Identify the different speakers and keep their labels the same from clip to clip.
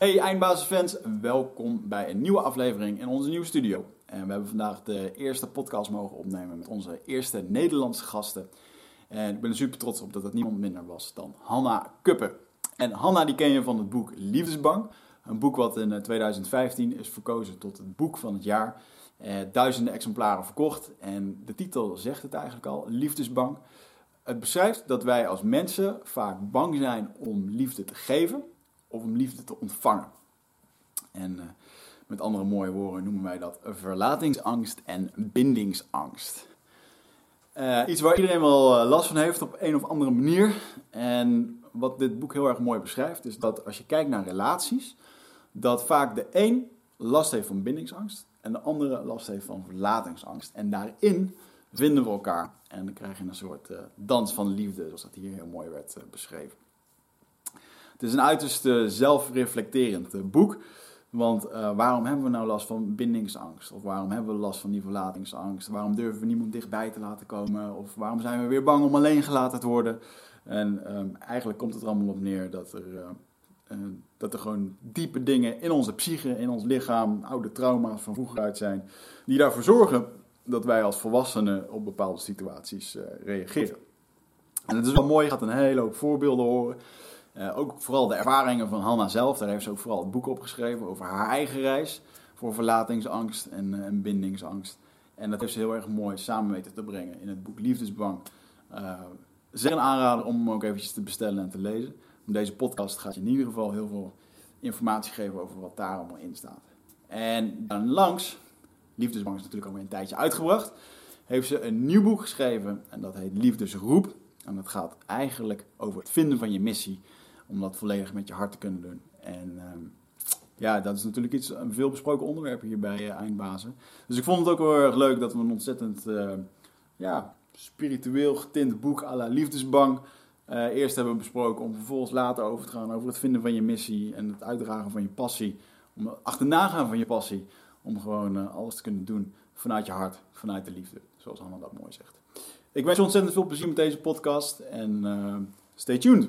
Speaker 1: Hey eindbazenfans, welkom bij een nieuwe aflevering in onze nieuwe studio. En we hebben vandaag de eerste podcast mogen opnemen met onze eerste Nederlandse gasten. En ik ben er super trots op dat het niemand minder was dan Hanna Kuppen. En Hanna die ken je van het boek Liefdesbang. Een boek wat in 2015 is verkozen tot het boek van het jaar. Eh, duizenden exemplaren verkocht. En de titel zegt het eigenlijk al, Liefdesbang. Het beschrijft dat wij als mensen vaak bang zijn om liefde te geven of om liefde te ontvangen. En uh, met andere mooie woorden noemen wij dat verlatingsangst en bindingsangst. Uh, iets waar iedereen wel last van heeft op een of andere manier. En wat dit boek heel erg mooi beschrijft, is dat als je kijkt naar relaties, dat vaak de een last heeft van bindingsangst en de andere last heeft van verlatingsangst. En daarin vinden we elkaar. En dan krijg je een soort dans van liefde, zoals dat hier heel mooi werd beschreven. Het is een uiterst uh, zelfreflecterend boek. Want waarom hebben we nou last van bindingsangst? Of waarom hebben we last van die verlatingsangst? Waarom durven we niemand dichtbij te laten komen? Of waarom zijn we weer bang om alleen gelaten te worden? En um, eigenlijk komt het er allemaal op neer dat er, dat er gewoon diepe dingen in onze psyche, in ons lichaam, oude trauma's van vroeger uit zijn, die daarvoor zorgen dat wij als volwassenen op bepaalde situaties reageren. En het is wel mooi, je gaat een hele hoop voorbeelden horen. Uh, ook vooral de ervaringen van Hanna zelf. Daar heeft ze ook vooral het boek opgeschreven over haar eigen reis voor verlatingsangst en, uh, en bindingsangst. En dat heeft ze heel erg mooi samen weten te brengen in het boek Liefdesbang. zeer een aanrader om hem ook eventjes te bestellen en te lezen. Deze podcast gaat je in ieder geval heel veel informatie geven over wat daar allemaal in staat. En dan langs Liefdesbang is natuurlijk alweer een tijdje uitgebracht. Heeft ze een nieuw boek geschreven en dat heet Liefdesroep. En dat gaat eigenlijk over het vinden van je missie. Om dat volledig met je hart te kunnen doen. En uh, ja, dat is natuurlijk iets, een veel besproken onderwerp hier bij uh, Eindbazen. Dus ik vond het ook heel erg leuk dat we een ontzettend uh, ja, spiritueel getint boek à la Liefdesbang eerst hebben besproken. Om vervolgens later over te gaan over het vinden van je missie en het uitdragen van je passie. Om het achterna gaan van je passie. Om gewoon uh, alles te kunnen doen vanuit je hart, vanuit de liefde. Zoals Hanna dat mooi zegt. Ik wens je ontzettend veel plezier met deze podcast en uh, stay tuned.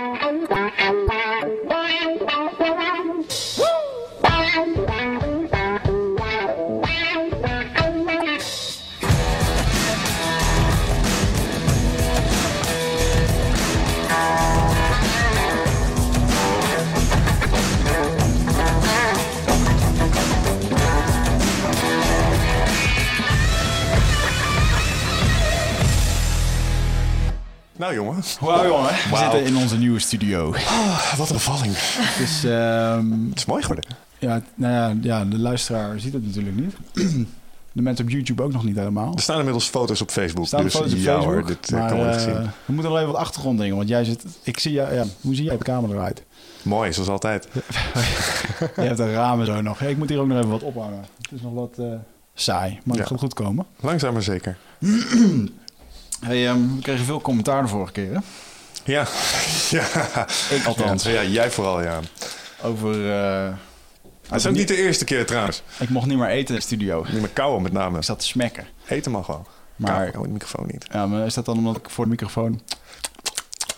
Speaker 2: Nou jongen.
Speaker 1: Wauw jongen.
Speaker 3: We zitten in onze nieuwe studio.
Speaker 2: Ah, wat een valling.
Speaker 3: Het is, ehm,
Speaker 2: Het is mooi geworden.
Speaker 3: ja, nou ja, ja, de luisteraar ziet het natuurlijk niet. De mensen op YouTube ook nog niet helemaal.
Speaker 2: Er staan inmiddels foto's op Facebook.
Speaker 3: Er staan
Speaker 2: dus
Speaker 3: foto's op
Speaker 2: ja,
Speaker 3: Facebook.
Speaker 2: hoor, dit eh,
Speaker 3: maar,
Speaker 2: kan worden
Speaker 3: eh,
Speaker 2: gezien.
Speaker 3: we moeten nog even wat achtergronddingen, want jij zit... Ik zie jou, ja, hoe zie jij de kamer eruit?
Speaker 2: Mooi, zoals altijd.
Speaker 3: Je hebt een ramen zo nog. Ik moet hier ook nog even wat ophangen. Het is nog wat eh, saai, maar het
Speaker 2: Ja.
Speaker 3: gaat goed komen.
Speaker 2: Langzaam maar zeker.
Speaker 3: Hey, ehm, we kregen veel commentaar de vorige keer, hè?
Speaker 2: Ja. ja.
Speaker 3: Ik althans.
Speaker 2: Ja, jij vooral, ja.
Speaker 3: Over... eh,
Speaker 2: Het is ook niet de eerste keer trouwens.
Speaker 3: Ik mocht niet meer eten in de studio.
Speaker 2: Niet meer kauwen met name.
Speaker 3: Ik zat te smekken.
Speaker 2: Eten mag wel.
Speaker 3: Maar-
Speaker 2: Maar oh, de microfoon niet.
Speaker 3: Ja, maar is dat dan omdat ik voor de microfoon...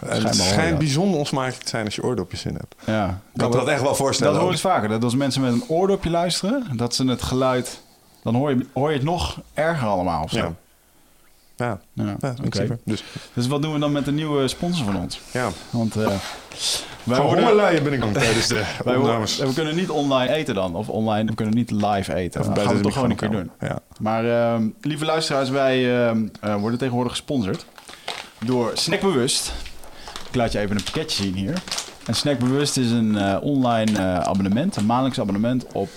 Speaker 2: En het schijnt bijzonder onsmakelijk te zijn als je oordopjes in hebt.
Speaker 3: Ja,
Speaker 2: Ik kan me dat echt wel voorstellen.
Speaker 3: Dat hoor dus vaker. Dat als mensen met een oordopje luisteren, dat ze het geluid... Dan hoor je, hoor je het nog erger allemaal of zo.
Speaker 2: Ja. Ja,
Speaker 3: Ja.
Speaker 2: Dus
Speaker 3: Dus wat doen we dan met de nieuwe sponsor van ons?
Speaker 2: ja.
Speaker 3: Want eh, wij
Speaker 2: hongerluien ben ik dan tijdens de
Speaker 3: wij
Speaker 2: opnames.
Speaker 3: we kunnen niet online eten dan. Of online, we kunnen niet live eten.
Speaker 2: Of
Speaker 3: Dat gaan we toch gewoon een keer doen.
Speaker 2: Ja.
Speaker 3: Maar ehm, lieve luisteraars, wij ehm, eh, worden tegenwoordig gesponsord door Snackbewust. Ik laat je even een pakketje zien hier. En Snackbewust is een eh, online abonnement, een maandelijks abonnement op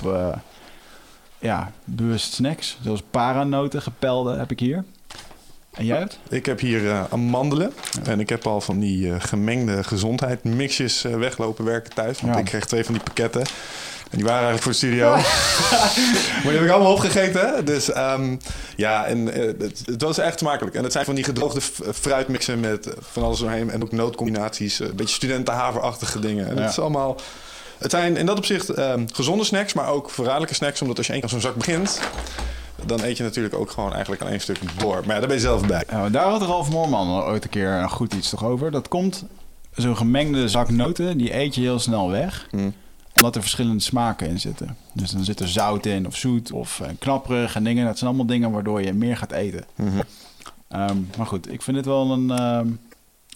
Speaker 3: ja, bewust snacks. Zoals paranoten, gepelde heb ik hier. En jij hebt?
Speaker 2: Ik heb hier eh, amandelen. En ik heb al van die eh, gemengde gezondheid mixjes eh, weglopen werken thuis. Want
Speaker 3: Ja.
Speaker 2: ik kreeg twee van die pakketten. En die waren eigenlijk voor de studio. maar die heb ik allemaal opgegeten. Dus ehm, ja, en, het, het was echt smakelijk. En het zijn van die gedroogde fruitmixen met van alles doorheen. En ook nootcombinaties. eh, Een beetje studentenhaverachtige dingen. En is allemaal... Het zijn in dat opzicht ehm, gezonde snacks, maar ook verraderlijke snacks. Omdat als je één keer zo'n zak begint... dan eet je natuurlijk ook gewoon eigenlijk aan één stuk door. Maar ja, daar ben je zelf bij.
Speaker 1: Daar had Ralf Moorman ooit een keer een goed iets toch over. Dat komt, zo'n gemengde zak noten, die eet je heel snel weg.
Speaker 2: Hm.
Speaker 1: Omdat er verschillende smaken in zitten. Dus dan zit er zout in, of zoet, of eh, knapperig en dingen. Dat zijn allemaal dingen waardoor je meer gaat eten.
Speaker 2: Mhm.
Speaker 1: Ehm, maar goed, ik vind het wel een, ehm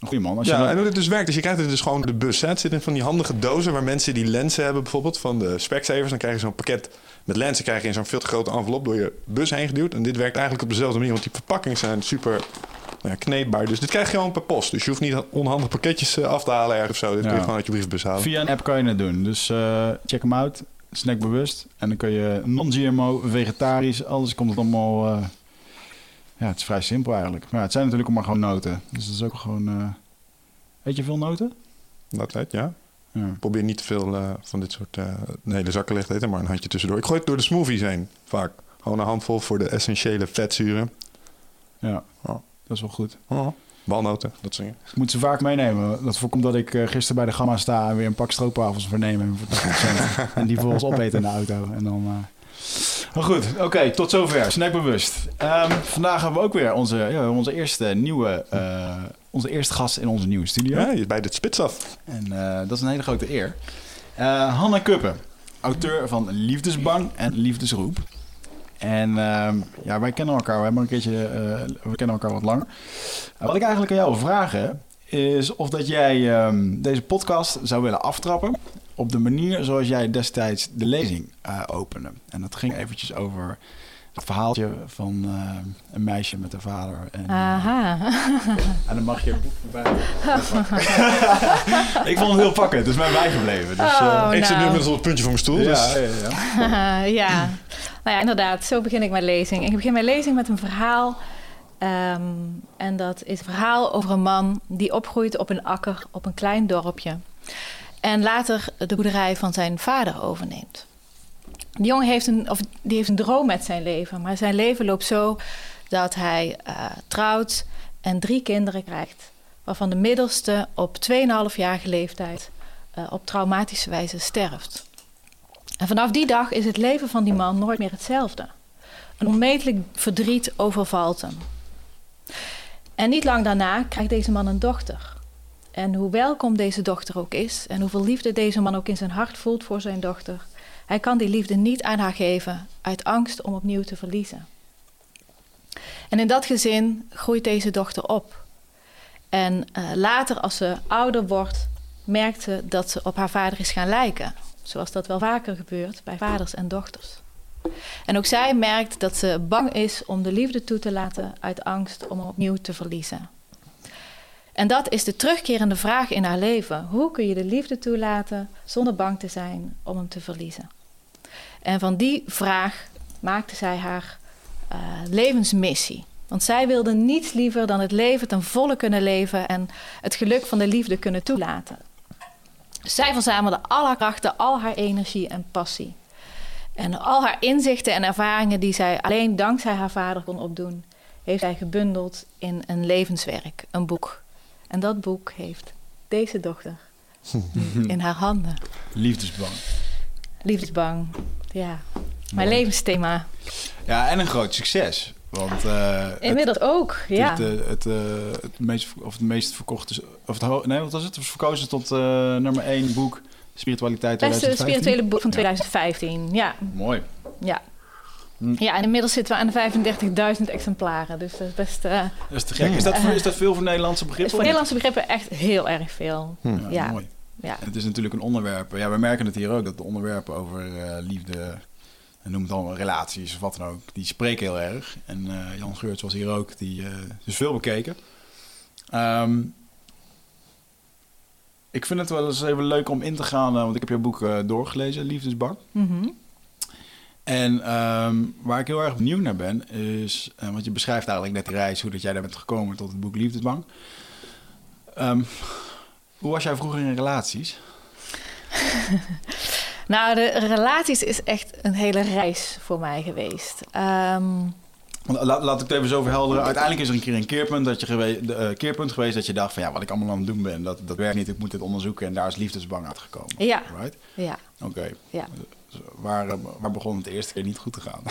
Speaker 1: een goede man. Als je
Speaker 2: Ja, en hoe dit dus werkt, dus je krijgt het dus gewoon de bus. Hè. Het zit in van die handige dozen waar mensen die lenzen hebben, bijvoorbeeld van de Specsavers. Dan krijg je zo'n pakket met lenzen krijg je in zo'n veel te grote envelop door je bus heen geduwd. En dit werkt eigenlijk op dezelfde manier, want die verpakkingen zijn super nou ja, kneedbaar. Dus dit krijg je gewoon per post. Dus je hoeft niet onhandig pakketjes eh, af te halen ergens of zo. Dit kun
Speaker 1: Ja.
Speaker 2: je gewoon uit je briefbus halen.
Speaker 1: Via een app kan je het doen. Dus eh, check hem uit. Snackbewust. En dan kun je non-GMO, vegetarisch, alles komt het allemaal... eh, ja, het is vrij simpel eigenlijk. Maar het zijn natuurlijk ook maar gewoon noten. Dus dat is ook gewoon... Eet je veel noten?
Speaker 2: Dat weet ja.
Speaker 1: Ja.
Speaker 2: Probeer niet te veel eh, van dit soort eh een hele zakken licht eten, maar een handje tussendoor. Ik gooi het door de smoothies heen, vaak. Gewoon een handvol voor de essentiële vetzuren.
Speaker 1: ja,
Speaker 2: Oh.
Speaker 1: dat is wel goed.
Speaker 2: Oh. Walnoten, dat dingen.
Speaker 1: Ik moet ze vaak meenemen. Dat voorkomt dat ik gisteren bij de Gamma sta en weer een pak stroopwafels vernemen. Voor 80 cent. en die volgens opeten in de auto. En dan... Maar goed, oké, tot zover. Snackbewust. Ehm, vandaag hebben we ook weer onze, ja, onze eerste nieuwe... eh, onze eerste gast in onze nieuwe studio.
Speaker 2: Ja, je bij de spits af.
Speaker 1: En eh, dat is een hele grote eer. Eh Hanna Kuppen, auteur van Liefdesbang en Liefdesroep. En ehm, ja, wij kennen elkaar, we hebben een keertje, we kennen elkaar wat langer. Wat ik eigenlijk aan jou wil vragen, is of dat jij ehm, deze podcast zou willen aftrappen op de manier zoals jij destijds de lezing eh, opende. En dat ging eventjes over het verhaaltje van eh, een meisje met een vader. En,
Speaker 4: Aha.
Speaker 1: en dan mag je een boek erbij. ik vond het heel pakkend, dus mij bijgebleven. Dus, eh,
Speaker 4: Oh,
Speaker 2: ik zit nu
Speaker 4: nou.
Speaker 2: inmiddels op het puntje van mijn stoel.
Speaker 1: ja,
Speaker 2: dus...
Speaker 1: ja, ja.
Speaker 4: ja. Nou ja, inderdaad. Zo begin ik mijn lezing. Ik begin mijn lezing met een verhaal. Ehm, en dat is een verhaal over een man die opgroeit op een akker op een klein dorpje. En later de boerderij van zijn vader overneemt. Die jongen heeft een, of die heeft een droom met zijn leven. Maar zijn leven loopt zo dat hij eh, trouwt en drie kinderen krijgt. Waarvan de middelste op 2,5-jarige leeftijd eh, op traumatische wijze sterft. En vanaf die dag is het leven van die man nooit meer hetzelfde. Een onmetelijk verdriet overvalt hem. En niet lang daarna krijgt deze man een dochter. En hoe welkom deze dochter ook is en hoeveel liefde deze man ook in zijn hart voelt voor zijn dochter, hij kan die liefde niet aan haar geven uit angst om opnieuw te verliezen. En in dat gezin groeit deze dochter op. En eh, later, als ze ouder wordt, merkt ze dat ze op haar vader is gaan lijken. Zoals dat wel vaker gebeurt bij vaders en dochters. En ook zij merkt dat ze bang is om de liefde toe te laten uit angst om opnieuw te verliezen. En dat is de terugkerende vraag in haar leven. Hoe kun je de liefde toelaten zonder bang te zijn om hem te verliezen? En van die vraag maakte zij haar eh, levensmissie. Want zij wilde niets liever dan het leven ten volle kunnen leven en het geluk van de liefde kunnen toelaten. Zij verzamelde al haar krachten, al haar energie en passie. En al haar inzichten en ervaringen die zij alleen dankzij haar vader kon opdoen, heeft zij gebundeld in een levenswerk, een boek. En dat boek heeft deze dochter in haar handen.
Speaker 1: Liefdesbang.
Speaker 4: Liefdesbang, ja. Mijn
Speaker 1: Mooi.
Speaker 4: levensthema.
Speaker 1: Ja, en een groot succes. Want eh, het,
Speaker 4: Inmiddels ook,
Speaker 1: het,
Speaker 4: ja.
Speaker 1: het, eh, het, meest, of het meest verkochte... Of het, nee, wat was het? Het was verkozen tot eh, nummer 1 boek Spiritualiteit
Speaker 4: Beste
Speaker 1: 2015.
Speaker 4: spirituele boek van 2015, ja.
Speaker 1: Mooi.
Speaker 4: Ja. Ja, en inmiddels zitten we aan de 35.000 exemplaren. Dus dat is best... eh,
Speaker 1: Dat is te gek. Is dat, voor, is dat veel voor Nederlandse
Speaker 4: is
Speaker 1: begrippen?
Speaker 4: voor Nederlandse begrippen echt heel erg veel.
Speaker 2: Hm.
Speaker 1: Ja,
Speaker 4: Ja.
Speaker 1: mooi.
Speaker 4: Ja.
Speaker 1: En het is natuurlijk een onderwerp. Ja, we merken het hier ook, dat de onderwerpen over eh, liefde, en noem het allemaal relaties of wat dan ook, die spreken heel erg. En eh, Jan Geurts was hier ook, die eh is veel bekeken. Ehm, ik vind het wel eens even leuk om in te gaan, eh, want ik heb je boek eh, doorgelezen, Liefdesbang.
Speaker 4: Mhm.
Speaker 1: En ehm, waar ik heel erg benieuwd naar ben, is, eh, want je beschrijft eigenlijk net de reis, hoe dat jij daar bent gekomen tot het boek Liefdesbang. Ehm, hoe was jij vroeger in relaties?
Speaker 4: Nou, de relaties is echt een hele reis voor mij geweest. Ehm,
Speaker 3: Laat, laat ik het even zo verhelderen. Uiteindelijk is er een keer een keerpunt, dat je gewe- de, eh, keerpunt geweest dat je dacht van ja, wat ik allemaal aan het doen ben, dat, dat werkt niet, ik moet dit onderzoeken en daar is liefdesbang uitgekomen.
Speaker 4: ja,
Speaker 3: Right?
Speaker 4: ja,
Speaker 3: Oké.
Speaker 4: ja.
Speaker 3: Waar, eh, waar begon het de eerste keer niet goed te gaan?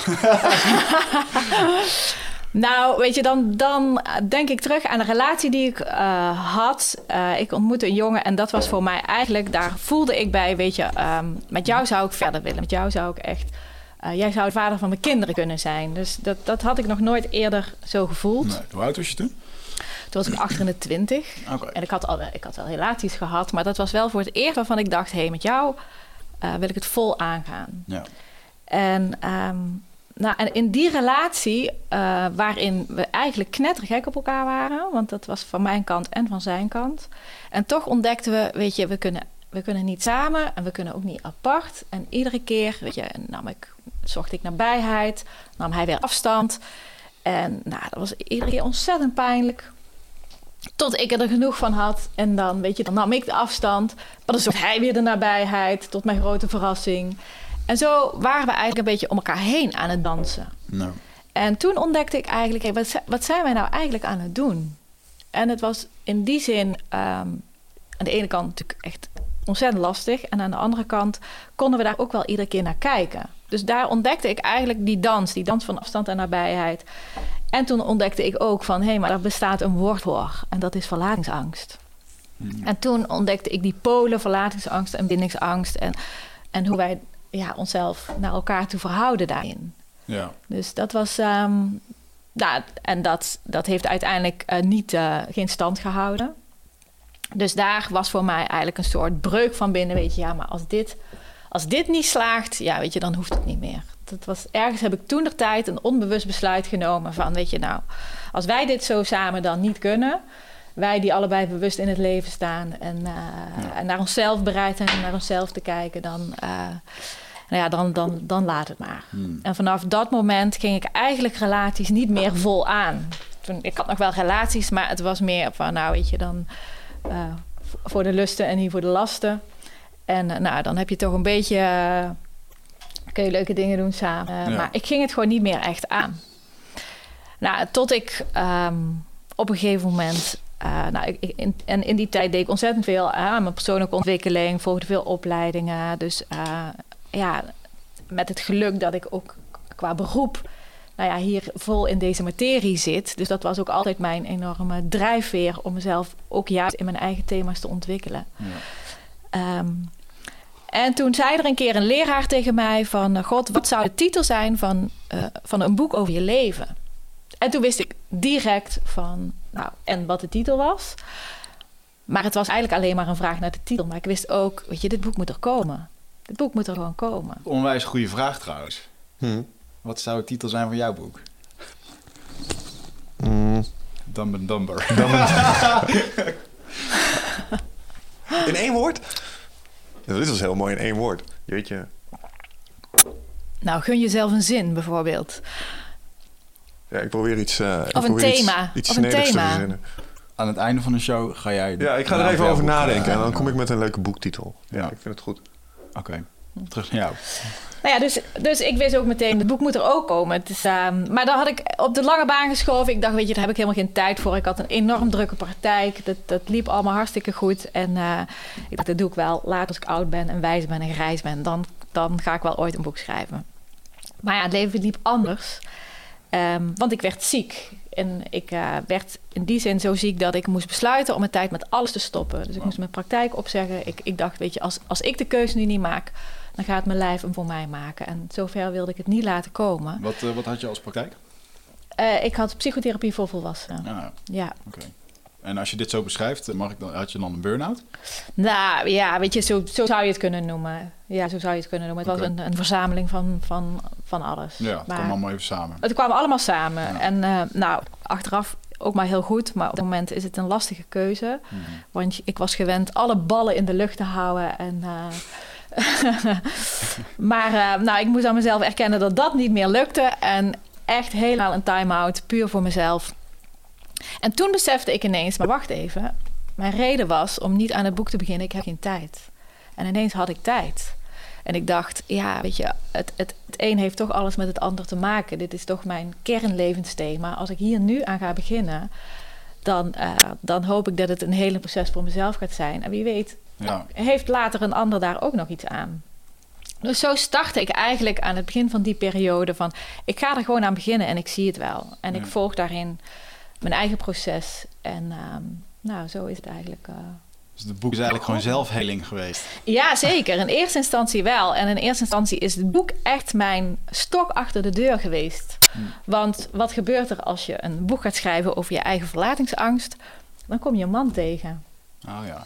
Speaker 4: Nou, weet je, dan, dan denk ik terug aan de relatie die ik eh, had. Eh, ik ontmoette een jongen en dat was voor mij eigenlijk, daar voelde ik bij, weet je, ehm, met jou zou ik verder willen. Met jou zou ik echt, jij zou de vader van mijn kinderen kunnen zijn. Dus dat, dat had ik nog nooit eerder zo gevoeld.
Speaker 3: Nee. Hoe oud was je toen?
Speaker 4: Toen was ik 28
Speaker 3: Oké.
Speaker 4: en ik had, al, ik had wel relaties gehad, maar dat was wel voor het eerst waarvan ik dacht, hé, hey, met jou eh, wil ik het vol aangaan.
Speaker 3: Ja.
Speaker 4: En, ehm, nou, en in die relatie, eh, waarin we eigenlijk knettergek op elkaar waren, want dat was van mijn kant en van zijn kant. En toch ontdekten we, weet je, we kunnen, we kunnen niet samen en we kunnen ook niet apart. En iedere keer, weet je, nam ik, zocht ik nabijheid, nam hij weer afstand. En nou, dat was iedere keer ontzettend pijnlijk. Tot ik er genoeg van had. En dan, weet je, dan nam ik de afstand. Maar dan zocht hij weer de nabijheid, tot mijn grote verrassing. En zo waren we eigenlijk een beetje om elkaar heen aan het dansen.
Speaker 3: Nou,
Speaker 4: En toen ontdekte ik eigenlijk, wat, wat zijn wij nou eigenlijk aan het doen? En het was in die zin ehm, aan de ene kant natuurlijk echt ontzettend lastig. En aan de andere kant konden we daar ook wel iedere keer naar kijken. Dus daar ontdekte ik eigenlijk die dans, die dans van afstand en nabijheid. En toen ontdekte ik ook van, hé, maar er bestaat een woord voor. En dat is verlatingsangst. En toen ontdekte ik die polen, verlatingsangst en bindingsangst. En, en hoe wij ja, onszelf naar elkaar toe verhouden daarin.
Speaker 3: ja.
Speaker 4: Dus dat was. ehm, nou, en dat, dat heeft uiteindelijk eh, niet, eh, geen stand gehouden. Dus daar was voor mij eigenlijk een soort breuk van binnen. Weet je, ja, maar als dit, als dit niet slaagt, ja, weet je, dan hoeft het niet meer. Dat was, ergens heb ik toen de tijd een onbewust besluit genomen van, weet je, nou, als wij dit zo samen dan niet kunnen, wij die allebei bewust in het leven staan en, eh, en naar onszelf bereid zijn om naar onszelf te kijken, dan, eh, nou ja, dan, dan, dan laat het maar.
Speaker 3: Hmm.
Speaker 4: En vanaf dat moment ging ik eigenlijk relaties niet meer vol aan. Toen, ik had nog wel relaties, maar het was meer van, nou weet je, dan eh, voor de lusten en niet voor de lasten. En eh, nou, dan heb je toch een beetje, eh, kun je leuke dingen doen samen.
Speaker 3: Ja.
Speaker 4: Maar ik ging het gewoon niet meer echt aan. Nou, tot ik ehm, op een gegeven moment. eh, nou, ik, ik- in, en in die tijd deed ik ontzettend veel aan mijn persoonlijke ontwikkeling, volgde veel opleidingen. Dus ja, met het geluk dat ik ook qua beroep nou ja, hier vol in deze materie zit. Dus dat was ook altijd mijn enorme drijfveer om mezelf ook juist in mijn eigen thema's te ontwikkelen.
Speaker 3: Ja.
Speaker 4: Ehm, en toen zei er een keer een leraar tegen mij van... God, wat zou de titel zijn van, eh, van een boek over je leven? En toen wist ik direct van, nou, en wat de titel was. Maar het was eigenlijk alleen maar een vraag naar de titel. Maar ik wist ook, weet je, dit boek moet er komen. Dit boek moet er gewoon komen.
Speaker 3: Onwijs goede vraag trouwens.
Speaker 2: Hm.
Speaker 3: Wat zou de titel zijn van jouw boek?
Speaker 2: Mm.
Speaker 3: Dumb and Dumber.
Speaker 2: In één woord? Ja, dit was heel mooi in één woord. Jeetje.
Speaker 4: Nou, gun jezelf een zin bijvoorbeeld.
Speaker 2: Ja, ik probeer iets... eh,
Speaker 4: Of een
Speaker 2: probeer iets-
Speaker 4: thema.
Speaker 2: Iets,
Speaker 4: Of een thema.
Speaker 2: verzinnen.
Speaker 3: Aan het einde van de show ga jij...
Speaker 2: Ja, ik ga er even over nadenken. En dan kom ik met een leuke boektitel. Ja,
Speaker 3: Ja.
Speaker 2: ik vind het goed.
Speaker 3: Oké, terug naar jou.
Speaker 4: Nou ja, dus, dus ik wist ook meteen, het boek moet er ook komen. Het is, ehm, maar dan had ik op de lange baan geschoven. Ik dacht, weet je, daar heb ik helemaal geen tijd voor. Ik had een enorm drukke praktijk. Dat, dat liep allemaal hartstikke goed. En eh, ik dacht, dat doe ik wel. Later als ik oud ben en wijs ben en grijs ben, dan, dan ga ik wel ooit een boek schrijven. Maar ja, het leven liep anders. Ehm, want ik werd ziek. En ik eh, werd in die zin zo ziek dat ik moest besluiten om een tijd met alles te stoppen. Dus ik moest mijn praktijk opzeggen. Ik, ik dacht, weet je, als, als ik de keuze nu niet maak, dan gaat mijn lijf hem voor mij maken. En zover wilde ik het niet laten komen.
Speaker 3: Wat, eh, wat had je als praktijk?
Speaker 4: Eh, ik had psychotherapie voor volwassenen.
Speaker 3: Ah,
Speaker 4: Ja.
Speaker 3: oké. En als je dit zo beschrijft, mag ik dan, had je dan een burn-out?
Speaker 4: Nou ja, weet je, zo, zo zou je het kunnen noemen. Ja, zo zou je het kunnen noemen. Het was een, een verzameling van, van, van alles.
Speaker 3: Ja, het
Speaker 4: Maar-
Speaker 3: kwam allemaal even samen.
Speaker 4: Het kwam allemaal samen.
Speaker 3: Ja.
Speaker 4: En eh, nou, achteraf ook maar heel goed. Maar op het moment is het een lastige keuze.
Speaker 3: Mhm.
Speaker 4: Want ik was gewend alle ballen in de lucht te houden. En, eh, maar eh, nou, ik moest aan mezelf erkennen dat dat niet meer lukte. En echt helemaal een time-out, puur voor mezelf. En toen besefte ik ineens, maar wacht even. Mijn reden was om niet aan het boek te beginnen. Ik heb geen tijd. En ineens had ik tijd. En ik dacht, ja, weet je, het, het, het een heeft toch alles met het ander te maken. Dit is toch mijn kernlevensthema. Als ik hier nu aan ga beginnen, dan, uh, dan hoop ik dat het een hele proces voor mezelf gaat zijn. En wie weet, ja. heeft later een ander daar ook nog iets aan. Dus zo startte ik eigenlijk aan het begin van die periode van... ik ga er gewoon aan beginnen en ik zie het wel. En ik volg daarin mijn eigen proces. En ehm, nou, zo is het eigenlijk... Uh,
Speaker 1: dus het boek is eigenlijk gewoon zelfheling geweest?
Speaker 4: Ja, zeker. In eerste instantie wel. En in eerste instantie is het boek echt mijn stok achter de deur geweest. Hm. Want wat gebeurt er als je een boek gaat schrijven over je eigen verlatingsangst? Dan kom je een man tegen.
Speaker 1: Oh ja.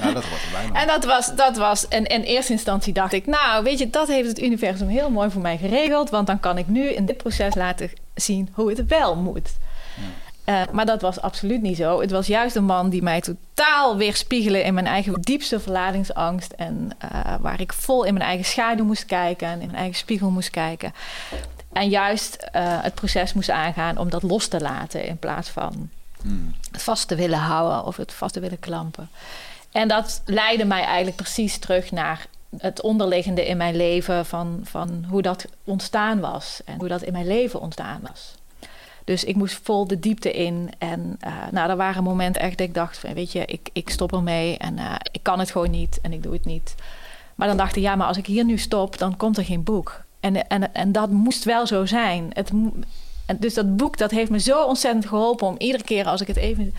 Speaker 1: Ja, dat hoort erbij.
Speaker 4: en dat was, dat was en in eerste instantie dacht ik, nou, weet je, dat heeft het universum heel mooi voor mij geregeld, want dan kan ik nu in dit proces laten zien hoe het wel moet. Ja. Uh, maar dat was absoluut niet zo. Het was juist een man die mij totaal weerspiegelde in mijn eigen diepste verlatingsangst. En uh, waar ik vol in mijn eigen schaduw moest kijken en in mijn eigen spiegel moest kijken. En juist uh, het proces moest aangaan om dat los te laten in plaats van het vast te willen houden of het vast te willen klampen. En dat leidde mij eigenlijk precies terug naar het onderliggende in mijn leven van, van hoe dat ontstaan was en hoe dat in mijn leven ontstaan was. Dus ik moest vol de diepte in. En uh, nou, er waren momenten echt dat ik dacht: van, weet je, ik, ik stop ermee en uh, ik kan het gewoon niet en ik doe het niet. Maar dan dacht ik: ja, maar als ik hier nu stop, dan komt er geen boek. En, en, en dat moest wel zo zijn. Het, en dus dat boek dat heeft me zo ontzettend geholpen om iedere keer als ik het even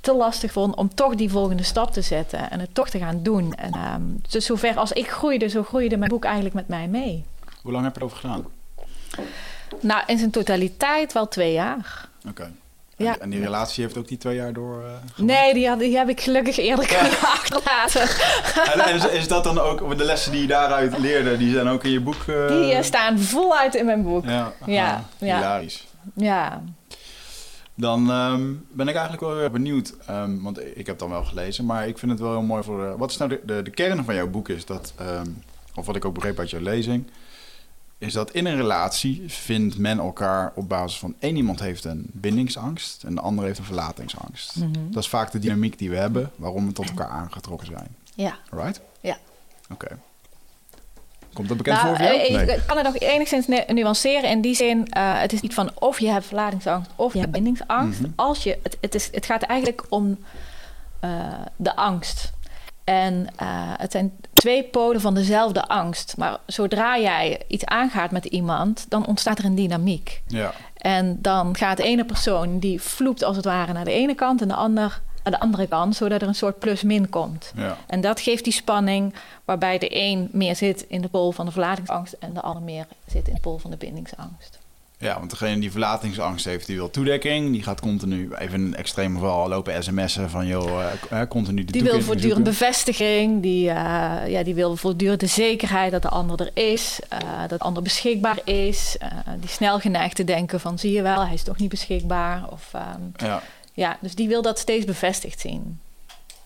Speaker 4: te lastig vond om toch die volgende stap te zetten en het toch te gaan doen. En um, dus zover als ik groeide, zo groeide mijn boek eigenlijk met mij mee.
Speaker 1: Hoe lang heb je erover gedaan?
Speaker 4: Nou, in zijn totaliteit wel twee jaar.
Speaker 1: Oké. Ja. En die relatie heeft ook die twee jaar door. Uh,
Speaker 4: nee, die, had, die, heb ik gelukkig eerder kunnen achterlaten.
Speaker 1: en, is, is, dat dan ook de lessen die je daaruit leerde, die zijn ook in je boek? Uh...
Speaker 4: Die uh, staan voluit in mijn boek. Ja, ja.
Speaker 1: Ah, hilarisch.
Speaker 4: Ja.
Speaker 1: Dan um, ben ik eigenlijk wel weer benieuwd, um, want ik heb dan wel gelezen, maar ik vind het wel heel mooi voor. Wat is nou de, de, de, kern van jouw boek? Is dat, um, of wat ik ook begreep uit jouw lezing, is dat in een relatie vindt men elkaar op basis van één iemand heeft een bindingsangst en de ander heeft een verlatingsangst. Mm -hmm. Dat is vaak de dynamiek die we hebben, waarom we tot elkaar aangetrokken zijn.
Speaker 4: Ja.
Speaker 1: Right?
Speaker 4: Ja.
Speaker 1: Oké. Okay. Komt dat bekend
Speaker 4: nou,
Speaker 1: voor jou?
Speaker 4: Eh, nee. Ik kan het nog enigszins nuanceren. In die zin, uh, het is niet van of je hebt verlatingsangst of je hebt bindingsangst. Mm -hmm. Als je, het, het, is, het gaat eigenlijk om uh, de angst. En uh, het zijn twee polen van dezelfde angst. Maar zodra jij iets aangaat met iemand, dan ontstaat er een dynamiek.
Speaker 1: Ja.
Speaker 4: En dan gaat de ene persoon die vloept als het ware naar de ene kant en de ander aan de andere kant, zodat er een soort plus-min komt.
Speaker 1: Ja.
Speaker 4: En dat geeft die spanning waarbij de een meer zit in de pool van de verlatingsangst en de ander meer zit in de pool van de bindingsangst.
Speaker 1: Ja, want degene die verlatingsangst heeft, die wil toedekking. Die gaat continu, even een extreem geval, lopen sms'en van... joh, uh, continu de
Speaker 4: Die wil voortdurend bevestiging. Die, uh, ja, die wil voortdurend de zekerheid dat de ander er is. Uh, dat de ander beschikbaar is. die snel geneigd te denken van... zie je wel, hij is toch niet beschikbaar. Of, um,
Speaker 1: ja.
Speaker 4: ja, dus die wil dat steeds bevestigd zien.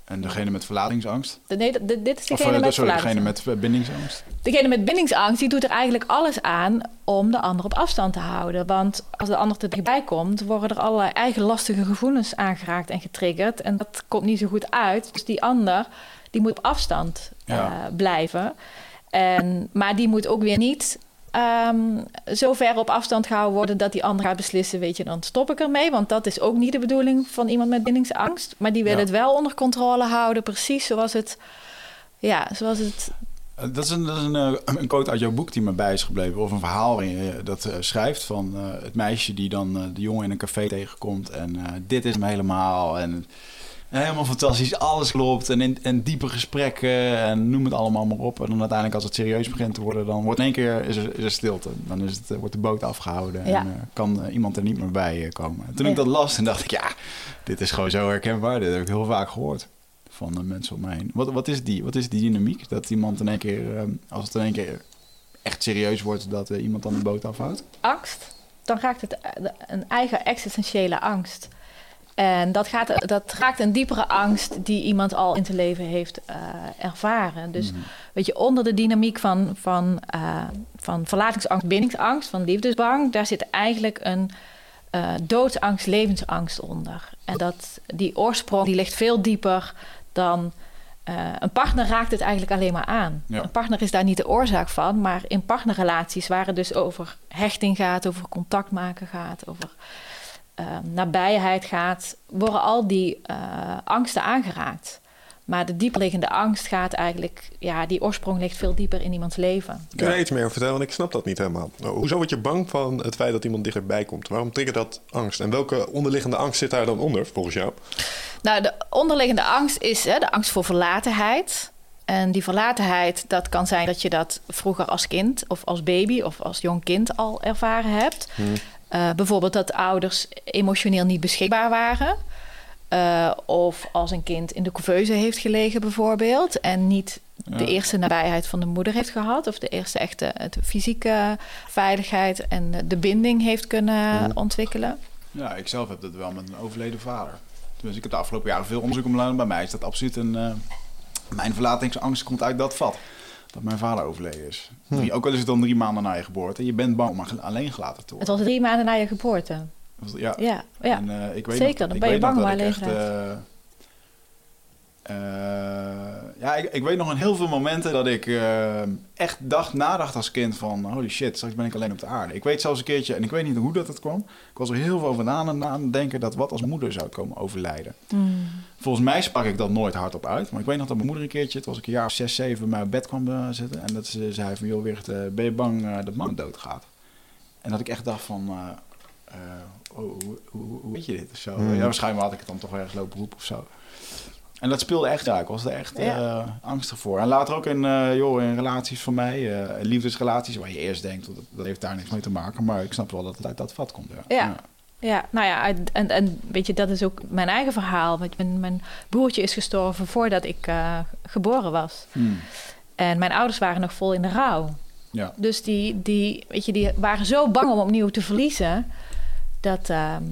Speaker 1: En degene met verlatingsangst?
Speaker 4: Nee, dit is degene
Speaker 1: of,
Speaker 4: met
Speaker 1: sorry, degene met bindingsangst?
Speaker 4: Degene met bindingsangst, die doet er eigenlijk alles aan om de ander op afstand te houden. Want als de ander erbij komt, worden er allerlei eigen lastige gevoelens aangeraakt en getriggerd. En dat komt niet zo goed uit. Dus die ander, die moet op afstand ja. uh, blijven. En, maar die moet ook weer niet um, zo ver op afstand gehouden worden dat die ander gaat beslissen, weet je, dan stop ik ermee. Want dat is ook niet de bedoeling van iemand met bindingsangst. Maar die wil ja. het wel onder controle houden, precies zoals het, ja, zoals het
Speaker 1: dat is, een, dat is een, een, quote uit jouw boek die me bij is gebleven. Of een verhaal waarin je dat uh, schrijft van uh, het meisje die dan uh, de jongen in een café tegenkomt. En dit is hem helemaal. En helemaal fantastisch, alles klopt. En, in, en diepe gesprekken en noem het allemaal maar op. En dan uiteindelijk als het serieus begint te worden, dan wordt in één keer is er, is er stilte. Dan is het, wordt de boot afgehouden
Speaker 4: ja.
Speaker 1: en kan iemand er niet meer bij komen. En toen ja. ik dat las, en dacht ik, ja, dit is gewoon zo herkenbaar. Dit heb ik heel vaak gehoord van de mensen om me heen. Wat, wat, is die, wat is die dynamiek? Dat iemand in één keer, als het in één keer echt serieus wordt, dat iemand dan de boot afhoudt?
Speaker 4: Angst. Dan raakt het een eigen existentiële angst. En dat, gaat, dat raakt een diepere angst die iemand al in zijn leven heeft uh, ervaren. Dus mm. weet je, onder de dynamiek van, van, uh, van verlatingsangst, bindingsangst, van liefdesbang, daar zit eigenlijk een uh, doodsangst, levensangst onder. En dat, die oorsprong die ligt veel dieper dan eh, een partner raakt het eigenlijk alleen maar aan.
Speaker 1: Ja.
Speaker 4: Een partner is daar niet de oorzaak van, maar in partnerrelaties waar het dus over hechting gaat, over contact maken gaat, over eh, nabijheid gaat, worden al die eh, angsten aangeraakt. Maar de dieperliggende angst gaat eigenlijk, ja, die oorsprong ligt veel dieper in iemands leven.
Speaker 2: Kun je daar iets meer over vertellen? Want ik snap dat niet helemaal. Nou, Hoezo word je bang van het feit dat iemand dichterbij komt? Waarom triggert dat angst? En welke onderliggende angst zit daar dan onder, volgens jou?
Speaker 4: Nou, de onderliggende angst is hè, de angst voor verlatenheid. En die verlatenheid, dat kan zijn dat je dat vroeger als kind of als baby of als jong kind al ervaren hebt. Eh, bijvoorbeeld dat ouders emotioneel niet beschikbaar waren. Eh, of als een kind in de couveuse heeft gelegen bijvoorbeeld. En niet de eerste nabijheid van de moeder heeft gehad. Of de eerste echte het fysieke veiligheid en de binding heeft kunnen ontwikkelen.
Speaker 1: Ja, ik zelf heb dat wel met een overleden vader. Dus ik heb de afgelopen jaren veel onderzoek om gedaan. Bij mij is dat absoluut een... eh, mijn verlatingsangst komt uit dat vat. Dat mijn vader overleden is. Drie- ook al is het dan drie maanden na je geboorte. Je bent bang om alleen gelaten te
Speaker 4: Het was drie maanden na je geboorte.
Speaker 1: Ja,
Speaker 4: Ja, ja.
Speaker 1: En, eh, ik weet
Speaker 4: Zeker,
Speaker 1: nog,
Speaker 4: dan
Speaker 1: ik
Speaker 4: ben je bang om alleen
Speaker 1: echt,
Speaker 4: te
Speaker 1: eh, eh, ja, ik, ik weet nog in heel veel momenten dat ik eh, echt dacht, nadacht als kind van... holy shit, straks ben ik alleen op de aarde. Ik weet zelfs een keertje, en ik weet niet hoe dat het kwam... ik was er heel veel over na aan het denken dat wat als moeder zou komen overlijden.
Speaker 4: Hmm.
Speaker 1: Volgens mij sprak ik dat nooit hardop uit. Maar ik weet nog dat mijn moeder een keertje, het was ik een jaar of zes, zeven, bij mij op bed kwam eh, zitten. En dat ze zei van, joh Wicht, eh, ben je bang dat mama doodgaat? En dat ik echt dacht van, eh, eh, oh, hoe, hoe, hoe weet je dit of zo?
Speaker 2: Hmm.
Speaker 1: Ja, waarschijnlijk had ik het dan toch ergens lopen roepen of zo. En dat speelde echt, ja, ik was er echt eh,
Speaker 4: Ja.
Speaker 1: angstig voor. En later ook in, eh, joh, in relaties van mij, eh, liefdesrelaties, waar je eerst denkt, dat, dat heeft daar niks mee te maken. Maar ik snap wel dat het uit dat vat komt. Ja.
Speaker 4: Ja. Ja, nou ja, en, en weet je, dat is ook mijn eigen verhaal. Want Mijn, mijn broertje is gestorven voordat ik eh, geboren was.
Speaker 1: Hmm.
Speaker 4: En mijn ouders waren nog vol in de rouw.
Speaker 1: Ja.
Speaker 4: Dus die, die, weet je, die waren zo bang om opnieuw te verliezen... dat, ehm,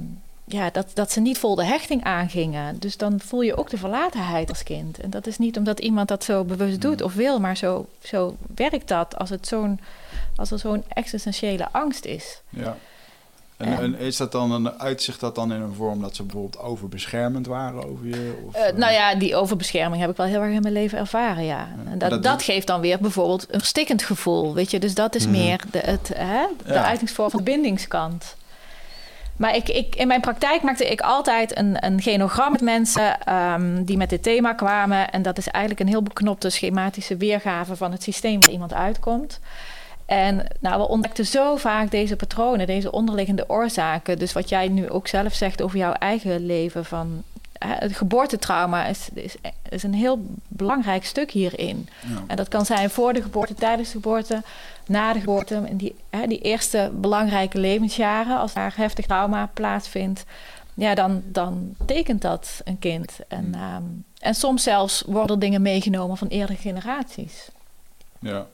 Speaker 4: ja, dat, dat ze niet vol de hechting aangingen. Dus dan voel je ook de verlatenheid als kind. En dat is niet omdat iemand dat zo bewust doet of wil... maar zo, zo werkt dat als, het zo'n, als er zo'n existentiële angst is.
Speaker 1: Ja. En, is dat dan een uitzicht dat dan in een vorm dat ze bijvoorbeeld overbeschermend waren over je? Of,
Speaker 4: Eh,
Speaker 1: eh,
Speaker 4: nou ja, die overbescherming heb ik wel heel erg in mijn leven ervaren, ja. En dat,
Speaker 1: dat-
Speaker 4: dat, geeft dan weer bijvoorbeeld een stikkend gevoel, weet je. Dus dat is meer de, het, hè, de
Speaker 1: Ja.
Speaker 4: uitingsvorm van de bindingskant. Maar ik, ik, in mijn praktijk maakte ik altijd een, een genogram met mensen ehm, die met dit thema kwamen. En dat is eigenlijk een heel beknopte schematische weergave van het systeem waar iemand uitkomt. En nou, we ontdekten zo vaak deze patronen, deze onderliggende oorzaken. Dus wat jij nu ook zelf zegt over jouw eigen leven. Van, het geboortetrauma is, is, is een heel belangrijk stuk hierin.
Speaker 1: Ja.
Speaker 4: En dat kan zijn voor de geboorte, tijdens de geboorte, na de geboorte. En die, hè, die eerste belangrijke levensjaren, als daar heftig trauma plaatsvindt, ja, dan, dan tekent dat een kind. En, ehm, en soms zelfs worden dingen meegenomen van eerdere generaties.
Speaker 1: ja.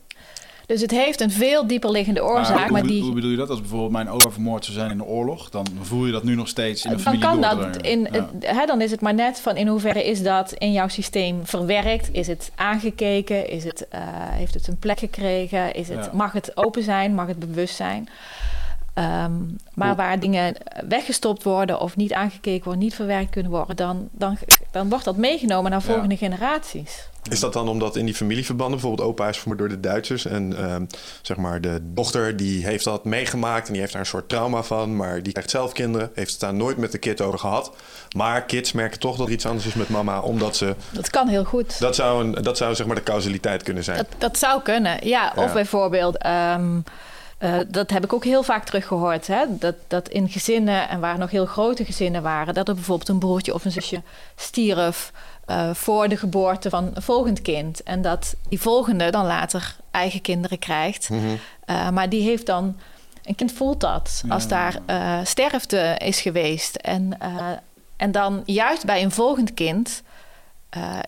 Speaker 4: Dus het heeft een veel dieper liggende oorzaak.
Speaker 1: hoe,
Speaker 4: maar
Speaker 1: hoe-
Speaker 4: die,
Speaker 1: hoe bedoel je dat? Als bijvoorbeeld mijn opa vermoord zou zijn in de oorlog, dan voel je dat nu nog steeds in de
Speaker 4: dan
Speaker 1: familie
Speaker 4: kan dat in,
Speaker 1: Ja.
Speaker 4: het- hè, dan is het maar net van in hoeverre is dat in jouw systeem verwerkt? Is het aangekeken? Is het, eh, heeft het een plek gekregen? Is het,
Speaker 1: Ja.
Speaker 4: Mag het open zijn? Mag het bewust zijn? Ehm, maar waar dingen weggestopt worden of niet aangekeken worden, niet verwerkt kunnen worden, dan, dan, dan wordt dat meegenomen naar
Speaker 1: Ja.
Speaker 4: volgende generaties.
Speaker 2: Is dat dan omdat in die familieverbanden, bijvoorbeeld opa is vermoord door de Duitsers en ehm, zeg maar de dochter die heeft dat meegemaakt en die heeft daar een soort trauma van, maar die krijgt zelf kinderen, heeft het daar nooit met de kid over gehad. Maar kids merken toch dat er iets anders is met mama, omdat ze,
Speaker 4: Dat kan heel goed.
Speaker 2: dat zou, een, dat zou zeg maar de causaliteit kunnen zijn.
Speaker 4: Dat, dat zou kunnen, ja. Of
Speaker 2: Ja.
Speaker 4: bijvoorbeeld, ehm, eh, dat heb ik ook heel vaak teruggehoord. Hè? Dat, dat in gezinnen, en waar nog heel grote gezinnen waren... dat er bijvoorbeeld een broertje of een zusje stierf... eh, voor de geboorte van een volgend kind. En dat die volgende dan later eigen kinderen krijgt.
Speaker 2: Mhm.
Speaker 4: Eh, maar die heeft dan... Een kind voelt dat als daar sterfte is geweest. En, en dan juist bij een volgend kind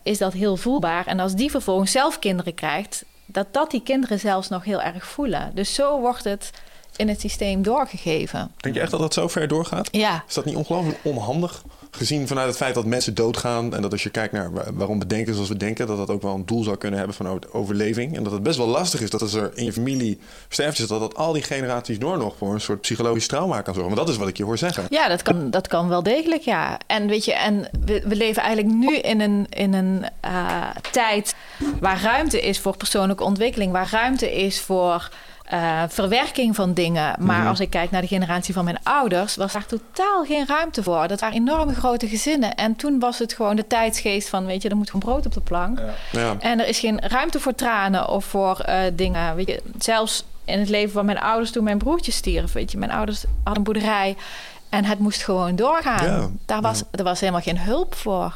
Speaker 4: is dat heel voelbaar. En als die vervolgens zelf kinderen krijgt, dat dat die kinderen zelfs nog heel erg voelen. Dus zo wordt het in het systeem doorgegeven.
Speaker 2: Denk je echt dat dat zo ver doorgaat?
Speaker 4: Ja,
Speaker 2: Is dat niet ongelooflijk onhandig gezien vanuit het feit dat mensen doodgaan en dat als je kijkt naar waarom we denken zoals we denken, dat dat ook wel een doel zou kunnen hebben van overleving. En dat het best wel lastig is dat als er in je familie sterft dat dat al die generaties door nog voor een soort psychologisch trauma kan zorgen. Maar dat is wat ik je hoor zeggen.
Speaker 4: Ja, dat kan, dat kan wel degelijk, ja. En weet je, en we, leven eigenlijk nu in een, in een uh, tijd waar ruimte is voor persoonlijke ontwikkeling, waar ruimte is voor uh, verwerking van dingen. Maar
Speaker 2: Mhm.
Speaker 4: als ik kijk naar de generatie van mijn ouders, was daar totaal geen ruimte voor. Dat waren enorme grote gezinnen. En toen was het gewoon de tijdsgeest van, weet je, er moet gewoon brood op de plank.
Speaker 1: Ja.
Speaker 2: Ja.
Speaker 4: En er is geen ruimte voor tranen of voor eh, dingen. Weet je, zelfs in het leven van mijn ouders toen mijn broertje stierf. Weet je, mijn ouders hadden een boerderij en het moest gewoon doorgaan.
Speaker 2: Ja,
Speaker 4: Daar was, Er was helemaal geen hulp voor.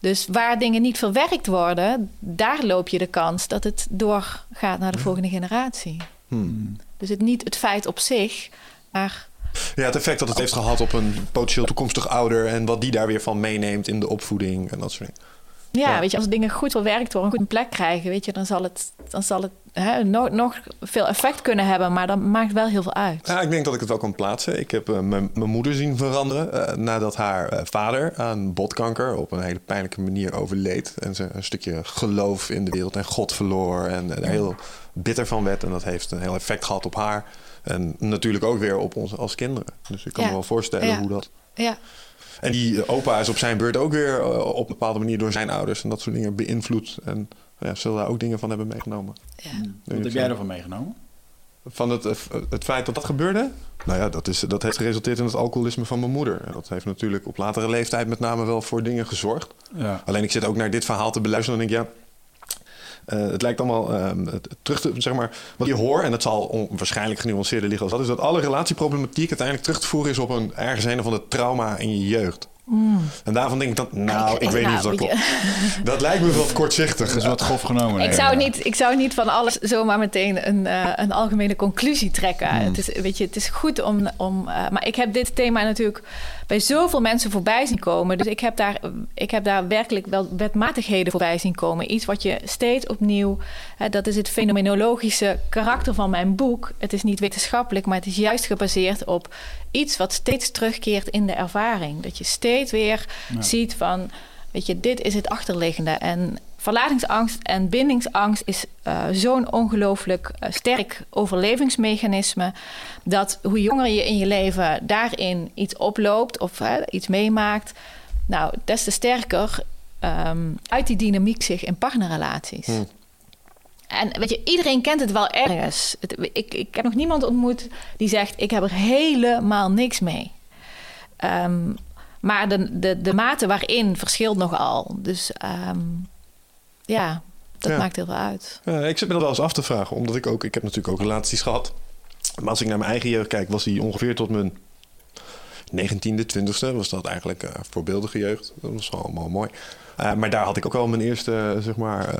Speaker 4: Dus waar dingen niet verwerkt worden, daar loop je de kans dat het doorgaat naar de volgende generatie.
Speaker 2: Hmm.
Speaker 4: Dus het niet het feit op zich, maar
Speaker 2: Ja, het effect dat het heeft gehad op een potentieel toekomstig ouder en wat die daar weer van meeneemt in de opvoeding en dat soort dingen.
Speaker 4: ja,
Speaker 2: Ja.
Speaker 4: weet je, als dingen goed verwerkt worden, een goede plek krijgen, weet je, dan zal het, dan zal het hè, no- nog veel effect kunnen hebben, maar dat maakt wel heel veel uit.
Speaker 2: Ja, ik denk dat ik het wel kan plaatsen. Ik heb eh, mijn moeder zien veranderen eh, nadat haar eh, vader aan botkanker op een hele pijnlijke manier overleed. En ze een stukje geloof in de wereld en God verloor en heel bitter van werd. En dat heeft een heel effect gehad op haar. En natuurlijk ook weer op ons als kinderen. Dus ik kan
Speaker 4: Ja.
Speaker 2: me wel voorstellen
Speaker 4: Ja.
Speaker 2: hoe dat...
Speaker 4: Ja,
Speaker 2: En die eh, opa is op zijn beurt ook weer eh, op een bepaalde manier door zijn ouders en dat soort dingen beïnvloed. En ja, zullen daar ook dingen van hebben meegenomen.
Speaker 4: ja.
Speaker 1: Wat heb jij ervan meegenomen?
Speaker 2: Van het, eh, het feit dat dat gebeurde? Nou ja, dat, is, dat heeft geresulteerd in het alcoholisme van mijn moeder. En dat heeft natuurlijk op latere leeftijd met name wel voor dingen gezorgd.
Speaker 1: Ja.
Speaker 2: Alleen ik zit ook naar dit verhaal te beluisteren en denk ik, ja... eh, het lijkt allemaal ehm, het- terug te, zeg maar, wat je hoort, en dat zal on- waarschijnlijk genuanceerder liggen als dat, is dat alle relatieproblematiek uiteindelijk terug te voeren is op een ergens een of ander trauma in je jeugd. En daarvan denk ik dat, nou, ik, weet niet of dat klopt. Dat lijkt me wat kortzichtig.
Speaker 1: Dat is wat grof genomen.
Speaker 4: Ik zou, niet, ik zou niet van alles zomaar meteen een, eh, een algemene conclusie trekken.
Speaker 1: Hmm.
Speaker 4: Het, is, weet je, het is goed om. om eh, maar ik heb dit thema natuurlijk bij zoveel mensen voorbij zien komen. Dus ik heb daar, ik heb daar werkelijk wel wetmatigheden voorbij zien komen. Iets wat je steeds opnieuw. Hè, dat is het fenomenologische karakter van mijn boek. Het is niet wetenschappelijk, maar het is juist gebaseerd op iets wat steeds terugkeert in de ervaring. Dat je steeds weer
Speaker 1: Ja.
Speaker 4: ziet van. Weet je, dit is het achterliggende. En verlatingsangst en bindingsangst is eh, zo'n ongelooflijk eh, sterk overlevingsmechanisme. Dat hoe jonger je in je leven daarin iets oploopt of iets meemaakt, nou, des te sterker ehm, uit die dynamiek zich in partnerrelaties.
Speaker 2: Hmm.
Speaker 4: En weet je, iedereen kent het wel ergens. Het, ik, ik heb nog niemand ontmoet die zegt: Ik heb er helemaal niks mee. Ehm, maar de, de, de mate waarin verschilt nogal. Dus ehm, ja, dat
Speaker 2: Ja.
Speaker 4: maakt heel veel uit.
Speaker 2: Ja, ik zit me dat wel eens af te vragen, omdat ik ook, ik heb natuurlijk ook relaties gehad. Maar als ik naar mijn eigen jeugd kijk, was die ongeveer tot mijn 19e, 20e, was dat eigenlijk eh voorbeeldige jeugd. Dat was allemaal mooi. Eh, maar daar had ik ook al mijn eerste, eh, zeg maar,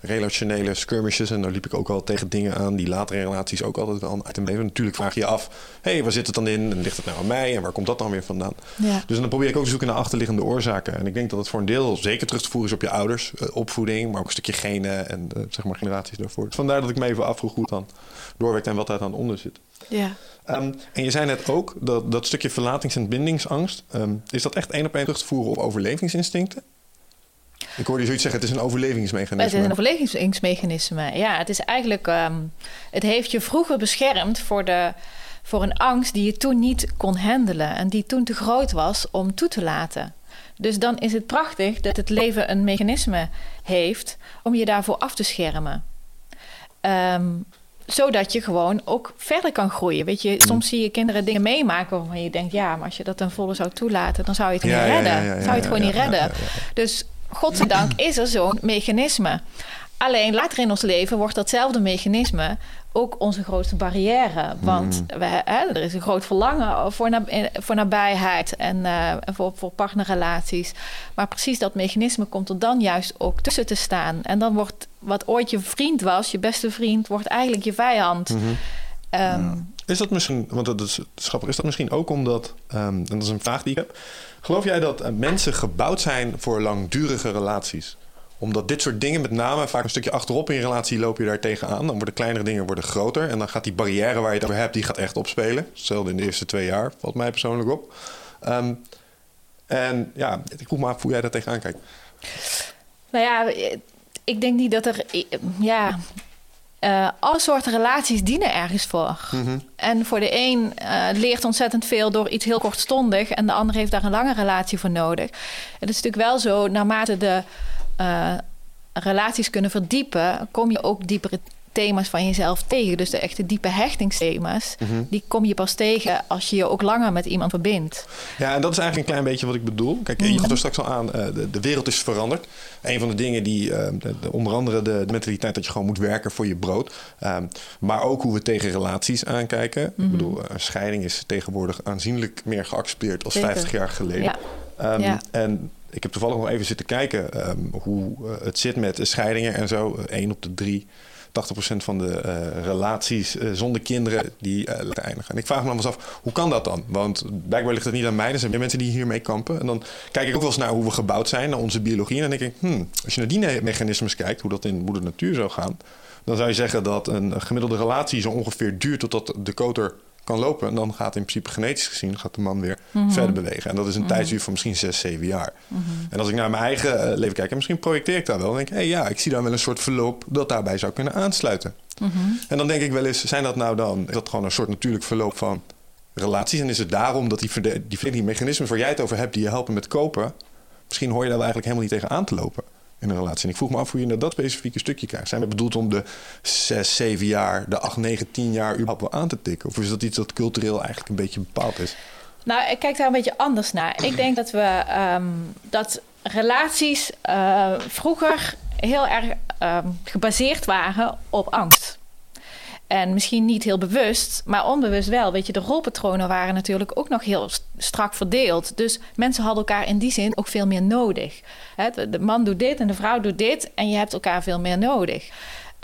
Speaker 2: relationele skirmishes. En daar liep ik ook al tegen dingen aan die later in relaties ook altijd wel een item bleven. Natuurlijk vraag je je af, hé, hey, waar zit het dan in? En ligt het nou aan mij? En waar komt dat dan weer vandaan?
Speaker 4: Ja.
Speaker 2: Dus dan probeer ik ook te zoeken naar achterliggende oorzaken. En ik denk dat het voor een deel zeker terug te voeren is op je ouders, eh, opvoeding, maar ook een stukje genen en eh, zeg maar generaties daarvoor. Dus vandaar dat ik me even afvroeg hoe het dan doorwerkt en wat daar dan onder zit.
Speaker 4: Ja.
Speaker 2: Ehm, en je zei net ook dat dat stukje verlatings- en bindingsangst, ehm, is dat echt één op één terug te voeren op overlevingsinstincten? Ik hoorde je zoiets zeggen, het is een
Speaker 4: Het
Speaker 2: overlevingsmechanisme.
Speaker 4: is een overlevingsmechanisme. Ja, het is eigenlijk. ehm, het heeft je vroeger beschermd voor, de, voor een angst die je toen niet kon handelen. En die toen te groot was om toe te laten. Dus dan is het prachtig dat het leven een mechanisme heeft om je daarvoor af te schermen. Ehm, zodat je gewoon ook verder kan groeien. Weet je, soms zie je kinderen dingen meemaken waarvan je denkt: ja, maar als je dat ten volle zou toelaten, dan zou je het
Speaker 2: Ja,
Speaker 4: niet
Speaker 2: ja,
Speaker 4: redden.
Speaker 2: ja,
Speaker 4: zou je het gewoon niet redden. Dus godzijdank is er zo'n mechanisme. Alleen later in ons leven wordt datzelfde mechanisme ook onze grootste barrière. Want we, hè, er is een groot verlangen voor, nab- voor nabijheid en eh, voor, voor partnerrelaties. Maar precies dat mechanisme komt er dan juist ook tussen te staan. En dan wordt wat ooit je vriend was, je beste vriend, wordt eigenlijk je vijand.
Speaker 2: Mhm.
Speaker 4: Ehm,
Speaker 2: Is dat misschien, want dat is, dat is grappig, is dat misschien ook omdat, ehm, en dat is een vraag die ik heb. Geloof jij dat eh, mensen gebouwd zijn voor langdurige relaties? Omdat dit soort dingen met name vaak een stukje achterop in je relatie loop je daar tegenaan. Dan worden kleinere dingen worden groter. En dan gaat die barrière waar je het over hebt, die gaat echt opspelen. Hetzelfde in de eerste twee jaar, valt mij persoonlijk op. Ehm, En ja, ik vroeg me hoe jij daar tegenaan kijkt.
Speaker 4: Nou ja, ik denk niet dat er. Ja, uh, alle soorten relaties dienen ergens voor. Mhm. En voor de een uh, leert ontzettend veel door iets heel kortstondig... en de ander heeft daar een lange relatie voor nodig. Het is natuurlijk wel zo, naarmate de uh, relaties kunnen verdiepen... kom je ook diepere thema's van jezelf tegen. Dus de echte diepe hechtingsthema's, mhm. die kom je pas tegen als je je ook langer met iemand verbindt.
Speaker 2: Ja, en dat is eigenlijk een klein beetje wat ik bedoel. Kijk, je gaf er straks al aan, de, de, wereld is veranderd. Een van de dingen die, de, onder andere de, mentaliteit dat je gewoon moet werken voor je brood. Um, maar ook hoe we tegen relaties aankijken. Ik mhm. bedoel, een scheiding is tegenwoordig aanzienlijk meer geaccepteerd als 50 jaar geleden. Ja. Um, ja. En ik heb toevallig nog even zitten kijken um, hoe het zit met scheidingen en zo. 1 op de drie 80% van de uh, relaties uh, zonder kinderen die uh, eindigen. En ik vraag me dan eens af, hoe kan dat dan? Want blijkbaar ligt het niet aan mij. Er zijn meer mensen die hiermee kampen. En dan kijk ik ook wel eens naar hoe we gebouwd zijn, naar onze biologie. En dan denk ik, hmm, als je naar die mechanismes kijkt, hoe dat in moeder natuur zou gaan... dan zou je zeggen dat een gemiddelde relatie zo ongeveer duurt totdat de koter kan lopen. En dan gaat in principe genetisch gezien gaat de man weer mhm. verder bewegen. En dat is een mm tijdsduur van misschien zes, zeven jaar. Mhm. En als ik naar mijn eigen eh, leven kijk, en misschien projecteer ik daar wel, dan denk ik, hé hey, ja, ik zie daar wel een soort verloop dat daarbij zou kunnen aansluiten. Mhm. En dan denk ik wel eens, zijn dat nou dan, is dat gewoon een soort natuurlijk verloop van relaties? En is het daarom dat die, die, die mechanismen waar jij het over hebt, die je helpen met kopen, misschien hoor je daar wel eigenlijk helemaal niet tegen aan te lopen in een relatie. En ik vroeg me af hoe je naar dat specifieke stukje krijgt. Zijn we bedoeld om de 6, 7 jaar, de 8, 9, 10 jaar überhaupt wel aan te tikken? Of is dat iets dat cultureel eigenlijk een beetje bepaald is?
Speaker 4: Nou, ik kijk daar een beetje anders naar. Ik denk dat we um, dat relaties uh, vroeger heel erg um, gebaseerd waren op angst. En misschien niet heel bewust, maar onbewust wel. Weet je, de rolpatronen waren natuurlijk ook nog heel strak verdeeld. Dus mensen hadden elkaar in die zin ook veel meer nodig. de man doet dit en de vrouw doet dit en je hebt elkaar veel meer nodig.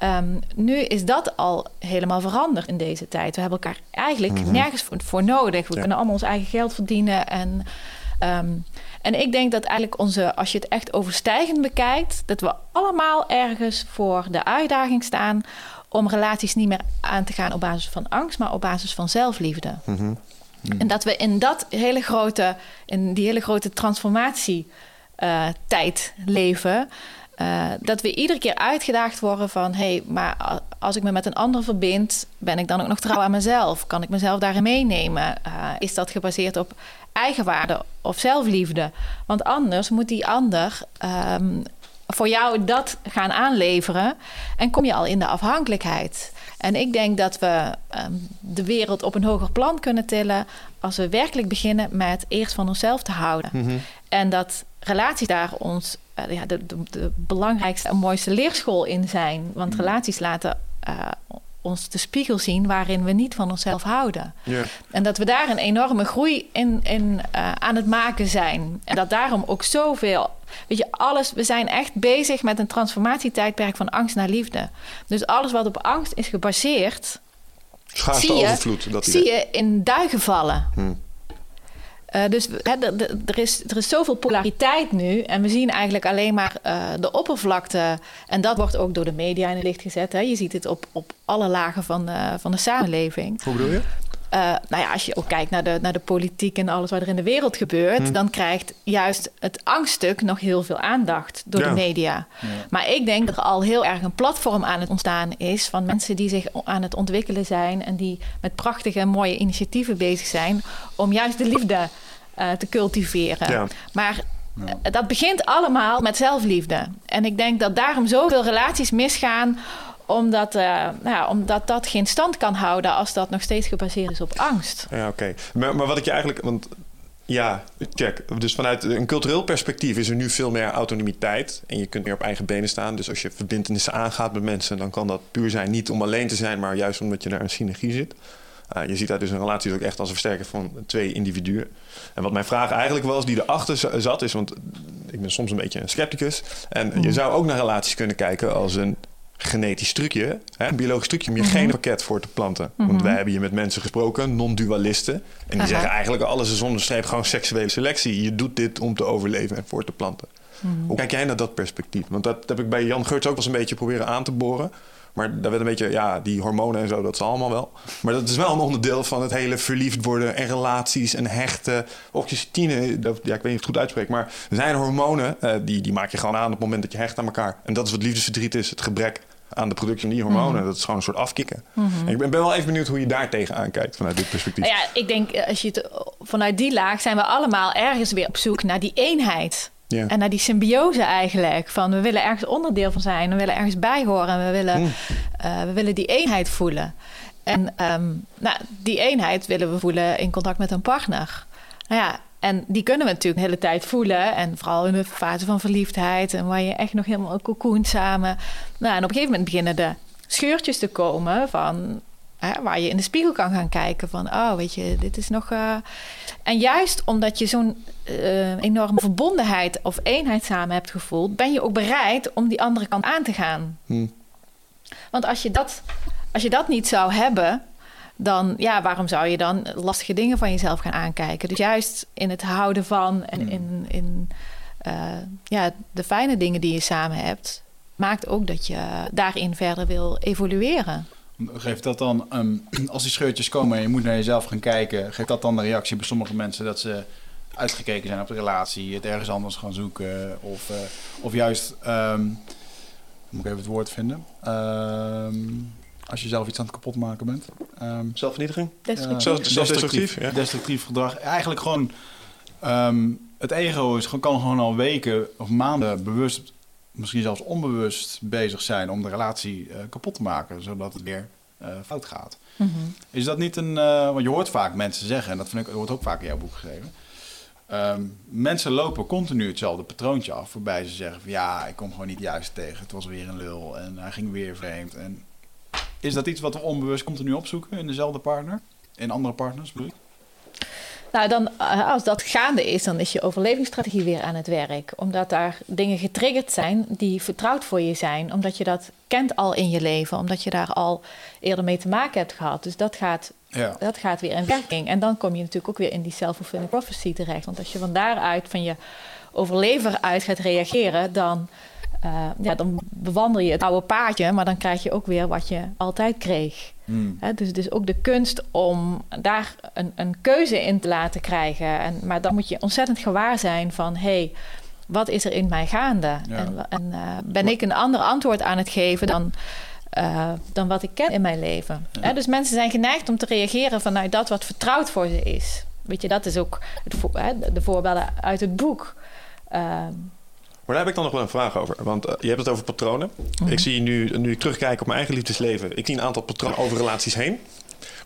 Speaker 4: Um, nu is dat al helemaal veranderd in deze tijd. We hebben elkaar eigenlijk mhm. nergens voor, nodig. We kunnen allemaal ons eigen geld verdienen. En, um, en ik denk dat eigenlijk onze, als je het echt overstijgend bekijkt, dat we allemaal ergens voor de uitdaging staan om relaties niet meer aan te gaan op basis van angst, maar op basis van zelfliefde. Mhm. En dat we in dat hele grote, in die hele grote transformatietijd uh, leven. Uh, dat we iedere keer uitgedaagd worden van... hé, hey, maar als ik me met een ander verbind... ben ik dan ook nog trouw aan mezelf? Kan ik mezelf daarin meenemen? Uh, is dat gebaseerd op eigenwaarde of zelfliefde? Want anders moet die ander um, voor jou dat gaan aanleveren en kom je al in de afhankelijkheid. En ik denk dat we um, de wereld op een hoger plan kunnen tillen als we werkelijk beginnen met eerst van onszelf te houden. Mm En dat relaties daar ons uh, ja, de, de, de, belangrijkste en mooiste leerschool in zijn. Want mhm. relaties laten uh, ons de spiegel zien waarin we niet van onszelf houden. En dat we daar een enorme groei in, in uh, aan het maken zijn. En dat daarom ook zoveel. Weet je, alles. We zijn echt bezig met een transformatietijdperk van angst naar liefde. Dus alles wat op angst is gebaseerd.
Speaker 2: Schaarste overvloed. Dat
Speaker 4: zie je in duigen vallen. Hmm. Uh, dus er, is, er is zoveel polariteit nu. En we zien eigenlijk alleen maar uh, de oppervlakte. En dat wordt ook door de media in het licht gezet. Hè. Je ziet het op, op alle lagen van de, van de samenleving.
Speaker 2: Hoe bedoel je?
Speaker 4: Uh, nou ja, als je ook kijkt naar de, naar de politiek en alles wat er in de wereld gebeurt, hm. dan krijgt juist het angststuk nog heel veel aandacht door de media. Ja. Maar ik denk dat er al heel erg een platform aan het ontstaan is van mensen die zich aan het ontwikkelen zijn en die met prachtige en mooie initiatieven bezig zijn om juist de liefde uh, te cultiveren. Ja. Maar uh, dat begint allemaal met zelfliefde. En ik denk dat daarom zoveel relaties misgaan omdat, uh, nou ja, omdat dat geen stand kan houden als dat nog steeds gebaseerd is op angst.
Speaker 2: Ja, oké. Maar, maar wat ik je eigenlijk. Want ja, check. Dus vanuit een cultureel perspectief is er nu veel meer autonomiteit. En je kunt meer op eigen benen staan. Dus als je verbindenissen aangaat met mensen, dan kan dat puur zijn. Niet om alleen te zijn, maar juist omdat je daar een synergie zit. Uh, je ziet daar dus een relatie ook echt als een versterker van twee individuen. En wat mijn vraag eigenlijk was, die erachter zat, is... want ik ben soms een beetje een scepticus. En je mm. zou ook naar relaties kunnen kijken als een genetisch trucje, hè, een biologisch trucje om je mm -hmm. genenpakket voor te planten. Want mhm. wij hebben hier met mensen gesproken, non-dualisten. En die zeggen eigenlijk alles is zonder streep gewoon seksuele selectie. Je doet dit om te overleven en voor te planten. Mhm. Hoe kijk jij naar dat perspectief? Want dat heb ik bij Jan Geurts ook wel eens een beetje proberen aan te boren. Maar daar werd een beetje, ja, die hormonen en zo, dat is allemaal wel. Maar dat is wel een onderdeel van het hele verliefd worden en relaties en hechten. Oxytocine, dat, ja, ik weet niet of ik het goed uitspreek, maar er zijn hormonen, uh, die, die maak je gewoon aan op het moment dat je hecht aan elkaar. En dat is wat liefdesverdriet is, het gebrek aan de productie van die hormonen. Dat is gewoon een soort afkicken. En ik ben, ben wel even benieuwd hoe je daar tegenaan kijkt vanuit dit perspectief.
Speaker 4: Nou ja, ik denk als je het vanuit die laag zijn we allemaal ergens weer op zoek naar die eenheid. Ja. En naar die symbiose eigenlijk. Van we willen ergens onderdeel van zijn. We willen ergens bij horen. We willen, mm. uh, we willen die eenheid voelen. En um, nou, die eenheid willen we voelen in contact met een partner. Nou ja, en die kunnen we natuurlijk de hele tijd voelen. En vooral in de fase van verliefdheid. En waar je echt nog helemaal cocoont samen. Nou, en op een gegeven moment beginnen de scheurtjes te komen van... Hè, waar je in de spiegel kan gaan kijken van... oh, weet je, dit is nog... Uh... En juist omdat je zo'n uh, enorme verbondenheid of eenheid samen hebt gevoeld... ben je ook bereid om die andere kant aan te gaan. Hmm. Want als je, dat, als je dat niet zou hebben dan ja, waarom zou je dan lastige dingen van jezelf gaan aankijken? Dus juist in het houden van en hmm. in, in uh, ja, de fijne dingen die je samen hebt, maakt ook dat je daarin verder wil evolueren.
Speaker 1: Geeft dat dan, um, als die scheurtjes komen en je moet naar jezelf gaan kijken, geeft dat dan de reactie bij sommige mensen dat ze uitgekeken zijn op de relatie, het ergens anders gaan zoeken, of, uh, of juist, um, moet ik even het woord vinden, um, als je zelf iets aan het kapot maken bent.
Speaker 2: Um, Zelfvernietiging?
Speaker 4: Destructief.
Speaker 2: destructief, ja.
Speaker 1: destructief gedrag. Eigenlijk gewoon... Um, het ego is, kan gewoon al weken of maanden bewust, misschien zelfs onbewust bezig zijn om de relatie uh, kapot te maken, zodat het weer uh, fout gaat. Mm -hmm. Is dat niet een. Uh, want je hoort vaak mensen zeggen, en dat vind ik, wordt ook vaak in jouw boek geschreven. Um, mensen lopen continu hetzelfde patroontje af, waarbij ze zeggen: van, Ja, ik kom gewoon niet juist tegen. Het was weer een lul en hij ging weer vreemd. En is dat iets wat we onbewust continu opzoeken in dezelfde partner? In andere partners bedoel ik?
Speaker 4: Nou, dan, eh, als dat gaande is, dan is je overlevingsstrategie weer aan het werk. Omdat daar dingen getriggerd zijn die vertrouwd voor je zijn. Omdat je dat kent al in je leven. Omdat je daar al eerder mee te maken hebt gehad. Dus dat gaat, ja. dat gaat weer in werking. En dan kom je natuurlijk ook weer in die self-fulfilling prophecy terecht. Want als je van daaruit, van je overlever uit gaat reageren... dan uh, ja, dan bewandel je het oude paadje, maar dan krijg je ook weer wat je altijd kreeg. Hmm. dus het is ook de kunst om daar een, een keuze in te laten krijgen. En, maar dan moet je ontzettend gewaar zijn van... hey, wat is er in mij gaande? En, en uh, ben ik een ander antwoord aan het geven dan, uh, dan wat ik ken in mijn leven? dus mensen zijn geneigd om te reageren vanuit dat wat vertrouwd voor ze is. Weet je, dat is ook het, de voorbeelden uit het boek. Uh,
Speaker 2: maar daar heb ik dan nog wel een vraag over. Want uh, je hebt het over patronen. Mhm. Ik zie nu, nu ik terugkijk op mijn eigen liefdesleven... ik zie een aantal patronen over relaties heen.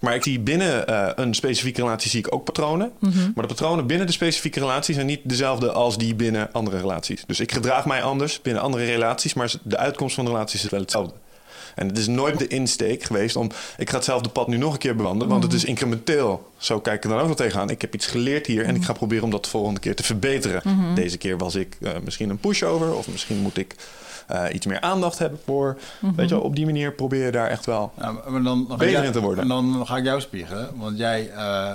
Speaker 2: Maar ik zie binnen uh, een specifieke relatie zie ik ook patronen. Mm -hmm. Maar de patronen binnen de specifieke relatie zijn niet dezelfde als die binnen andere relaties. Dus ik gedraag mij anders binnen andere relaties, maar de uitkomst van de relaties is wel hetzelfde. En het is nooit de insteek geweest om... ik ga hetzelfde pad nu nog een keer bewandelen... want het is incrementeel. Zo kijk ik er dan ook wel tegenaan. Ik heb iets geleerd hier... en ik ga proberen om dat de volgende keer te verbeteren. Mhm. Deze keer was ik uh, misschien een pushover... of misschien moet ik... Uh, iets meer aandacht hebben voor. Mm -hmm. Weet je, op die manier probeer je daar echt wel ja, maar dan, dan beter in te worden.
Speaker 1: En dan ga ik jou spiegelen, want jij uh,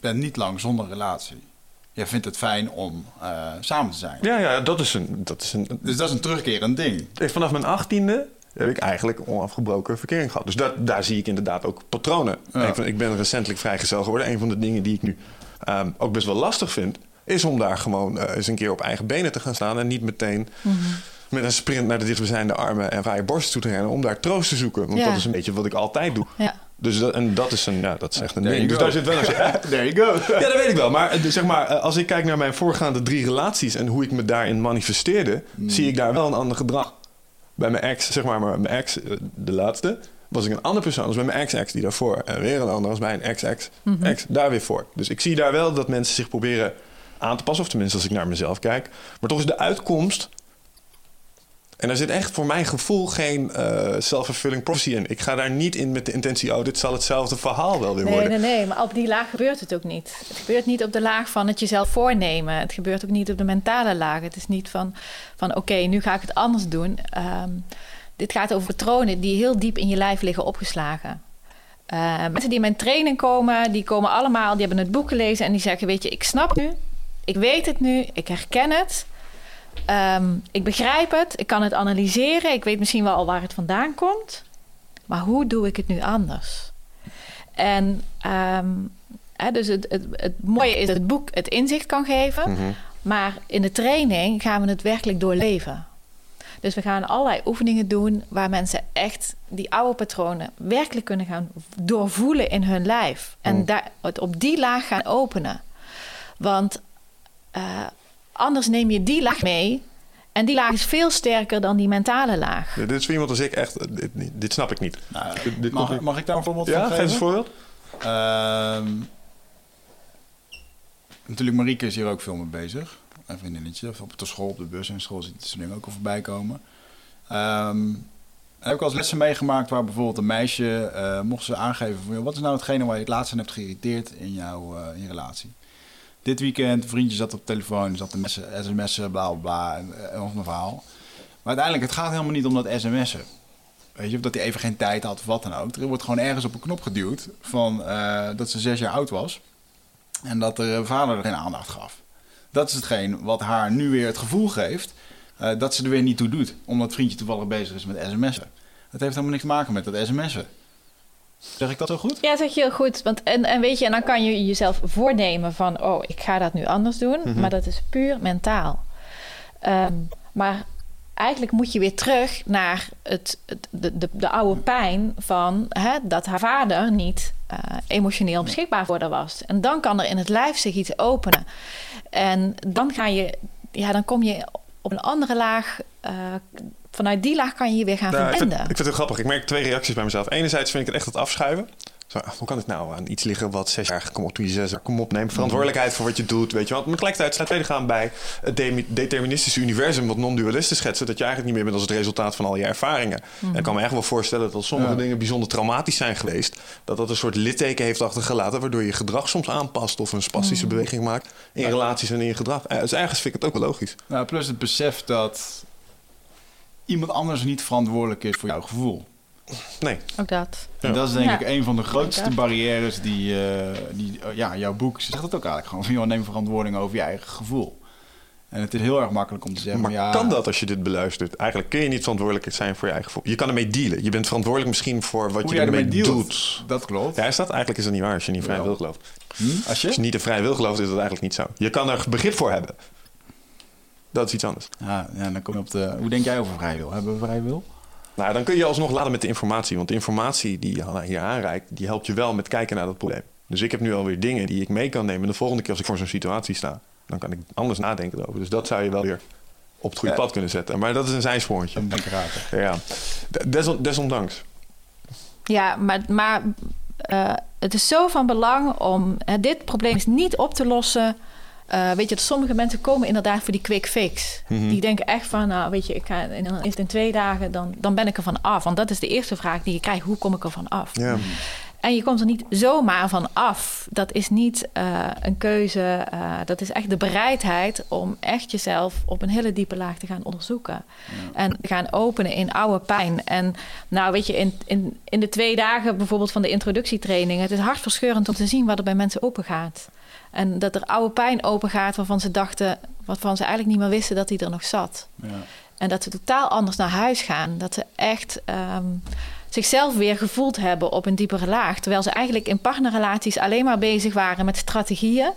Speaker 1: bent niet lang zonder relatie jij vindt het fijn om uh, samen te zijn.
Speaker 2: Ja, ja dat, is een, dat is een...
Speaker 1: Dus dat is een terugkerend ding.
Speaker 2: Vanaf mijn achttiende heb ik eigenlijk onafgebroken verkering gehad. Dus dat, daar zie ik inderdaad ook patronen. Ja. Ik ben recentelijk vrijgezel geworden. Een van de dingen die ik nu um, ook best wel lastig vind... is om daar gewoon uh, eens een keer op eigen benen te gaan staan... en niet meteen... Mm -hmm met een sprint naar de dichtstbijzijnde armen en vrije borst toe te rennen om daar troost te zoeken. Want ja. dat is een beetje wat ik altijd doe. Ja. Dus dat, en dat is een, ja, dat is echt een ding. Dus daar zit wel een.
Speaker 1: There you go.
Speaker 2: ja, dat weet ik wel. Maar eh, zeg maar, eh, als ik kijk naar mijn voorgaande drie relaties en hoe ik me daarin manifesteerde, hmm. zie ik daar wel een ander gedrag. Bij mijn ex, zeg maar, maar mijn ex, eh, de laatste, was ik een andere persoon als bij mijn ex-ex die daarvoor. En weer een ander als bij een ex-ex, mm ex daar weer voor. Dus ik zie daar wel dat mensen zich proberen aan te passen, of tenminste als ik naar mezelf kijk. Maar toch is de uitkomst en daar zit echt voor mijn gevoel geen uh, self-fulfilling prophecy in. Ik ga daar niet in met de intentie, oh, dit zal hetzelfde verhaal wel weer
Speaker 4: nee,
Speaker 2: worden.
Speaker 4: Nee, nee, maar op die laag gebeurt het ook niet. Het gebeurt niet op de laag van het jezelf voornemen. Het gebeurt ook niet op de mentale laag. Het is niet van, van oké, nu ga ik het anders doen. Um, dit gaat over patronen die heel diep in je lijf liggen opgeslagen. Uh, mensen die in mijn training komen, die komen allemaal, die hebben het boek gelezen en die zeggen, weet je, ik snap nu, ik weet het nu, ik herken het... ehm, ik begrijp het, ik kan het analyseren, ik weet misschien wel al waar het vandaan komt. Maar hoe doe ik het nu anders? En ehm, hè, dus het, het, het mooie is dat het boek het inzicht kan geven.
Speaker 2: Mhm.
Speaker 4: Maar in de training gaan we het werkelijk doorleven. Dus we gaan allerlei oefeningen doen waar mensen echt die oude patronen werkelijk kunnen gaan doorvoelen in hun lijf. En
Speaker 2: Mm.
Speaker 4: daar, het op die laag gaan openen. Want eh, anders neem je die laag mee. En die laag is veel sterker dan die mentale laag.
Speaker 2: Dit is voor iemand als ik echt... Dit, dit snap ik niet.
Speaker 1: Nou,
Speaker 2: Dit- dit
Speaker 1: mag, mag ik daar een voorbeeld
Speaker 2: Ja,
Speaker 1: van
Speaker 2: geef
Speaker 1: geven?
Speaker 2: eens een voorbeeld.
Speaker 1: Ehm, natuurlijk, Marieke is hier ook veel mee bezig. Een vriendinnetje. Of op de school, op de bus en school ziet ze dingen ook al voorbij komen. Ehm, heb ik wel eens lessen meegemaakt waar bijvoorbeeld een meisje eh, mocht ze aangeven van wat is nou hetgene waar je het laatst aan hebt geïrriteerd in jouw eh, in relatie. Dit weekend, vriendje zat op telefoon, zat messen, sms'en, bla bla bla, en, en of een verhaal. Maar uiteindelijk, het gaat helemaal niet om dat sms'en. Weet je, of dat hij even geen tijd had of wat dan ook. Er wordt gewoon ergens op een knop geduwd van eh, dat ze zes jaar oud was. En dat de vader er geen aandacht gaf. Dat is hetgeen wat haar nu weer het gevoel geeft eh, dat ze er weer niet toe doet. Omdat het vriendje toevallig bezig is met sms'en. Dat heeft helemaal niks te maken met dat sms'en. Zeg ik dat zo goed?
Speaker 4: Ja, zeg je heel goed. Want, en, en weet je, en dan kan je jezelf voornemen van... oh, ik ga dat nu anders doen.
Speaker 2: Mhm.
Speaker 4: Maar dat is puur mentaal. Ehm, maar eigenlijk moet je weer terug naar het, het, de, de, de oude pijn... van hè, dat haar vader niet eh, emotioneel beschikbaar voor haar was. En dan kan er in het lijf zich iets openen. En dan ga je... Ja, dan kom je op een andere laag... eh, vanuit die laag kan je je weer gaan
Speaker 2: Nou, ik, vind,
Speaker 4: verbinden.
Speaker 2: ik vind het heel grappig. Ik merk twee reacties bij mezelf. Enerzijds vind ik het echt het afschuiven. Zo, hoe kan het nou aan iets liggen wat zes jaar... Kom op, toen je zes jaar... Kom op, neem verantwoordelijkheid voor wat je doet. Weet je wel. Maar tegelijkertijd sluit tweede gaan bij het de- deterministische universum... wat non-dualistisch schetsen. Dat je eigenlijk niet meer bent als het resultaat van al je ervaringen. En ik kan me echt wel voorstellen dat sommige
Speaker 1: Ja.
Speaker 2: dingen bijzonder traumatisch zijn geweest. Dat dat een soort litteken heeft achtergelaten... waardoor je gedrag soms aanpast of een spastische beweging maakt... in relaties en in je gedrag. Eh, Dus ergens vind ik het ook wel logisch.
Speaker 1: Nou, plus het besef dat iemand anders niet verantwoordelijk is voor jouw gevoel.
Speaker 2: Nee.
Speaker 4: Ook dat.
Speaker 1: En dat is denk
Speaker 4: Ja.
Speaker 1: ik een van de grootste
Speaker 4: Ja.
Speaker 1: barrières die, eh, die eh, ja, jouw boek zegt het ook eigenlijk gewoon. Van, joh, neem verantwoording over je eigen gevoel. En het is heel erg makkelijk om te zeggen,
Speaker 2: Maar
Speaker 1: ja,
Speaker 2: kan dat als je dit beluistert? Eigenlijk kun je niet verantwoordelijk zijn voor je eigen gevoel. Je kan ermee dealen. Je bent verantwoordelijk misschien voor wat
Speaker 1: hoe
Speaker 2: je ermee doet.
Speaker 1: Dat klopt.
Speaker 2: Ja, is dat? Eigenlijk is dat niet waar als je niet vrij wil gelooft.
Speaker 1: Hm? Als
Speaker 2: Als je
Speaker 1: je?
Speaker 2: niet een vrij wil gelooft, is dat eigenlijk niet zo. Je kan er begrip voor hebben. Dat is iets anders.
Speaker 1: Ja, ja, dan kom je op de... Hoe denk jij over vrij wil? Hebben we vrij wil?
Speaker 2: Nou, dan kun je alsnog laden met de informatie. Want de informatie die je hier aanreikt, die helpt je wel met kijken naar dat probleem. Dus ik heb nu alweer dingen die ik mee kan nemen. De volgende keer als ik voor zo'n situatie sta, dan kan ik anders nadenken erover. Dus dat zou je wel weer op het goede
Speaker 1: Ja.
Speaker 2: pad kunnen zetten. Maar dat is een zijsprongetje.
Speaker 1: Een raken.
Speaker 2: Ja, Desond- desondanks.
Speaker 4: Ja, maar, maar eh, het is zo van belang om hè, dit probleem is niet op te lossen. Eh, weet je, dat sommige mensen komen inderdaad voor die quick fix.
Speaker 2: Mhm.
Speaker 4: Die denken echt van, nou weet je, ik ga, en dan is het in twee dagen, dan, dan ben ik er van af. Want dat is de eerste vraag die je krijgt, hoe kom ik er van af?
Speaker 2: Ja.
Speaker 4: En je komt er niet zomaar van af. Dat is niet eh, een keuze. eh, dat is echt de bereidheid om echt jezelf op een hele diepe laag te gaan onderzoeken. En te gaan openen in oude pijn. En nou weet je, in, in, in de twee dagen bijvoorbeeld van de introductietraining... het is hartverscheurend om te zien wat er bij mensen open gaat. En dat er oude pijn open gaat waarvan ze dachten... waarvan ze eigenlijk niet meer wisten dat die er nog zat.
Speaker 1: Ja.
Speaker 4: En dat ze totaal anders naar huis gaan. Dat ze echt ehm, zichzelf weer gevoeld hebben op een diepere laag. Terwijl ze eigenlijk in partnerrelaties alleen maar bezig waren met strategieën.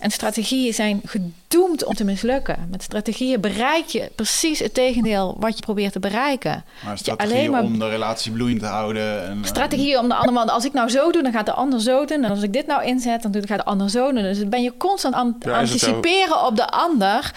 Speaker 4: En strategieën zijn gedoemd om te mislukken. Met strategieën bereik je precies het tegendeel wat je probeert te bereiken.
Speaker 1: Maar
Speaker 4: je
Speaker 1: strategie
Speaker 4: alleen maar-
Speaker 1: om de relatie bloeiend te houden. En, eh,
Speaker 4: Strategieën om de andere man, als ik nou zo doe, dan gaat de ander zo doen. En als ik dit nou inzet, dan doet- gaat de ander zo doen. Dus dan ben je constant aan het
Speaker 2: Ja, is het zo?
Speaker 4: anticiperen op de ander.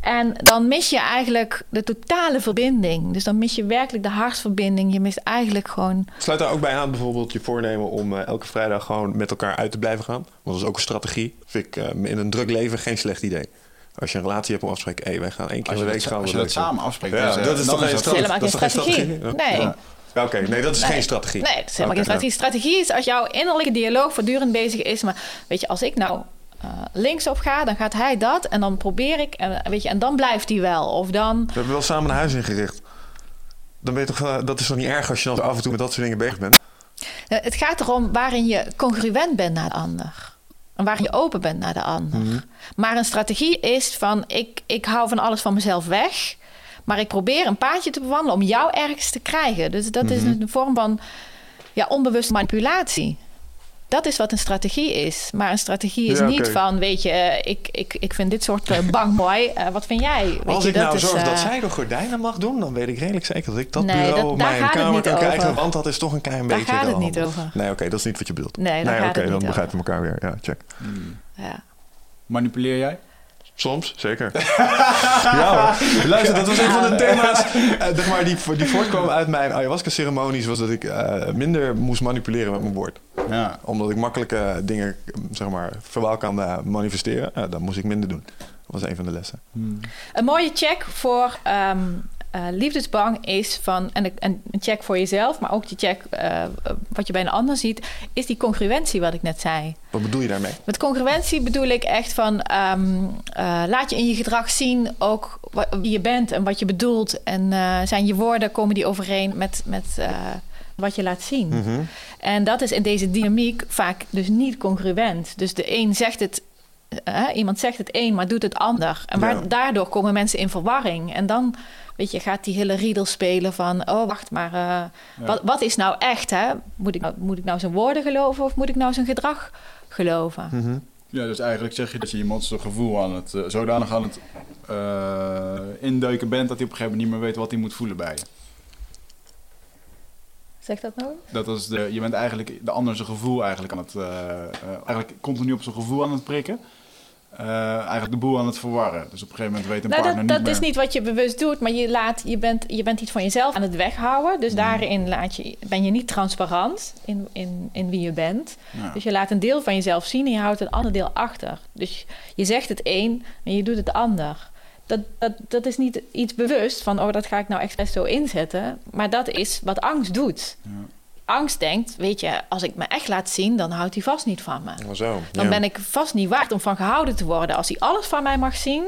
Speaker 4: En dan mis je eigenlijk de totale verbinding. Dus dan mis je werkelijk de hartsverbinding. Je mist eigenlijk gewoon.
Speaker 2: Sluit daar ook bij aan bijvoorbeeld je voornemen om eh, elke vrijdag gewoon met elkaar uit te blijven gaan. Want dat is ook een strategie. Vind ik eh, in een druk leven geen slecht idee. Als je een relatie hebt om af te spreken, hé, wij gaan één keer in
Speaker 1: je
Speaker 2: de week
Speaker 1: dat,
Speaker 2: gaan
Speaker 1: als
Speaker 2: we
Speaker 1: je dat samen afspreekt,
Speaker 2: Ja,
Speaker 1: dan is,
Speaker 2: dat is toch geen
Speaker 4: helemaal geen strategie. Nee.
Speaker 2: Ja. Ja, Oké, nee, dat is
Speaker 4: Nee.
Speaker 2: geen strategie.
Speaker 4: Nee, dat is helemaal geen strategie. Strategie is als jouw innerlijke dialoog voortdurend bezig is. Maar weet je, als ik nou eh, linksop ga, dan gaat hij dat. En dan probeer ik. En, weet je, en dan blijft hij wel. Of dan.
Speaker 2: We hebben wel samen een huis ingericht. Dan ben je toch, eh, dat is toch niet erg als je dan af en toe met dat soort dingen bezig bent?
Speaker 4: Het gaat erom waarin je congruent bent naar de ander. En waarin je open bent naar de ander. Maar een strategie is van ik, ik hou van alles van mezelf weg. Maar ik probeer een paadje te bewandelen om jou ergens te krijgen. Dus dat is een vorm van ja, onbewuste manipulatie. Dat is wat een strategie is. Maar een strategie is
Speaker 2: Ja,
Speaker 4: niet van, weet je, eh, ik, ik, ik vind dit soort eh, bang mooi. Eh, wat vind jij? Weet
Speaker 2: Als
Speaker 4: je,
Speaker 2: ik nou
Speaker 4: is,
Speaker 2: zorg dat zij de gordijnen mag doen, dan weet ik redelijk zeker dat ik dat
Speaker 4: Nee,
Speaker 2: bureau
Speaker 4: dat- daar
Speaker 2: mijn
Speaker 4: gaat
Speaker 2: kamer kan krijgen. Want dat is toch een klein
Speaker 4: Daar
Speaker 2: beetje
Speaker 4: gaat
Speaker 2: de
Speaker 4: het niet over.
Speaker 2: Nee, oké, dat is niet wat je bedoelt.
Speaker 4: Nee, daar gaat
Speaker 2: oké, dan begrijpen we elkaar weer. Ja, check.
Speaker 4: Ja.
Speaker 1: Manipuleer jij?
Speaker 2: Soms, zeker. ja hoor. Luister, dat was een van de thema's eh, zeg maar, die, die uit mijn ayahuasca-ceremonies... was dat ik eh, minder moest manipuleren met mijn woord.
Speaker 1: Ja.
Speaker 2: Omdat ik makkelijke dingen zeg maar, verbaal kan eh, manifesteren. eh, dan moest ik minder doen. Dat was een van de lessen.
Speaker 4: Een mooie check voor ehm, eh, liefdesbang is van... En, en een check voor jezelf, maar ook die check eh, wat je bij een ander ziet... is die congruentie wat ik net zei.
Speaker 2: Wat bedoel je daarmee?
Speaker 4: Met congruentie bedoel ik echt van... ehm, eh, laat je in je gedrag zien ook wie je bent en wat je bedoelt. En zijn je woorden, komen die overeen met, met wat je laat zien.
Speaker 2: Mhm.
Speaker 4: En dat is in deze dynamiek vaak dus niet congruent. Dus de een zegt het, iemand zegt het een, maar doet het ander. En waar,
Speaker 2: Ja.
Speaker 4: daardoor komen mensen in verwarring. En dan, weet je, gaat die hele riedel spelen van... oh, wacht maar, eh, wat, wat is nou echt, hè? Moet ik, nou, moet ik nou zijn woorden geloven of moet ik nou zijn gedrag geloven?
Speaker 2: Mhm.
Speaker 1: Ja, dus eigenlijk zeg je dat je iemand zijn gevoel aan het, eh, zodanig aan het eh, indeuken bent dat hij op een gegeven moment niet meer weet wat hij moet voelen bij je.
Speaker 4: Zeg dat nou?
Speaker 1: Dat is de, je bent eigenlijk de ander zijn gevoel eigenlijk aan het, eigenlijk continu op zijn gevoel aan het prikken. Eh, eigenlijk de boel aan het verwarren. Dus op een gegeven moment weet een
Speaker 4: Nou,
Speaker 1: partner
Speaker 4: dat,
Speaker 1: niet
Speaker 4: dat
Speaker 1: meer.
Speaker 4: is niet wat je bewust doet, maar je, laat, je, bent, je bent iets van jezelf aan het weghouden. Dus daarin laat je, ben je niet transparant in, in, in wie je bent.
Speaker 1: Ja.
Speaker 4: Dus je laat een deel van jezelf zien en je houdt een ander deel achter. Dus je zegt het een en je doet het ander. Dat, dat, dat is niet iets bewust van, oh, dat ga ik nou expres zo inzetten. Maar dat is wat angst doet.
Speaker 1: Ja.
Speaker 4: Angst denkt, weet je, als ik me echt laat zien, dan houdt hij vast niet van me.
Speaker 2: Oh, zo.
Speaker 4: Dan
Speaker 2: ja.
Speaker 4: ben ik vast niet waard om van gehouden te worden. Als hij alles van mij mag zien.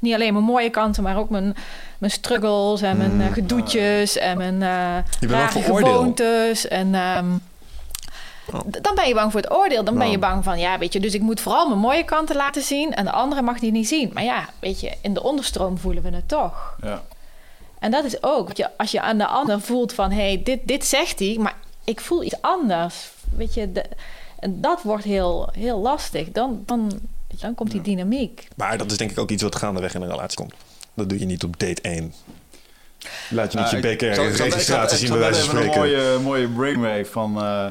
Speaker 4: Niet alleen mijn mooie kanten, maar ook mijn, mijn struggles en mijn eh, gedoetjes en mijn eh
Speaker 2: Mm.
Speaker 4: Rare gewoontes. En ehm,
Speaker 2: Oh.
Speaker 4: dan ben je bang voor het oordeel. Dan ben je
Speaker 2: Oh.
Speaker 4: bang van, ja, weet je, dus ik moet vooral mijn mooie kanten laten zien. En de andere mag die niet zien. Maar ja, weet je, in de onderstroom voelen we het toch.
Speaker 1: Ja.
Speaker 4: En dat is ook, je, als je aan de ander voelt van... hé, hey, dit, dit zegt hij, maar ik voel iets anders. Weet je, de, en dat wordt heel, heel lastig. Dan, dan, dan komt die dynamiek.
Speaker 2: Maar dat is denk ik ook iets wat gaandeweg in een relatie komt. Dat doe je niet op date 1. Laat je niet je
Speaker 1: Nou,
Speaker 2: BKR-registratie
Speaker 1: zal-
Speaker 2: zien bij wijze van spreken.
Speaker 1: Een mooie, mooie brainwave van... eh,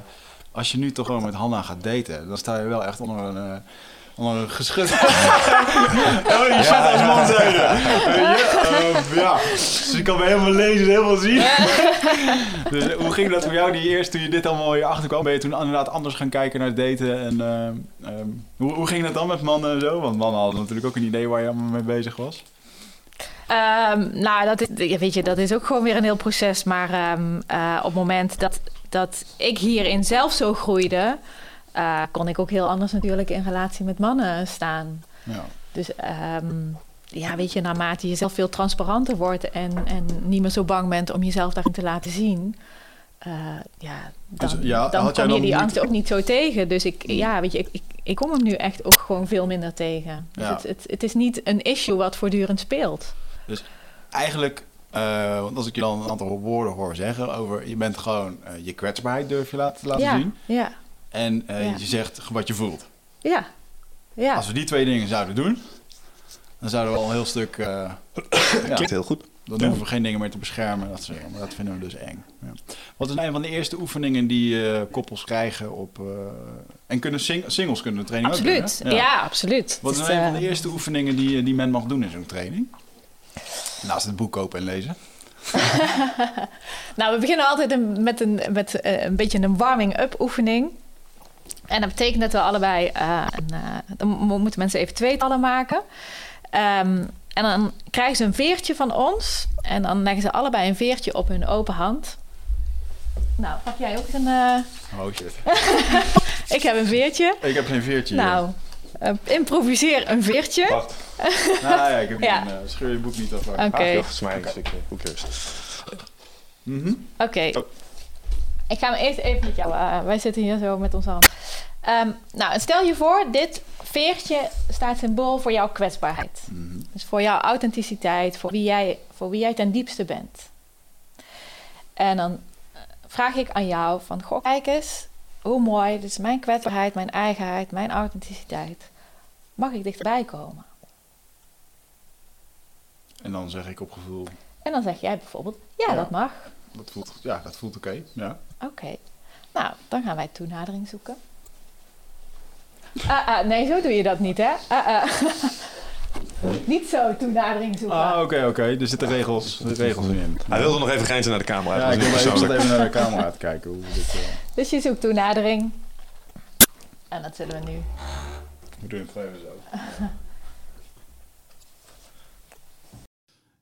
Speaker 1: als je nu toch gewoon met Hanna gaat daten... dan sta je wel echt onder een... eh, onder een geschut. oh, je zat als man je? Eh, ja, dus ik kan me helemaal lezen, helemaal zien. dus hoe ging dat voor jou die eerst toen je dit allemaal hier achter kwam? Ben je toen inderdaad anders gaan kijken naar het daten? En, eh, ehm, hoe, hoe ging dat dan met mannen en zo? Want mannen hadden natuurlijk ook een idee waar je allemaal mee bezig was.
Speaker 4: Ehm, nou, dat is, weet je, dat is ook gewoon weer een heel proces. Maar ehm, eh, op het moment dat, dat ik hierin zelf zo groeide... eh, kon ik ook heel anders natuurlijk in relatie met mannen staan.
Speaker 1: Ja.
Speaker 4: Dus ehm, ja, weet je, naarmate je zelf veel transparanter wordt en, en niet meer zo bang bent om jezelf daarin te laten zien, eh, ja, dan,
Speaker 1: Dus, ja,
Speaker 4: dan kom je
Speaker 1: dan
Speaker 4: die
Speaker 1: niet-
Speaker 4: angst ook niet zo tegen. Dus ik, ja, weet je, ik, ik, ik kom hem nu echt ook gewoon veel minder tegen. Dus
Speaker 1: Ja.
Speaker 4: het, het, het is niet een issue wat voortdurend speelt.
Speaker 1: Eigenlijk, eh, want als ik je dan een aantal woorden hoor zeggen over... je bent gewoon je kwetsbaarheid durf je laten, laten
Speaker 4: ja,
Speaker 1: zien.
Speaker 4: ja,
Speaker 1: En eh,
Speaker 4: Ja.
Speaker 1: je zegt wat je voelt.
Speaker 4: ja, ja.
Speaker 1: Als we die twee dingen zouden doen... dan zouden we al een heel stuk... eh, ja,
Speaker 2: Klinkt heel goed.
Speaker 1: dan hoeven we geen dingen meer te beschermen. Dat soort dingen. Maar dat vinden we dus eng. Ja. Wat is een van de eerste oefeningen die eh, koppels krijgen op... eh, en kunnen sing- singles kunnen de training ook doen,
Speaker 4: Absoluut.
Speaker 1: hè?
Speaker 4: Ja. absoluut.
Speaker 1: Wat is
Speaker 4: Dus,
Speaker 1: een van
Speaker 4: eh,
Speaker 1: de eerste oefeningen die, die men mag doen in zo'n training? Naast het boek kopen en lezen.
Speaker 4: Nou, we beginnen altijd een- met een, met, eh, een beetje een warming-up oefening. En dat betekent dat we allebei... eh, een, eh, dan mo- moeten mensen even tweetallen maken. Ehm, en dan krijgen ze een veertje van ons. En dan leggen ze allebei een veertje op hun open hand. Nou, pak jij ook een... eh,
Speaker 1: Oh shit.
Speaker 4: ik heb een veertje.
Speaker 1: Ik heb geen veertje.
Speaker 4: Nou, improviseer een veertje.
Speaker 2: Wacht.
Speaker 1: Nou ja, ik heb
Speaker 4: Ja.
Speaker 1: een, eh, scheur je boek niet af.
Speaker 4: Oké.
Speaker 2: Ah, joh, smijt een stukje. Hoe cares?
Speaker 1: Mhm.
Speaker 4: Oké. Ik ga hem eerst even met jou. eh, wij zitten hier zo met onze hand. Ehm, nou, stel je voor, dit veertje staat symbool voor jouw kwetsbaarheid.
Speaker 1: Mhm.
Speaker 4: Dus voor jouw authenticiteit, voor wie jij, voor wie jij ten diepste bent. En dan eh, vraag ik aan jou van, goh, kijk eens, hoe mooi, dit is mijn kwetsbaarheid, mijn eigenheid, mijn authenticiteit. Mag ik dichterbij komen?
Speaker 1: En dan zeg ik op gevoel,
Speaker 4: En dan zeg jij bijvoorbeeld, ja,
Speaker 1: Ja.
Speaker 4: dat mag.
Speaker 1: dat voelt, ja, dat voelt oké. Ja.
Speaker 4: Oké. Nou, dan gaan wij toenadering zoeken. Ah, ah, nee, zo doe je dat niet, hè? Ah, ah. niet zo toenadering zoeken.
Speaker 1: Ah, oké, oké. Er zitten regels, er regels in.
Speaker 2: Hij wilde nog even grenzen naar de camera.
Speaker 1: Ja,
Speaker 2: Dat
Speaker 1: ik
Speaker 2: was
Speaker 1: wil
Speaker 2: niet
Speaker 1: even, naar de camera te kijken hoe dit... eh,
Speaker 4: Dus je zoekt toenadering. En dat zullen we nu.
Speaker 1: we doen het gewoon even zo.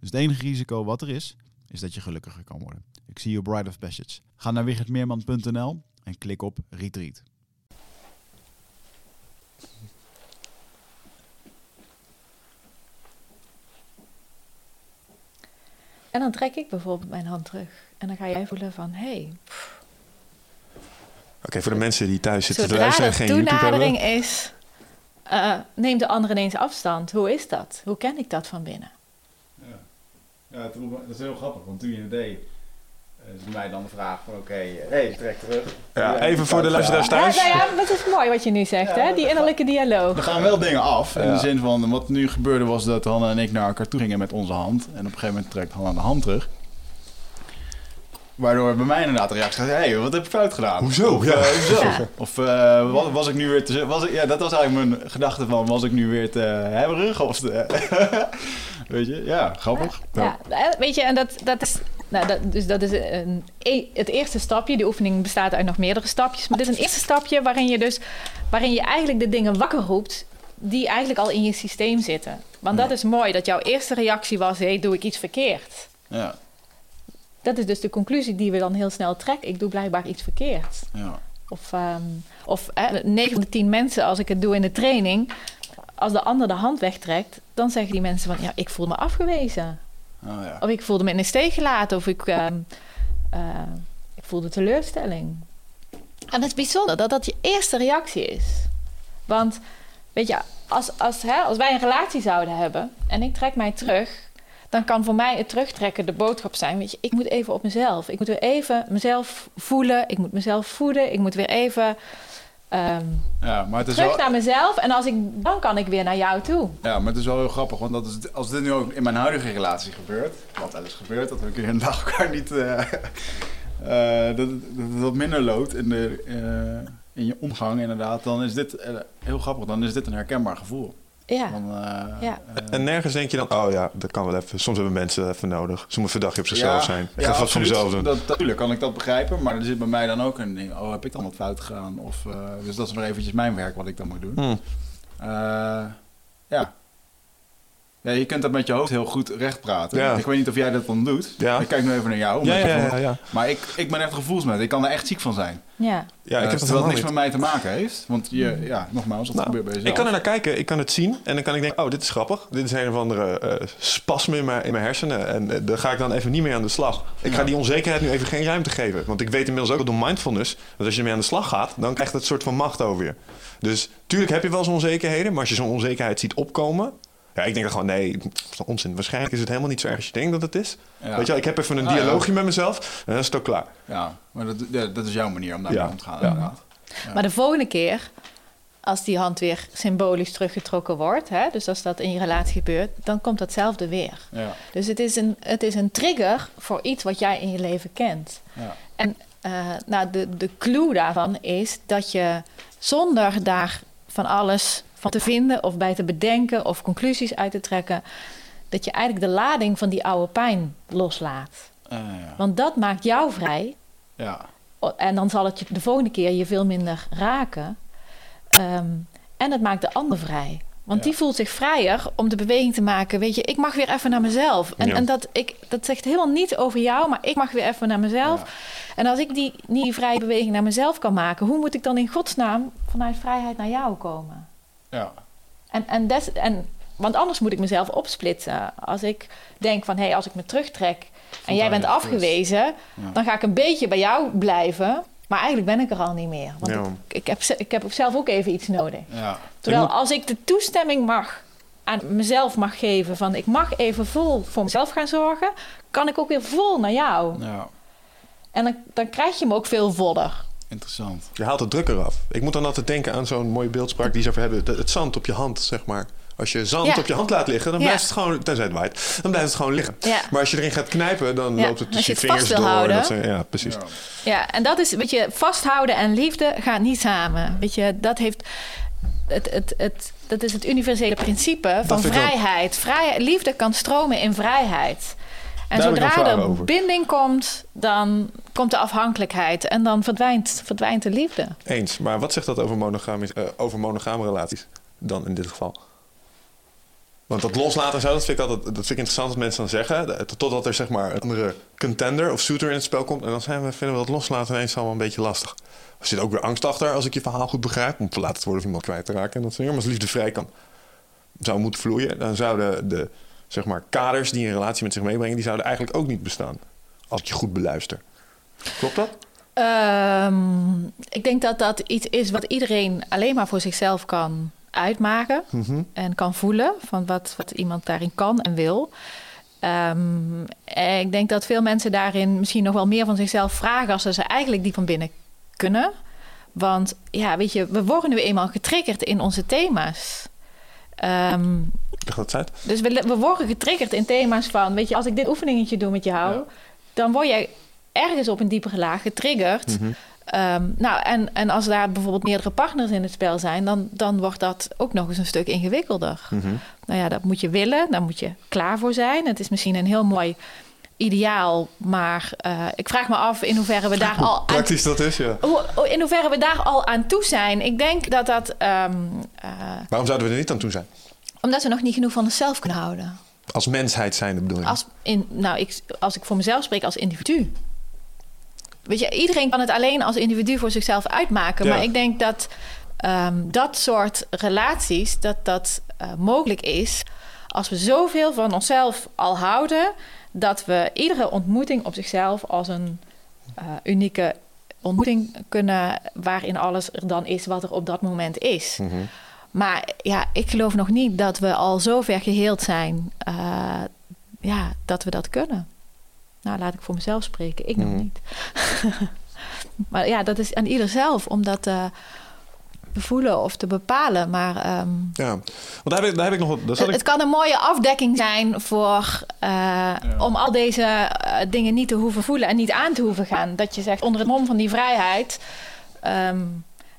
Speaker 1: Dus het enige risico wat er is, is dat je gelukkiger kan worden. Ik zie je op Bride of Passage. Ga naar wichertmeerman.nl en klik op Retreat.
Speaker 4: En dan trek ik bijvoorbeeld mijn hand terug. En dan ga jij voelen van, hé, hey,
Speaker 2: Oké, voor de mensen die thuis zitten te
Speaker 4: zodra
Speaker 2: luisteren
Speaker 4: er
Speaker 2: en geen YouTube hebben.
Speaker 4: toenadering is, eh, neemt de ander ineens afstand. Hoe is dat? Hoe ken ik dat van binnen?
Speaker 1: Ja, dat is heel grappig, want toen je het deed, is mij dan de vraag van oké, hey, trek terug.
Speaker 2: Ja, even voor de luisteraars
Speaker 4: Ja,
Speaker 2: thuis.
Speaker 4: nou ja, dat is mooi wat je nu zegt,
Speaker 1: Ja,
Speaker 4: hè? Die innerlijke dialoog.
Speaker 1: Er gaan wel dingen af. In
Speaker 2: Ja.
Speaker 1: de zin van, wat nu gebeurde was dat Hanna en ik naar elkaar toe gingen met onze hand. En op een gegeven moment trekt Hanna de hand terug. Waardoor bij mij inderdaad de reactie gaat, hé, hey, wat heb ik fout gedaan?
Speaker 2: Hoezo?
Speaker 1: Of,
Speaker 2: Ja.
Speaker 1: eh, hoezo?
Speaker 4: Ja.
Speaker 1: Of eh, was, was ik nu weer te... Was ik, ja, dat was eigenlijk mijn gedachte van, was ik nu weer te hebberig? Of te, weet je, ja, grappig.
Speaker 4: Ja, eh, weet je, en dat, dat is. Nou, dat, dus dat is een, e- het eerste stapje. Die oefening bestaat uit nog meerdere stapjes. Maar dit is een eerste stapje waarin je dus waarin je eigenlijk de dingen wakker roept die eigenlijk al in je systeem zitten. Want dat is mooi, dat jouw eerste reactie was: hé, hey, doe ik iets verkeerd?
Speaker 1: Ja,
Speaker 4: Dat is dus de conclusie die we dan heel snel trekken. Ik doe blijkbaar iets verkeerd.
Speaker 1: ja.
Speaker 4: Of, ehm of eh, 9 van de 10 mensen, als ik het doe in de training, als de ander de hand wegtrekt, dan zeggen die mensen van ja, ik voel me afgewezen.
Speaker 1: Oh, ja.
Speaker 4: Of ik voelde me in de steek gelaten. Of ik, ehm, eh, ik voelde teleurstelling. En het is bijzonder dat dat je eerste reactie is. Want, weet je, als, als, hè, als wij een relatie zouden hebben... en ik trek mij terug... dan kan voor mij het terugtrekken de boodschap zijn... weet je, ik moet even op mezelf. Ik moet weer even mezelf voelen. Ik moet mezelf voeden. Ik moet weer even ehm,
Speaker 1: ja, maar het is
Speaker 4: terug
Speaker 1: wel...
Speaker 4: naar mezelf. En als ik, dan kan ik weer naar jou toe.
Speaker 1: Ja, maar het is wel heel grappig, want dat is, als dit nu ook in mijn huidige relatie gebeurt, wat wel eens gebeurt, dat we een keer een dag elkaar niet, eh, eh, dat, minder loopt in, de, eh, in je omgang inderdaad, dan is dit heel grappig, dan is dit een herkenbaar gevoel.
Speaker 4: Ja,
Speaker 1: Van, eh,
Speaker 4: Ja.
Speaker 1: eh,
Speaker 2: En nergens denk je dan, oh ja, dat kan wel even. Soms hebben mensen even nodig. Ze moeten een dagje op zichzelf zijn. Ik ga
Speaker 1: ja,
Speaker 2: wat voor mezelf doen.
Speaker 1: Dat, natuurlijk kan ik dat begrijpen, maar er zit bij mij dan ook een ding, oh heb ik dan wat fout gedaan? Of, eh, dus dat is nog eventjes mijn werk wat ik dan moet doen.
Speaker 2: Hm.
Speaker 1: Eh, ja.
Speaker 3: Ja, je kunt dat met je hoofd heel goed recht praten.
Speaker 2: Ja.
Speaker 3: Ik weet niet of jij dat dan doet.
Speaker 2: Ja.
Speaker 3: Ik kijk nu even naar jou.
Speaker 2: Ja, ja, ja, ja.
Speaker 3: Maar ik, ik ben echt gevoelsmens. Ik kan er echt ziek van zijn.
Speaker 4: Ja.
Speaker 2: Ja, ik
Speaker 3: Eh,
Speaker 2: heb dat
Speaker 3: terwijl het
Speaker 2: helemaal
Speaker 3: niks met mij te maken heeft. Want je, ja, nogmaals, dat
Speaker 2: Nou,
Speaker 3: gebeurt bij jezelf.
Speaker 2: ik kan er naar kijken, ik kan het zien en dan kan ik denken, oh, dit is grappig. Dit is een of andere eh spasme in mijn, in mijn hersenen en eh, daar ga ik dan even niet mee aan de slag. Ik ga die onzekerheid nu even geen ruimte geven. Want ik weet inmiddels ook door mindfulness, dat als je ermee aan de slag gaat, dan krijgt het een soort van macht over je. Dus tuurlijk heb je wel zo'n onzekerheden, maar als je zo'n onzekerheid ziet opkomen... Ja, ik denk dan gewoon, nee, dat onzin. Waarschijnlijk is het helemaal niet zo erg als je denkt dat het is.
Speaker 3: Ja.
Speaker 2: Weet je wel, ik heb even een
Speaker 3: Ah, ja.
Speaker 2: dialoogje met mezelf en dan is het ook klaar.
Speaker 3: Ja, maar dat, ja, dat is jouw manier om daarmee
Speaker 2: Ja.
Speaker 3: om te gaan.
Speaker 2: Ja.
Speaker 3: Inderdaad.
Speaker 4: Maar de volgende keer, als die hand weer symbolisch teruggetrokken wordt, hè, dus als dat in je relatie gebeurt, dan komt datzelfde weer.
Speaker 3: Ja,
Speaker 4: Dus het is een, het is een trigger voor iets wat jij in je leven kent.
Speaker 3: ja.
Speaker 4: En eh, nou, de, de clue daarvan is dat je zonder daar van alles van te vinden of bij te bedenken of conclusies uit te trekken, dat je eigenlijk de lading van die oude pijn loslaat.
Speaker 3: Eh, ja.
Speaker 4: Want dat maakt jou vrij
Speaker 3: ja.
Speaker 4: En dan zal het je de volgende keer je veel minder raken. Ehm, en het maakt de ander vrij. Want
Speaker 3: Ja.
Speaker 4: die voelt zich vrijer om de beweging te maken. Weet je, ik mag weer even naar mezelf. En,
Speaker 2: Ja.
Speaker 4: en dat, ik, dat zegt helemaal niet over jou, maar ik mag weer even naar mezelf.
Speaker 3: Ja.
Speaker 4: En als ik die, die vrije beweging naar mezelf kan maken, hoe moet ik dan in godsnaam vanuit vrijheid naar jou komen?
Speaker 3: Ja.
Speaker 4: En, en, des, en, want anders moet ik mezelf opsplitsen. Als ik denk van, hé, hey, als ik me terugtrek en jij bent afgewezen,
Speaker 3: Ja.
Speaker 4: dan ga ik een beetje bij jou blijven. Maar eigenlijk ben ik er al niet meer. Want
Speaker 2: Ja.
Speaker 4: ik, ik, heb, ik heb zelf ook even iets nodig.
Speaker 3: Ja.
Speaker 4: Terwijl
Speaker 2: moet-
Speaker 4: als ik de toestemming mag aan mezelf mag geven van ik mag even vol voor mezelf gaan zorgen, kan ik ook weer vol naar jou.
Speaker 3: ja,
Speaker 4: En dan, dan krijg je hem ook veel voller.
Speaker 3: Interessant.
Speaker 2: Je haalt de druk eraf. Ik moet dan altijd denken aan zo'n mooie beeldspraak die ze over hebben. Het, het zand op je hand, zeg maar. Als je zand
Speaker 4: Ja.
Speaker 2: op je hand laat liggen, dan
Speaker 4: Ja.
Speaker 2: blijft het gewoon, tenzij het waait, dan blijft het gewoon liggen.
Speaker 4: Ja.
Speaker 2: Maar als je erin gaat knijpen, dan
Speaker 4: Ja,
Speaker 2: loopt het tussen
Speaker 4: je
Speaker 2: je
Speaker 4: het
Speaker 2: vingers door.
Speaker 4: houden.
Speaker 2: Dat zijn- ja, precies.
Speaker 3: Ja.
Speaker 4: Ja, en dat is, weet je, vasthouden en liefde gaat niet samen. Weet je, dat heeft. Het, het, het, dat is het universele principe van vrijheid. vrijheid. Liefde kan stromen in vrijheid. En
Speaker 2: Daar
Speaker 4: zodra er
Speaker 2: over.
Speaker 4: binding komt, dan komt de afhankelijkheid. En dan verdwijnt, verdwijnt de liefde.
Speaker 2: Eens. Maar wat zegt dat over, monogamisch, eh, over monogame relaties dan in dit geval? Want dat loslaten en zo, dat vind ik altijd dat vind ik interessant dat mensen dan zeggen. Dat- Totdat er zeg maar een andere contender of shooter in het spel komt. En dan zijn we, vinden we dat loslaten ineens allemaal een beetje lastig. Er zit ook weer angst achter, als ik je verhaal goed begrijp. Om verlaten te worden of iemand kwijt te raken. En dat als liefde vrij kan, zou moeten vloeien. Dan zouden de zeg maar, kaders die een relatie met zich meebrengen... die zouden eigenlijk ook niet bestaan. Als ik je goed beluister. Klopt dat?
Speaker 4: Ehm, ik denk dat dat iets is wat iedereen alleen maar voor zichzelf kan uitmaken.
Speaker 2: Mhm.
Speaker 4: en kan voelen van wat, wat iemand daarin kan en wil. Ehm, en ik denk dat veel mensen daarin misschien nog wel meer van zichzelf vragen als ze eigenlijk die van binnen kunnen. Want ja, weet je, we worden nu eenmaal getriggerd in onze thema's. Ehm,
Speaker 2: uit.
Speaker 4: dus we, we worden getriggerd in thema's van, weet je, als ik dit oefeningetje doe met jou,
Speaker 3: Ja.
Speaker 4: dan word jij ergens op een diepere laag getriggerd.
Speaker 2: Mhm.
Speaker 4: Ehm, nou, en, en als daar bijvoorbeeld meerdere partners in het spel zijn, dan, dan wordt dat ook nog eens een stuk ingewikkelder.
Speaker 2: Mhm.
Speaker 4: Nou ja, dat moet je willen, daar moet je klaar voor zijn. Het is misschien een heel mooi ideaal, maar eh, ik vraag me af in hoeverre we daar al aan,
Speaker 2: Praktisch dat is, ja.
Speaker 4: in hoeverre we daar al aan toe zijn. Ik denk dat dat ehm, eh,
Speaker 2: Waarom zouden we er niet aan toe zijn?
Speaker 4: omdat we nog niet genoeg van onszelf kunnen houden.
Speaker 2: Als mensheid zijnde bedoel je?
Speaker 4: Als, in, nou, ik, als ik voor mezelf spreek als individu. Weet je, iedereen kan het alleen als individu voor zichzelf uitmaken.
Speaker 2: Ja.
Speaker 4: Maar ik denk dat ehm, dat soort relaties, dat dat eh, mogelijk is... als we zoveel van onszelf al houden... dat we iedere ontmoeting op zichzelf als een eh, unieke ontmoeting kunnen... waarin alles er dan is wat er op dat moment is.
Speaker 2: Mhm.
Speaker 4: Maar ja, ik geloof nog niet dat we al zo ver geheeld zijn eh, ja, dat we dat kunnen. Nou, laat ik voor mezelf spreken. Ik nog
Speaker 2: Mhm.
Speaker 4: niet. maar ja, dat is aan ieder zelf om dat te voelen of te bepalen. Maar ehm,
Speaker 2: Ja, want daar heb ik, daar heb ik nog... wat- Daar zat
Speaker 4: het,
Speaker 2: ik,
Speaker 4: het kan een mooie afdekking zijn voor eh, om al deze eh, dingen niet te hoeven voelen en niet aan te hoeven gaan. Dat je zegt onder het mom van die vrijheid. ehm,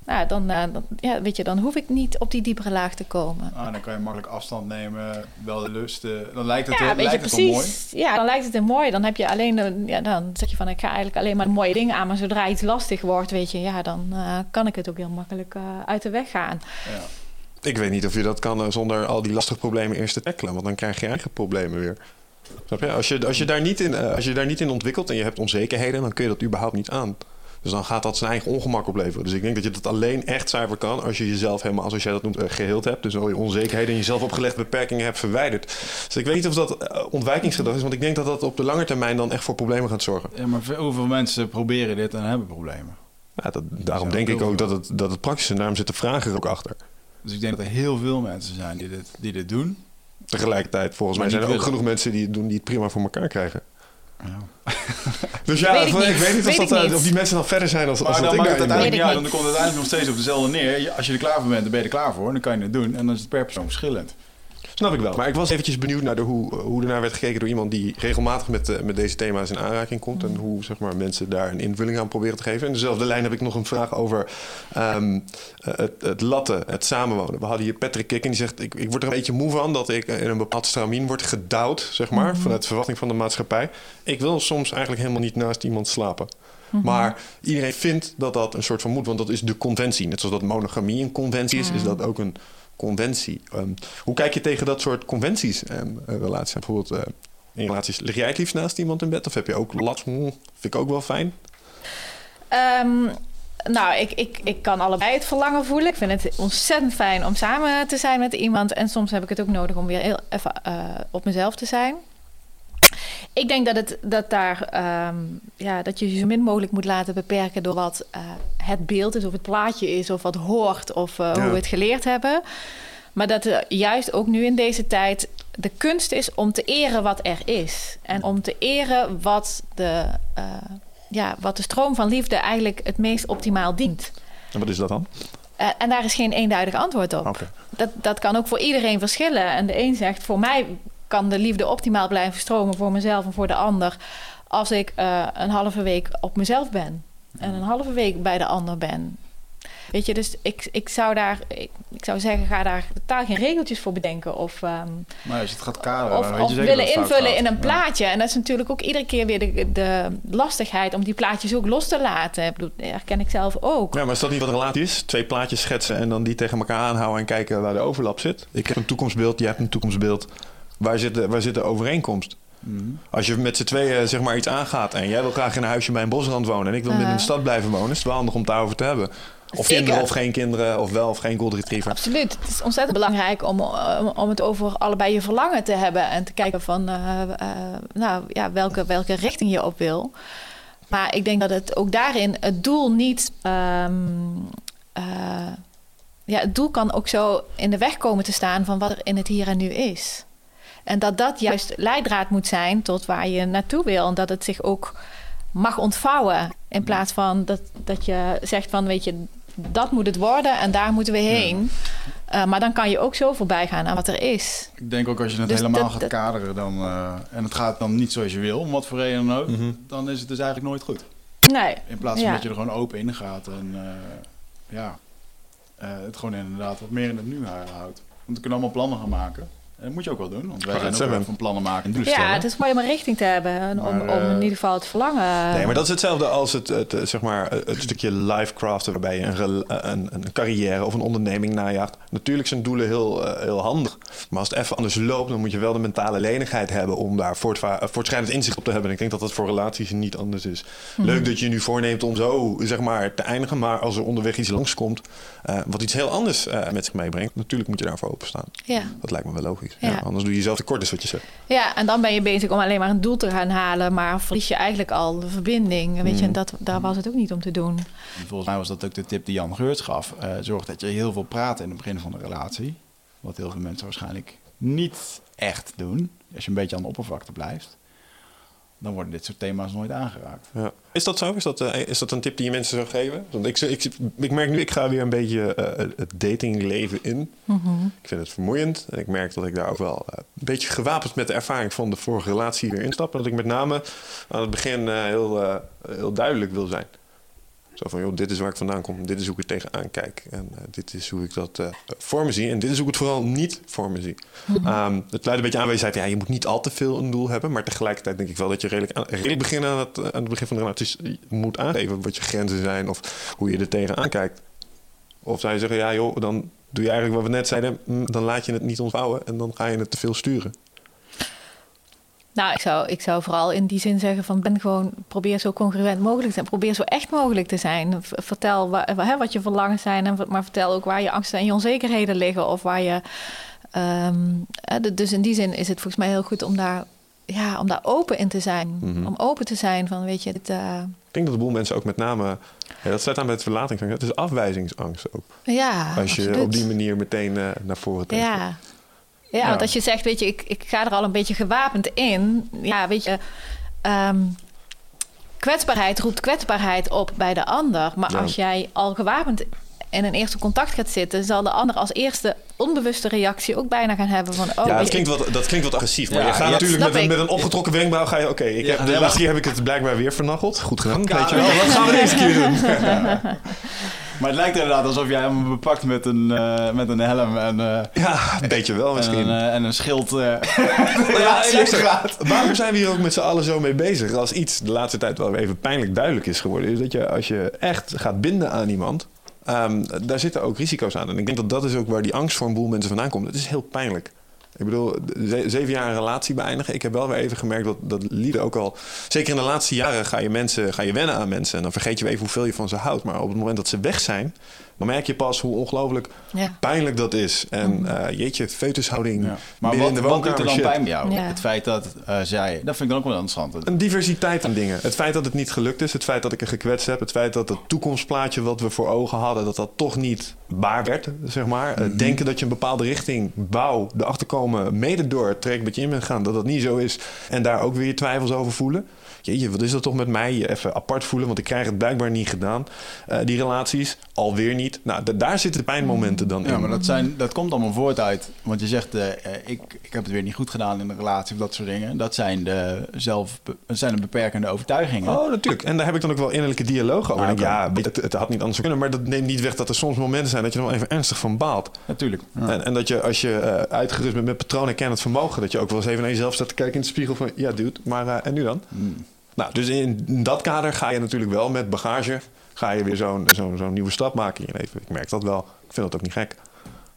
Speaker 4: nou, dan, eh, dan, ja, weet je, dan hoef ik niet op die diepere laag te komen.
Speaker 3: Ah, dan kan je makkelijk afstand nemen, wel de lust. eh, dan lijkt het,
Speaker 4: Ja, weet je
Speaker 3: het wel mooi.
Speaker 4: precies. Ja, dan lijkt het heel mooi. Dan heb je alleen, ja, dan zeg je van ik ga eigenlijk alleen maar mooie dingen aan. Maar zodra iets lastig wordt, weet je, ja, dan eh, kan ik het ook heel makkelijk eh, uit de weg gaan.
Speaker 3: Ja.
Speaker 2: Ik weet niet of je dat kan zonder al die lastige problemen eerst te tackelen. Want dan krijg je eigen problemen weer. Snap je? Als je, als je, daar, niet in, als je daar niet in ontwikkelt en je hebt onzekerheden... dan kun je dat überhaupt niet aan. Dus dan gaat dat zijn eigen ongemak opleveren. Dus ik denk dat je dat alleen echt zuiver kan... als je jezelf helemaal, zoals jij dat noemt, eh, geheeld hebt. Dus al je onzekerheden en jezelf opgelegde beperkingen hebt verwijderd. Dus ik weet niet of dat eh, ontwijkingsgedrag is... want ik denk dat dat op de lange termijn dan echt voor problemen gaat zorgen.
Speaker 3: Ja, maar hoeveel mensen proberen dit en hebben problemen?
Speaker 2: Ja, dat, daarom denk ik ook dat het, dat het praktisch is. En daarom zit de vraag er ook achter.
Speaker 3: Dus ik denk dat er heel veel mensen zijn die dit, die dit doen.
Speaker 2: Tegelijkertijd, volgens
Speaker 3: Maar
Speaker 2: mij zijn er ook genoeg mensen die het doen... die het prima voor elkaar krijgen.
Speaker 3: Ja.
Speaker 2: Dus ja,
Speaker 4: Weet ik
Speaker 2: ik,
Speaker 4: niet.
Speaker 2: weet niet of, dat,
Speaker 4: ik
Speaker 2: eh,
Speaker 4: niet.
Speaker 2: of die mensen dan verder zijn als, als
Speaker 3: Maar
Speaker 2: dat
Speaker 3: dan
Speaker 2: ik
Speaker 3: maakt het uiteindelijk dan komt het uiteindelijk nog steeds op dezelfde neer. Als je er klaar voor bent, dan ben je er klaar voor. Dan kan je het doen. En dan is het per persoon verschillend.
Speaker 2: Snap ik wel. Maar ik was eventjes benieuwd naar de, hoe, hoe er naar werd gekeken door iemand die regelmatig met, eh, met deze thema's in aanraking komt. En hoe zeg maar, mensen daar een invulling aan proberen te geven. In dezelfde lijn heb ik nog een vraag over ehm, eh, het, het latten, het samenwonen. We hadden hier Patrick Kik en die zegt: ik, ik word er een beetje moe van dat ik in een bepaald stramien word gedouwd, zeg maar, vanuit de verwachting van de maatschappij. Ik wil soms eigenlijk helemaal niet naast iemand slapen. Maar iedereen vindt dat dat een soort van moet, want dat is de conventie. Net zoals dat monogamie een conventie is, is dat ook een conventie. Ehm, hoe kijk je tegen dat soort conventies en eh, relaties? Bijvoorbeeld eh, in relaties, lig jij het liefst naast iemand in bed? Of heb je ook last? Hm, vind ik ook wel fijn.
Speaker 4: Ehm, nou, ik, ik, ik kan allebei het verlangen voelen. Ik vind het ontzettend fijn om samen te zijn met iemand. En soms heb ik het ook nodig om weer heel even eh, op mezelf te zijn. Ik denk dat, het, dat, daar, ehm, ja, dat je je zo min mogelijk moet laten beperken door wat eh, het beeld is, of het plaatje is, of wat hoort, of eh,
Speaker 2: Ja.
Speaker 4: hoe we het geleerd hebben. Maar dat er juist ook nu in deze tijd de kunst is om te eren wat er is. En om te eren wat de, eh, ja, wat de stroom van liefde eigenlijk het meest optimaal dient.
Speaker 2: En wat is dat dan?
Speaker 4: Eh, en daar is geen eenduidig antwoord op. Dat, dat kan ook voor iedereen verschillen. En de een zegt, voor mij kan de liefde optimaal blijven stromen voor mezelf en voor de ander. Als ik eh, een halve week op mezelf ben. En een halve week bij de ander ben. Weet je, dus ik, ik zou daar, ik, ik zou zeggen, ga daar totaal geen regeltjes voor bedenken. Of, ehm,
Speaker 3: Maar als je het gaat kaderen,
Speaker 4: of,
Speaker 3: dan weet je
Speaker 4: of
Speaker 3: zeker
Speaker 4: willen
Speaker 3: dat het fout
Speaker 4: invullen
Speaker 3: gaat.
Speaker 4: in een
Speaker 3: Ja.
Speaker 4: plaatje. En dat is natuurlijk ook iedere keer weer de, de lastigheid om die plaatjes ook los te laten. Ik bedoel, dat herken ik zelf ook.
Speaker 2: Ja, maar is dat niet wat een relatie is? Twee plaatjes schetsen en dan die tegen elkaar aanhouden en kijken waar de overlap zit. Ik heb een toekomstbeeld, jij hebt een toekomstbeeld. Waar zit de, waar zit de overeenkomst?
Speaker 3: Mhm.
Speaker 2: Als je met z'n tweeën zeg maar iets aangaat en jij wil graag in een huisje bij een bosrand wonen en ik wil in de
Speaker 4: Uh-huh.
Speaker 2: stad blijven wonen, is het wel handig om het daarover te hebben. Of
Speaker 4: Zeker.
Speaker 2: kinderen of geen kinderen, of wel of geen golden retriever.
Speaker 4: Absoluut. Het is ontzettend belangrijk om, om, om het over allebei je verlangen te hebben. En te kijken van eh, eh, nou, ja, welke, welke richting je op wil. Maar ik denk dat het ook daarin het doel niet. ehm, eh, ja, het doel kan ook zo in de weg komen te staan van wat er in het hier en nu is. En dat dat juist leidraad moet zijn tot waar je naartoe wil. En dat het zich ook mag ontvouwen. In plaats van dat, dat je zegt van, weet je, dat moet het worden en daar moeten we heen. Uh, maar dan kan je ook zo voorbij gaan aan wat er is.
Speaker 3: Ik denk ook als je het
Speaker 4: Dus
Speaker 3: helemaal
Speaker 4: dat-
Speaker 3: gaat kaderen dan, eh, en het gaat dan niet zoals je wil, om wat voor reden dan ook,
Speaker 2: Mhm.
Speaker 3: dan is het dus eigenlijk nooit goed.
Speaker 4: Nee.
Speaker 3: In plaats van
Speaker 4: Ja.
Speaker 3: dat je er gewoon open in gaat en eh, ja, eh, het gewoon inderdaad wat meer in het nu houdt. Want we kunnen allemaal plannen gaan maken. Dat moet je ook wel doen, want wij zijn ook wel van plannen maken en doelen
Speaker 4: Ja,
Speaker 3: stellen.
Speaker 4: het is mooi om een richting te hebben. En om,
Speaker 3: Maar,
Speaker 4: om
Speaker 3: eh,
Speaker 4: in ieder geval het verlangen.
Speaker 2: Nee, maar dat is hetzelfde als het, het, eh, zeg maar, het stukje life craften... waarbij je een, een, een carrière of een onderneming najaagt. Natuurlijk zijn doelen heel, eh, heel handig. Maar als het even anders loopt... dan moet je wel de mentale lenigheid hebben... om daar voortva- eh, voortschrijdend inzicht op te hebben. En ik denk dat dat voor relaties niet anders is. Leuk dat je je nu voorneemt om zo zeg maar, te eindigen... maar als er onderweg iets langskomt... eh, wat iets heel anders eh, met zich meebrengt... natuurlijk moet je daarvoor openstaan.
Speaker 4: ja.
Speaker 2: Dat lijkt me wel logisch. Ja.
Speaker 4: Ja.
Speaker 2: anders doe je jezelf tekort, is wat je zegt.
Speaker 4: ja, en dan ben je bezig om alleen maar een doel te gaan halen. Maar verlies je eigenlijk al de verbinding. Weet je, en dat, daar was het ook niet om te doen.
Speaker 3: En Volgens mij was dat ook de tip die Jan Geurts gaf. Eh, zorg dat je heel veel praat in het begin van de relatie. Wat heel veel mensen waarschijnlijk niet echt doen. Als je een beetje aan de oppervlakte blijft. Dan worden dit soort thema's nooit aangeraakt.
Speaker 2: Ja. Is dat zo? Is dat, eh, is dat een tip die je mensen zou geven? Want ik, ik, ik merk nu, ik ga weer een beetje eh, het datingleven in. Ik vind het vermoeiend. En ik merk dat ik daar ook wel eh, een beetje gewapend met de ervaring van de vorige relatie weer instap. En dat ik met name aan het begin heel, heel duidelijk wil zijn. Zo van, joh, dit is waar ik vandaan kom. Dit is hoe ik er tegenaan kijk. En eh, dit is hoe ik dat eh, voor me zie. En dit is hoe ik het vooral niet voor me zie. Ehm, het luidt een beetje aan, je zei van, ja, je moet niet al te veel een doel hebben. Maar tegelijkertijd denk ik wel dat je redelijk aan, redelijk begin aan, het, aan het begin van de relatie moet aangeven wat je grenzen zijn. Of hoe je er tegenaan kijkt. Of zou je zeggen, ja joh, dan doe je eigenlijk wat we net zeiden, mm, dan laat je het niet ontvouwen en dan ga je het te veel sturen.
Speaker 4: Nou, ik zou, ik zou vooral in die zin zeggen van ben gewoon, probeer zo congruent mogelijk te zijn. Probeer zo echt mogelijk te zijn. Vertel wa- hè, wat je verlangen zijn, en, maar vertel ook waar je angsten en je onzekerheden liggen. Of waar je. ehm, dus in die zin is het volgens mij heel goed om daar, ja, om daar open in te zijn.
Speaker 2: Mhm.
Speaker 4: Om open te zijn van, weet je, dit, eh,
Speaker 2: Ik denk dat een boel mensen ook met name, ja, dat sluit aan bij het verlatingsangst. Het is afwijzingsangst ook.
Speaker 4: ja.
Speaker 2: Als je
Speaker 4: absoluut.
Speaker 2: op die manier meteen eh, naar voren trekt.
Speaker 4: Ja. Ja,
Speaker 2: Ja.
Speaker 4: want als je zegt, weet je, ik, ik ga er al een beetje gewapend in. Ja, weet je, ehm, kwetsbaarheid roept kwetsbaarheid op bij de ander. Maar
Speaker 2: Ja.
Speaker 4: als jij al gewapend in een eerste contact gaat zitten, zal de ander als eerste onbewuste reactie ook bijna gaan hebben van, oh,
Speaker 2: ja, dat klinkt, wat, dat klinkt wat agressief. Maar
Speaker 1: Ja,
Speaker 2: je gaat
Speaker 1: ja,
Speaker 2: natuurlijk met een,
Speaker 4: ik.
Speaker 2: met een opgetrokken wenkbrauw. Ga je, oké, ik
Speaker 1: Ja,
Speaker 2: heb de laatste keer heb ik het blijkbaar weer vernacheld. Goed gedaan. Weet je wel. Wat gaan we deze keer doen?
Speaker 1: Maar het lijkt inderdaad alsof jij hem bepakt met een, eh, met een helm en, eh,
Speaker 2: Ja, een beetje wel
Speaker 1: en,
Speaker 2: misschien.
Speaker 1: een, eh, en een schild.
Speaker 2: Maar ja,
Speaker 1: gaat.
Speaker 2: waarom zijn we hier ook met z'n allen zo mee bezig? Als iets de laatste tijd wel even pijnlijk duidelijk is geworden, is dat je als je echt gaat binden aan iemand, ehm, daar zitten ook risico's aan. En ik denk dat dat is ook waar die angst voor een boel mensen vandaan komt. Het is heel pijnlijk. Ik bedoel, ze- zeven jaar relatie beëindigen. Ik heb wel weer even gemerkt dat, dat lieden ook al... Zeker in de laatste jaren ga je, mensen, ga je wennen aan mensen. En dan vergeet je even hoeveel je van ze houdt. Maar op het moment dat ze weg zijn... dan merk je pas hoe ongelooflijk
Speaker 4: ja.
Speaker 2: pijnlijk dat is. En eh, jeetje, foetushouding
Speaker 1: Ja. Maar wat,
Speaker 2: in de
Speaker 1: wat doet er dan
Speaker 2: shit.
Speaker 1: pijn bij jou?
Speaker 4: Ja.
Speaker 1: Het feit dat eh, zij... Dat vind ik dan ook wel interessant.
Speaker 2: Een diversiteit aan dingen. Het feit dat het niet gelukt is, het feit dat ik er gekwetst heb, het feit dat het toekomstplaatje wat we voor ogen hadden, dat dat toch niet waar werd, zeg maar. Eh,
Speaker 1: Mhm.
Speaker 2: Denken dat je een bepaalde richting, bouw, erachter komen, mede door het traject met je in bent gaan, dat dat niet zo is. En daar ook weer je twijfels over voelen. Jeetje, wat is dat toch met mij? Je even apart voelen, want ik krijg het blijkbaar niet gedaan. Eh, die relaties, alweer niet. Nou, da- daar zitten de pijnmomenten dan in.
Speaker 1: Ja, maar dat, zijn, dat komt allemaal voort uit. Want je zegt, eh, eh, ik, ik heb het weer niet goed gedaan in de relatie of dat soort dingen. Dat zijn de, zelf, zijn de beperkende overtuigingen.
Speaker 2: Oh, natuurlijk. En daar heb ik dan ook wel innerlijke dialoog over.
Speaker 1: Ah,
Speaker 2: denk, ja, het, het had niet anders kunnen. Maar dat neemt niet weg dat er soms momenten zijn dat je er wel even ernstig van baalt.
Speaker 1: Natuurlijk. Ja.
Speaker 2: En, en dat je als je eh, uitgerust bent met patronen en kennend vermogen, dat je ook wel eens even naar jezelf staat te kijken in de spiegel van, ja, dude, maar en nu dan?
Speaker 1: Hmm.
Speaker 2: Nou, dus in dat kader ga je natuurlijk wel met bagage, ga je weer zo'n zo'n zo'n nieuwe stap maken in je leven. Ik merk dat wel. Ik vind dat ook niet gek.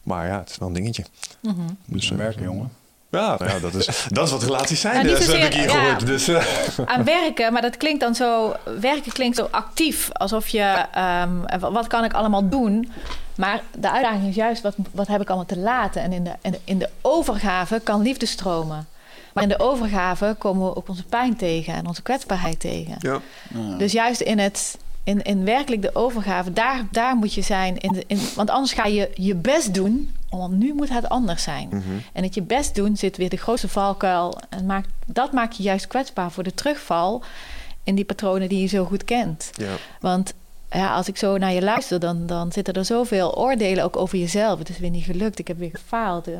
Speaker 2: Maar ja, het is wel een dingetje.
Speaker 4: Mhm.
Speaker 1: Dus
Speaker 2: eh,
Speaker 1: werken, jongen.
Speaker 2: Ja, nou ja dat, is, dat is wat relaties zijn.
Speaker 4: Nou, niet
Speaker 2: dus, heb ik hier
Speaker 4: ja.
Speaker 2: gehoord. Dus, eh,
Speaker 4: aan werken, maar dat klinkt dan zo. Werken klinkt zo actief, alsof je. ehm, wat kan ik allemaal doen? Maar de uitdaging is juist wat, wat heb ik allemaal te laten. En in de, in de, in de overgave kan liefde stromen. Maar in de overgave komen we ook onze pijn tegen en onze kwetsbaarheid tegen.
Speaker 2: ja.
Speaker 1: Ja.
Speaker 4: Dus juist in het. In, in werkelijk de overgave, daar, daar moet je zijn. In de, in, want anders ga je je best doen. Want nu moet het anders zijn.
Speaker 2: Mhm.
Speaker 4: En het je best doen zit weer de grootste valkuil. En maakt, dat maakt je juist kwetsbaar voor de terugval in die patronen die je zo goed kent.
Speaker 2: ja.
Speaker 4: Want ja, als ik zo naar je luister, dan, dan zitten er zoveel oordelen ook over jezelf. Het is weer niet gelukt, ik heb weer gefaald. Eh,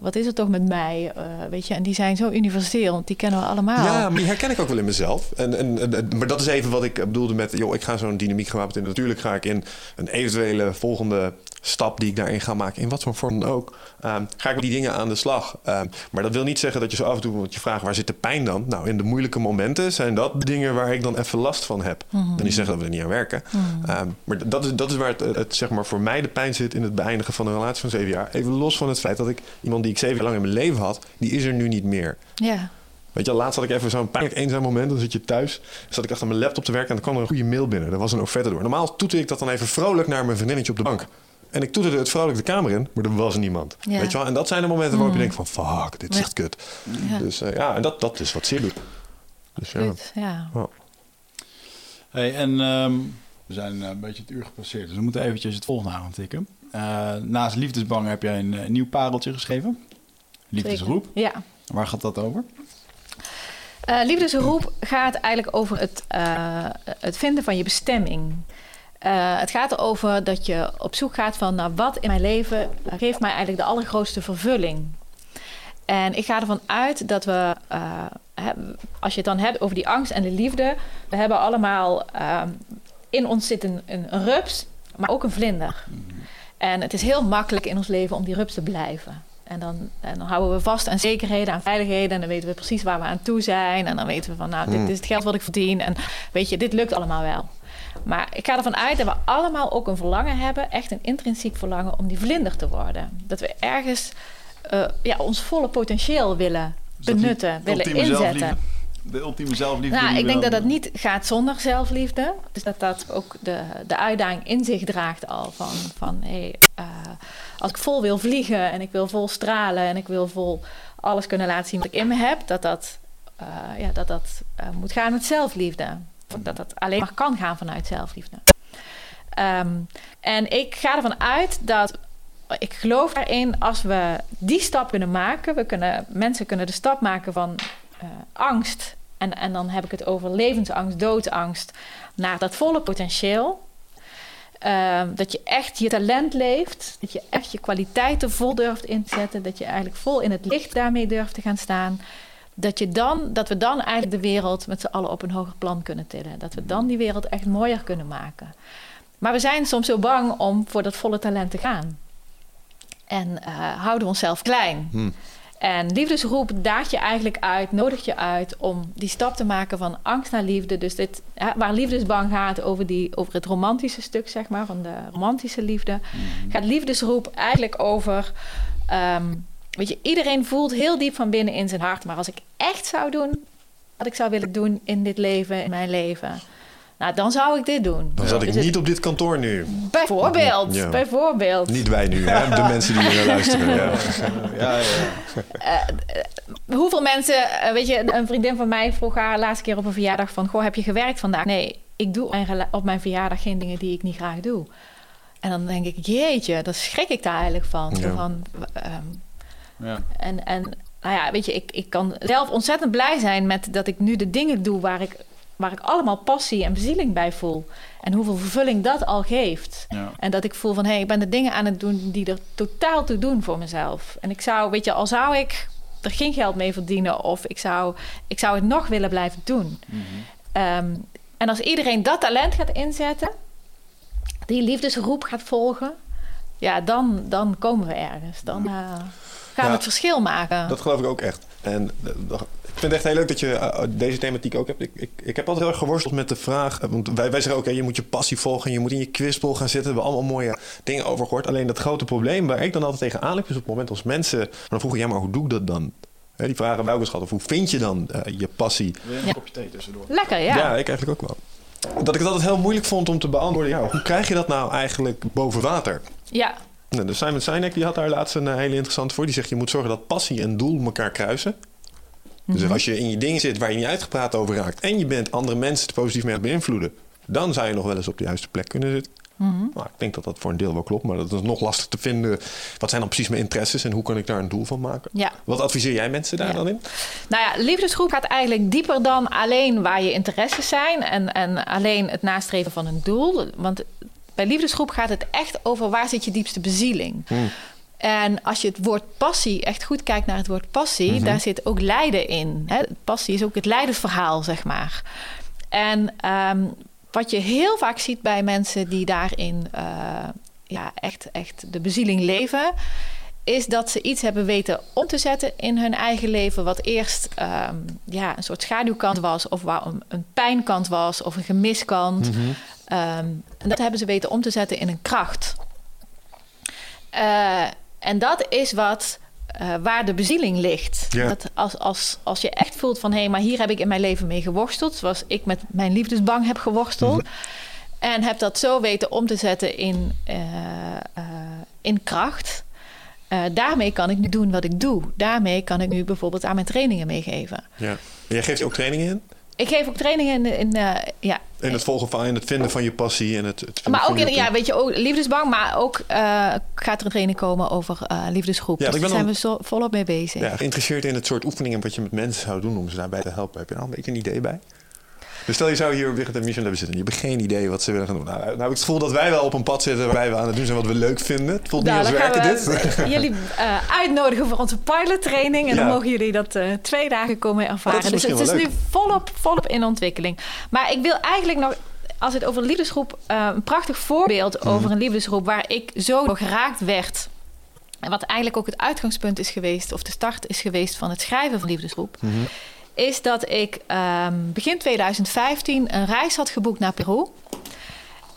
Speaker 4: Wat is er toch met mij? Eh, weet je, en die zijn zo universeel, want die kennen we allemaal.
Speaker 2: Ja, maar die herken ik ook wel in mezelf. En, en, en- maar dat is even wat ik bedoelde met... joh, ik ga zo'n dynamiek gewapend in. Natuurlijk ga ik in een eventuele volgende stap die ik daarin ga maken... in wat voor vorm dan ook, ehm, ga ik met die dingen aan de slag. Ehm, maar dat wil niet zeggen dat je zo af en toe... want je vraagt, waar zit de pijn dan? Nou, in de moeilijke momenten zijn dat de dingen... waar ik dan even last van heb.
Speaker 4: Mhm.
Speaker 2: En niet zeggen dat we er niet aan werken. Ehm, maar dat is, dat is waar het, het, zeg maar, voor mij de pijn zit... in het beëindigen van een relatie van zeven jaar. Even los van het feit dat ik iemand die ik zeven jaar lang in mijn leven had... die is er nu niet meer.
Speaker 4: ja.
Speaker 2: Weet je, laatst had ik even zo'n pijnlijk eenzaam moment. Dan zit je thuis, zat ik achter mijn laptop te werken... en dan kwam er een goede mail binnen. Er was een offerte door. Normaal toette ik dat dan even vrolijk naar mijn vriendinnetje op de bank. En ik toeterde het vrolijk de kamer in, maar er was niemand.
Speaker 4: Ja.
Speaker 2: Weet je wel? En dat zijn de momenten waarop je
Speaker 4: Mm.
Speaker 2: denkt van... fuck, dit is echt kut.
Speaker 4: Ja.
Speaker 2: Dus eh, ja, en dat, dat is wat zeer doet. Dus ja.
Speaker 4: Goed, ja.
Speaker 1: Hey, en ehm, we zijn eh, een beetje het uur gepasseerd, dus we moeten eventjes het volgende aan tikken. Eh, naast Liefdesbang heb jij een eh, nieuw pareltje geschreven. Liefdesroep.
Speaker 4: Ja.
Speaker 1: Waar gaat dat over?
Speaker 4: Liefdesroep gaat eigenlijk over het, het vinden van je bestemming. Het gaat erover dat je op zoek gaat van nou, wat in mijn leven geeft mij eigenlijk de allergrootste vervulling. En ik ga ervan uit dat we, hè, als je het dan hebt over die angst en de liefde, we hebben allemaal ehm, in ons zit een, een, rups, maar ook een vlinder. En het is heel makkelijk in ons leven om die rups te blijven. En dan, en dan houden we vast aan zekerheden, aan veiligheden. En dan weten we precies waar we aan toe zijn. En dan weten we van, nou, dit
Speaker 2: Hmm.
Speaker 4: is het geld wat ik verdien. En weet je, dit lukt allemaal wel. Maar ik ga ervan uit dat we allemaal ook een verlangen hebben, echt een intrinsiek verlangen om die vlinder te worden. Dat we ergens uh, ja, ons volle potentieel willen benutten, willen inzetten.
Speaker 1: De ultieme zelfliefde.
Speaker 4: Nou, ik denk dat dat niet gaat zonder zelfliefde. Dus dat dat ook de, de uitdaging in zich draagt al van, van hey, uh, als ik vol wil vliegen en ik wil vol stralen en ik wil vol alles kunnen laten zien wat ik in me heb, dat dat, uh, ja, dat, dat moet gaan met zelfliefde. Dat dat alleen maar kan gaan vanuit zelfliefde. Um, en ik ga ervan uit dat ik geloof daarin als we die stap kunnen maken. We kunnen, mensen kunnen de stap maken van uh, angst. En, en dan heb ik het over levensangst, doodangst. Naar dat volle potentieel. Uh, dat je echt je talent leeft. Dat je echt je kwaliteiten vol durft in te zetten. Dat je eigenlijk vol in het licht daarmee durft te gaan staan. Dat, je dan, dat we dan eigenlijk de wereld met z'n allen op een hoger plan kunnen tillen. Dat we dan die wereld echt mooier kunnen maken. Maar we zijn soms zo bang om voor dat volle talent te gaan. En uh, houden we onszelf klein. Hmm. En liefdesroep daagt je eigenlijk uit, nodigt je uit om die stap te maken van angst naar liefde. Dus dit, waar liefdesbang gaat over, die, over het romantische stuk, zeg maar, van de romantische liefde, hmm. gaat liefdesroep eigenlijk over. Um, weet je, iedereen voelt heel diep van binnen in zijn hart. Maar als ik echt zou doen wat ik zou willen doen in dit leven, in mijn leven, nou, dan zou ik dit doen.
Speaker 2: Dan zat ik niet op dit kantoor nu.
Speaker 4: Bijvoorbeeld, bijvoorbeeld.
Speaker 2: Niet wij nu, hè? de mensen die hier luisteren. Ja.
Speaker 4: Ja, uh, hoeveel mensen, uh, weet je, een vriendin van mij vroeg haar laatste keer op een verjaardag van... Goh, heb je gewerkt vandaag? Nee, ik doe op mijn verjaardag geen dingen die ik niet graag doe. En dan denk ik, jeetje, daar schrik ik daar eigenlijk van. van um, ja. En, en nou ja, weet je, ik, ik kan zelf ontzettend blij zijn met dat ik nu de dingen doe waar ik waar ik allemaal passie en bezieling bij voel. En hoeveel vervulling dat al geeft. Ja. En dat ik voel van, hé, hey, ik ben de dingen aan het doen die er totaal toe doen voor mezelf. En ik zou, weet je, al zou ik er geen geld mee verdienen... of ik zou, ik zou het nog willen blijven doen. Mhm. Ehm, en als iedereen dat talent gaat inzetten... die liefdesroep gaat volgen... ja, dan, dan komen we ergens. Dan uh, gaan we het verschil maken.
Speaker 2: Dat geloof ik ook echt. En eh, ik vind het echt heel leuk dat je eh, deze thematiek ook hebt. Ik, ik, ik heb altijd heel erg geworsteld met de vraag. Eh, want wij, wij zeggen ook, je moet je passie volgen. Je moet in je quizbol gaan zitten. We hebben allemaal mooie dingen over gehoord. Alleen dat grote probleem waar ik dan altijd tegenaan liep... is op het moment als mensen... Maar dan vroegen, ja, maar hoe doe ik dat dan? die vragen ook eens gehad. Of hoe vind je dan je passie?
Speaker 1: Wil je een kopje thee tussendoor?
Speaker 4: Lekker, ja.
Speaker 2: Ja, ik eigenlijk ook wel. Dat ik het altijd heel moeilijk vond om te beantwoorden. Ja, hoe krijg je dat nou eigenlijk boven water?
Speaker 4: Ja.
Speaker 2: Nou, de Simon Sinek die had daar laatst een hele interessante voor. Die zegt, je moet zorgen dat passie en doel elkaar kruisen. Dus mhm. als je in je dingen zit waar je niet uitgepraat over raakt... en je bent andere mensen te positief mee aan het beïnvloeden... dan zou je nog wel eens op de juiste plek kunnen zitten. Mm ik denk dat dat voor een deel wel klopt, maar dat is nog lastig te vinden. Wat zijn dan precies mijn interesses en hoe kan ik daar een doel van maken?
Speaker 4: Ja.
Speaker 2: Wat adviseer jij mensen daar dan in?
Speaker 4: Nou ja, liefdesgroep gaat eigenlijk dieper dan alleen waar je interesses zijn en, en alleen het nastreven van een doel. Want bij liefdesgroep gaat het echt over waar zit je diepste bezieling. Mm. En als je het woord passie echt goed kijkt naar het woord passie, mhm. daar zit ook lijden in. Hè? Passie is ook het lijdensverhaal, zeg maar. En ehm, wat je heel vaak ziet bij mensen die daarin uh, ja, echt, echt de bezieling leven, is dat ze iets hebben weten om te zetten in hun eigen leven, wat eerst um, ja, een soort schaduwkant was, of waar een, een pijnkant was, of een gemiskant. Mm um, en dat hebben ze weten om te zetten in een kracht. Uh, en dat is wat, uh, waar de bezieling ligt. Dat als, als, als je echt voelt van... hé, hey, maar hier heb ik in mijn leven mee geworsteld... zoals ik met mijn liefdesbang heb geworsteld... Mhm. en heb dat zo weten om te zetten in, uh, uh, in kracht... daarmee kan ik nu doen wat ik doe. Daarmee kan ik nu bijvoorbeeld aan mijn trainingen meegeven.
Speaker 2: Ja. Jij geeft ook trainingen in?
Speaker 4: Ik geef ook trainingen in, in uh, ja.
Speaker 2: In het volgen van, in het vinden van je passie en het, het
Speaker 4: Maar ook in, ja, weet je, ook liefdesbang, maar ook uh, gaat er een training komen over uh, liefdesgroep. Ja, dus daar zijn we zo, volop mee bezig.
Speaker 2: Ja, geïnteresseerd in het soort oefeningen wat je met mensen zou doen om ze daarbij te helpen. Heb je nou een beetje een idee bij? Dus stel je zou hier Wigert en Michel hebben zitten. Je hebt geen idee wat ze willen gaan doen. Nou, nou heb ik het gevoel dat wij wel op een pad zitten waarbij we aan het doen zijn wat we leuk vinden. Het voelt nou, niet als werken dit.
Speaker 4: Jullie uh, uitnodigen voor onze pilottraining. En dan mogen jullie dat uh, twee dagen komen ervaren. Dus het is nu volop, volop in ontwikkeling. Maar ik wil eigenlijk nog als het over liefdesgroep, uh, een prachtig voorbeeld mhm. over een liefdesgroep waar ik zo geraakt werd. En wat eigenlijk ook het uitgangspunt is geweest, of de start is geweest van het schrijven van liefdesgroep. Mm is dat ik um, begin 2015 een reis had geboekt naar Peru.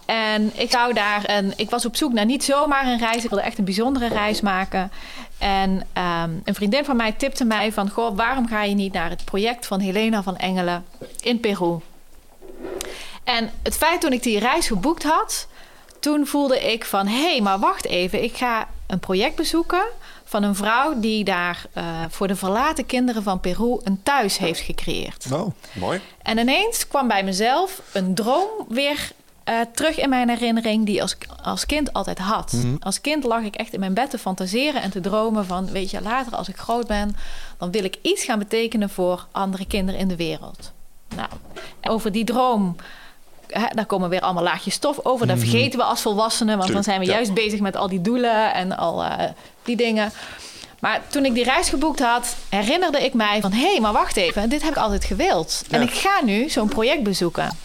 Speaker 4: En ik zou daar een, ik was op zoek naar niet zomaar een reis. Ik wilde echt een bijzondere reis maken. En ehm, een vriendin van mij tipte mij van... Goh, waarom ga je niet naar het project van Helena van Engelen in Peru? En het feit toen ik die reis geboekt had... toen voelde ik van... hé, hey, maar wacht even. Ik ga een project bezoeken van een vrouw... die daar uh, voor de verlaten kinderen van Peru een thuis heeft gecreëerd.
Speaker 2: Oh, mooi.
Speaker 4: En ineens kwam bij mezelf een droom weer uh, terug in mijn herinnering die als, als kind altijd had.
Speaker 2: Mhm.
Speaker 4: Als kind lag ik echt in mijn bed te fantaseren en te dromen van... weet je, later als ik groot ben... dan wil ik iets gaan betekenen voor andere kinderen in de wereld. Nou, over die droom... Hè, daar komen weer allemaal laagjes stof over. Dat
Speaker 2: Mhm.
Speaker 4: vergeten we als volwassenen... want dan zijn we
Speaker 2: ja.
Speaker 4: juist bezig met al die doelen en al eh, die dingen... Maar toen ik die reis geboekt had, herinnerde ik mij van... hé, hey, maar wacht even, dit heb ik altijd gewild. En ik ga nu zo'n project bezoeken.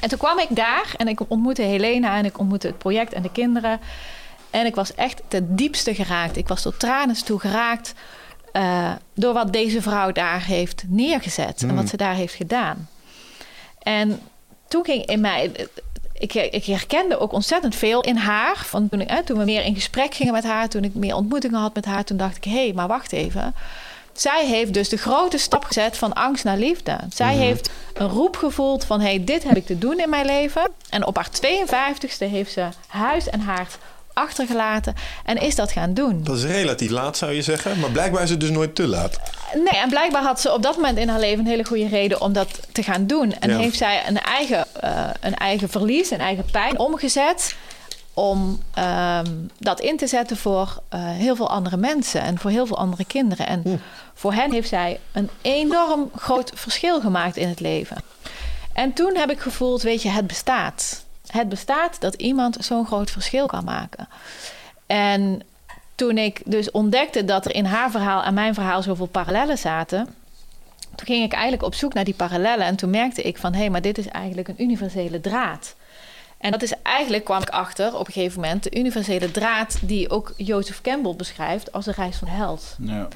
Speaker 4: En toen kwam ik daar en ik ontmoette Helena en ik ontmoette het project en de kinderen. En ik was echt ten diepste geraakt. Ik was tot tranen toe geraakt eh, door wat deze vrouw daar heeft neergezet en
Speaker 2: Mm.
Speaker 4: wat ze daar heeft gedaan. En toen ging in mij. Ik, ik herkende ook ontzettend veel in haar. Van toen, ik, hè, toen we meer in gesprek gingen met haar, toen ik meer ontmoetingen had met haar, toen dacht ik: hé, hey, maar wacht even. Zij heeft dus de grote stap gezet van angst naar liefde. Zij heeft een roep gevoeld van... hé, hey, dit heb ik te doen in mijn leven. En op haar 52ste heeft ze huis en haard achtergelaten... en is dat gaan doen.
Speaker 2: Dat is relatief laat, zou je zeggen. Maar blijkbaar is het dus nooit te laat.
Speaker 4: Nee, en blijkbaar had ze op dat moment in haar leven... een hele goede reden om dat te gaan doen. En
Speaker 2: Ja.
Speaker 4: heeft zij een eigen, eh, een eigen verlies, een eigen pijn omgezet... om ehm, dat in te zetten voor eh, heel veel andere mensen... en voor heel veel andere kinderen. En voor hen heeft zij een enorm groot verschil gemaakt in het leven. En toen heb ik gevoeld, weet je, het bestaat. Het bestaat dat iemand zo'n groot verschil kan maken. En toen ik dus ontdekte dat er in haar verhaal en mijn verhaal zoveel parallellen zaten, toen ging ik eigenlijk op zoek naar die parallellen. En toen merkte ik van hé, hey, maar dit is eigenlijk een universele draad. En dat is eigenlijk, kwam ik achter op een gegeven moment, de universele draad die ook Joseph Campbell beschrijft als de reis van de held.
Speaker 1: Ja.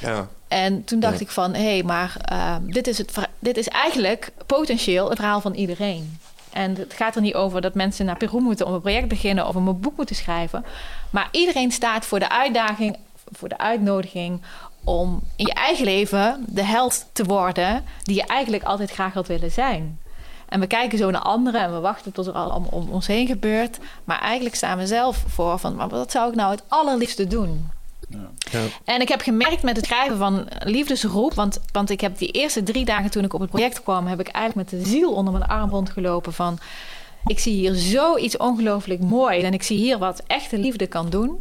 Speaker 2: Ja.
Speaker 4: En toen dacht
Speaker 2: Ja.
Speaker 4: ik van, hé, hey, maar eh, dit, is het, dit is eigenlijk potentieel het verhaal van iedereen. En het gaat er niet over dat mensen naar Peru moeten om een project beginnen of om een boek moeten schrijven. Maar iedereen staat voor de uitdaging, voor de uitnodiging om in je eigen leven de held te worden die je eigenlijk altijd graag had willen zijn. En we kijken zo naar anderen en we wachten tot er allemaal om ons heen gebeurt. Maar eigenlijk staan we zelf voor van, wat zou ik nou het allerliefste doen?
Speaker 2: Ja.
Speaker 4: En ik heb gemerkt met het schrijven van Liefdesroep... Want, want ik heb die eerste drie dagen toen ik op het project kwam... heb ik eigenlijk met de ziel onder mijn arm rondgelopen van... ik zie hier zoiets ongelooflijk mooi... en ik zie hier wat echte liefde kan doen.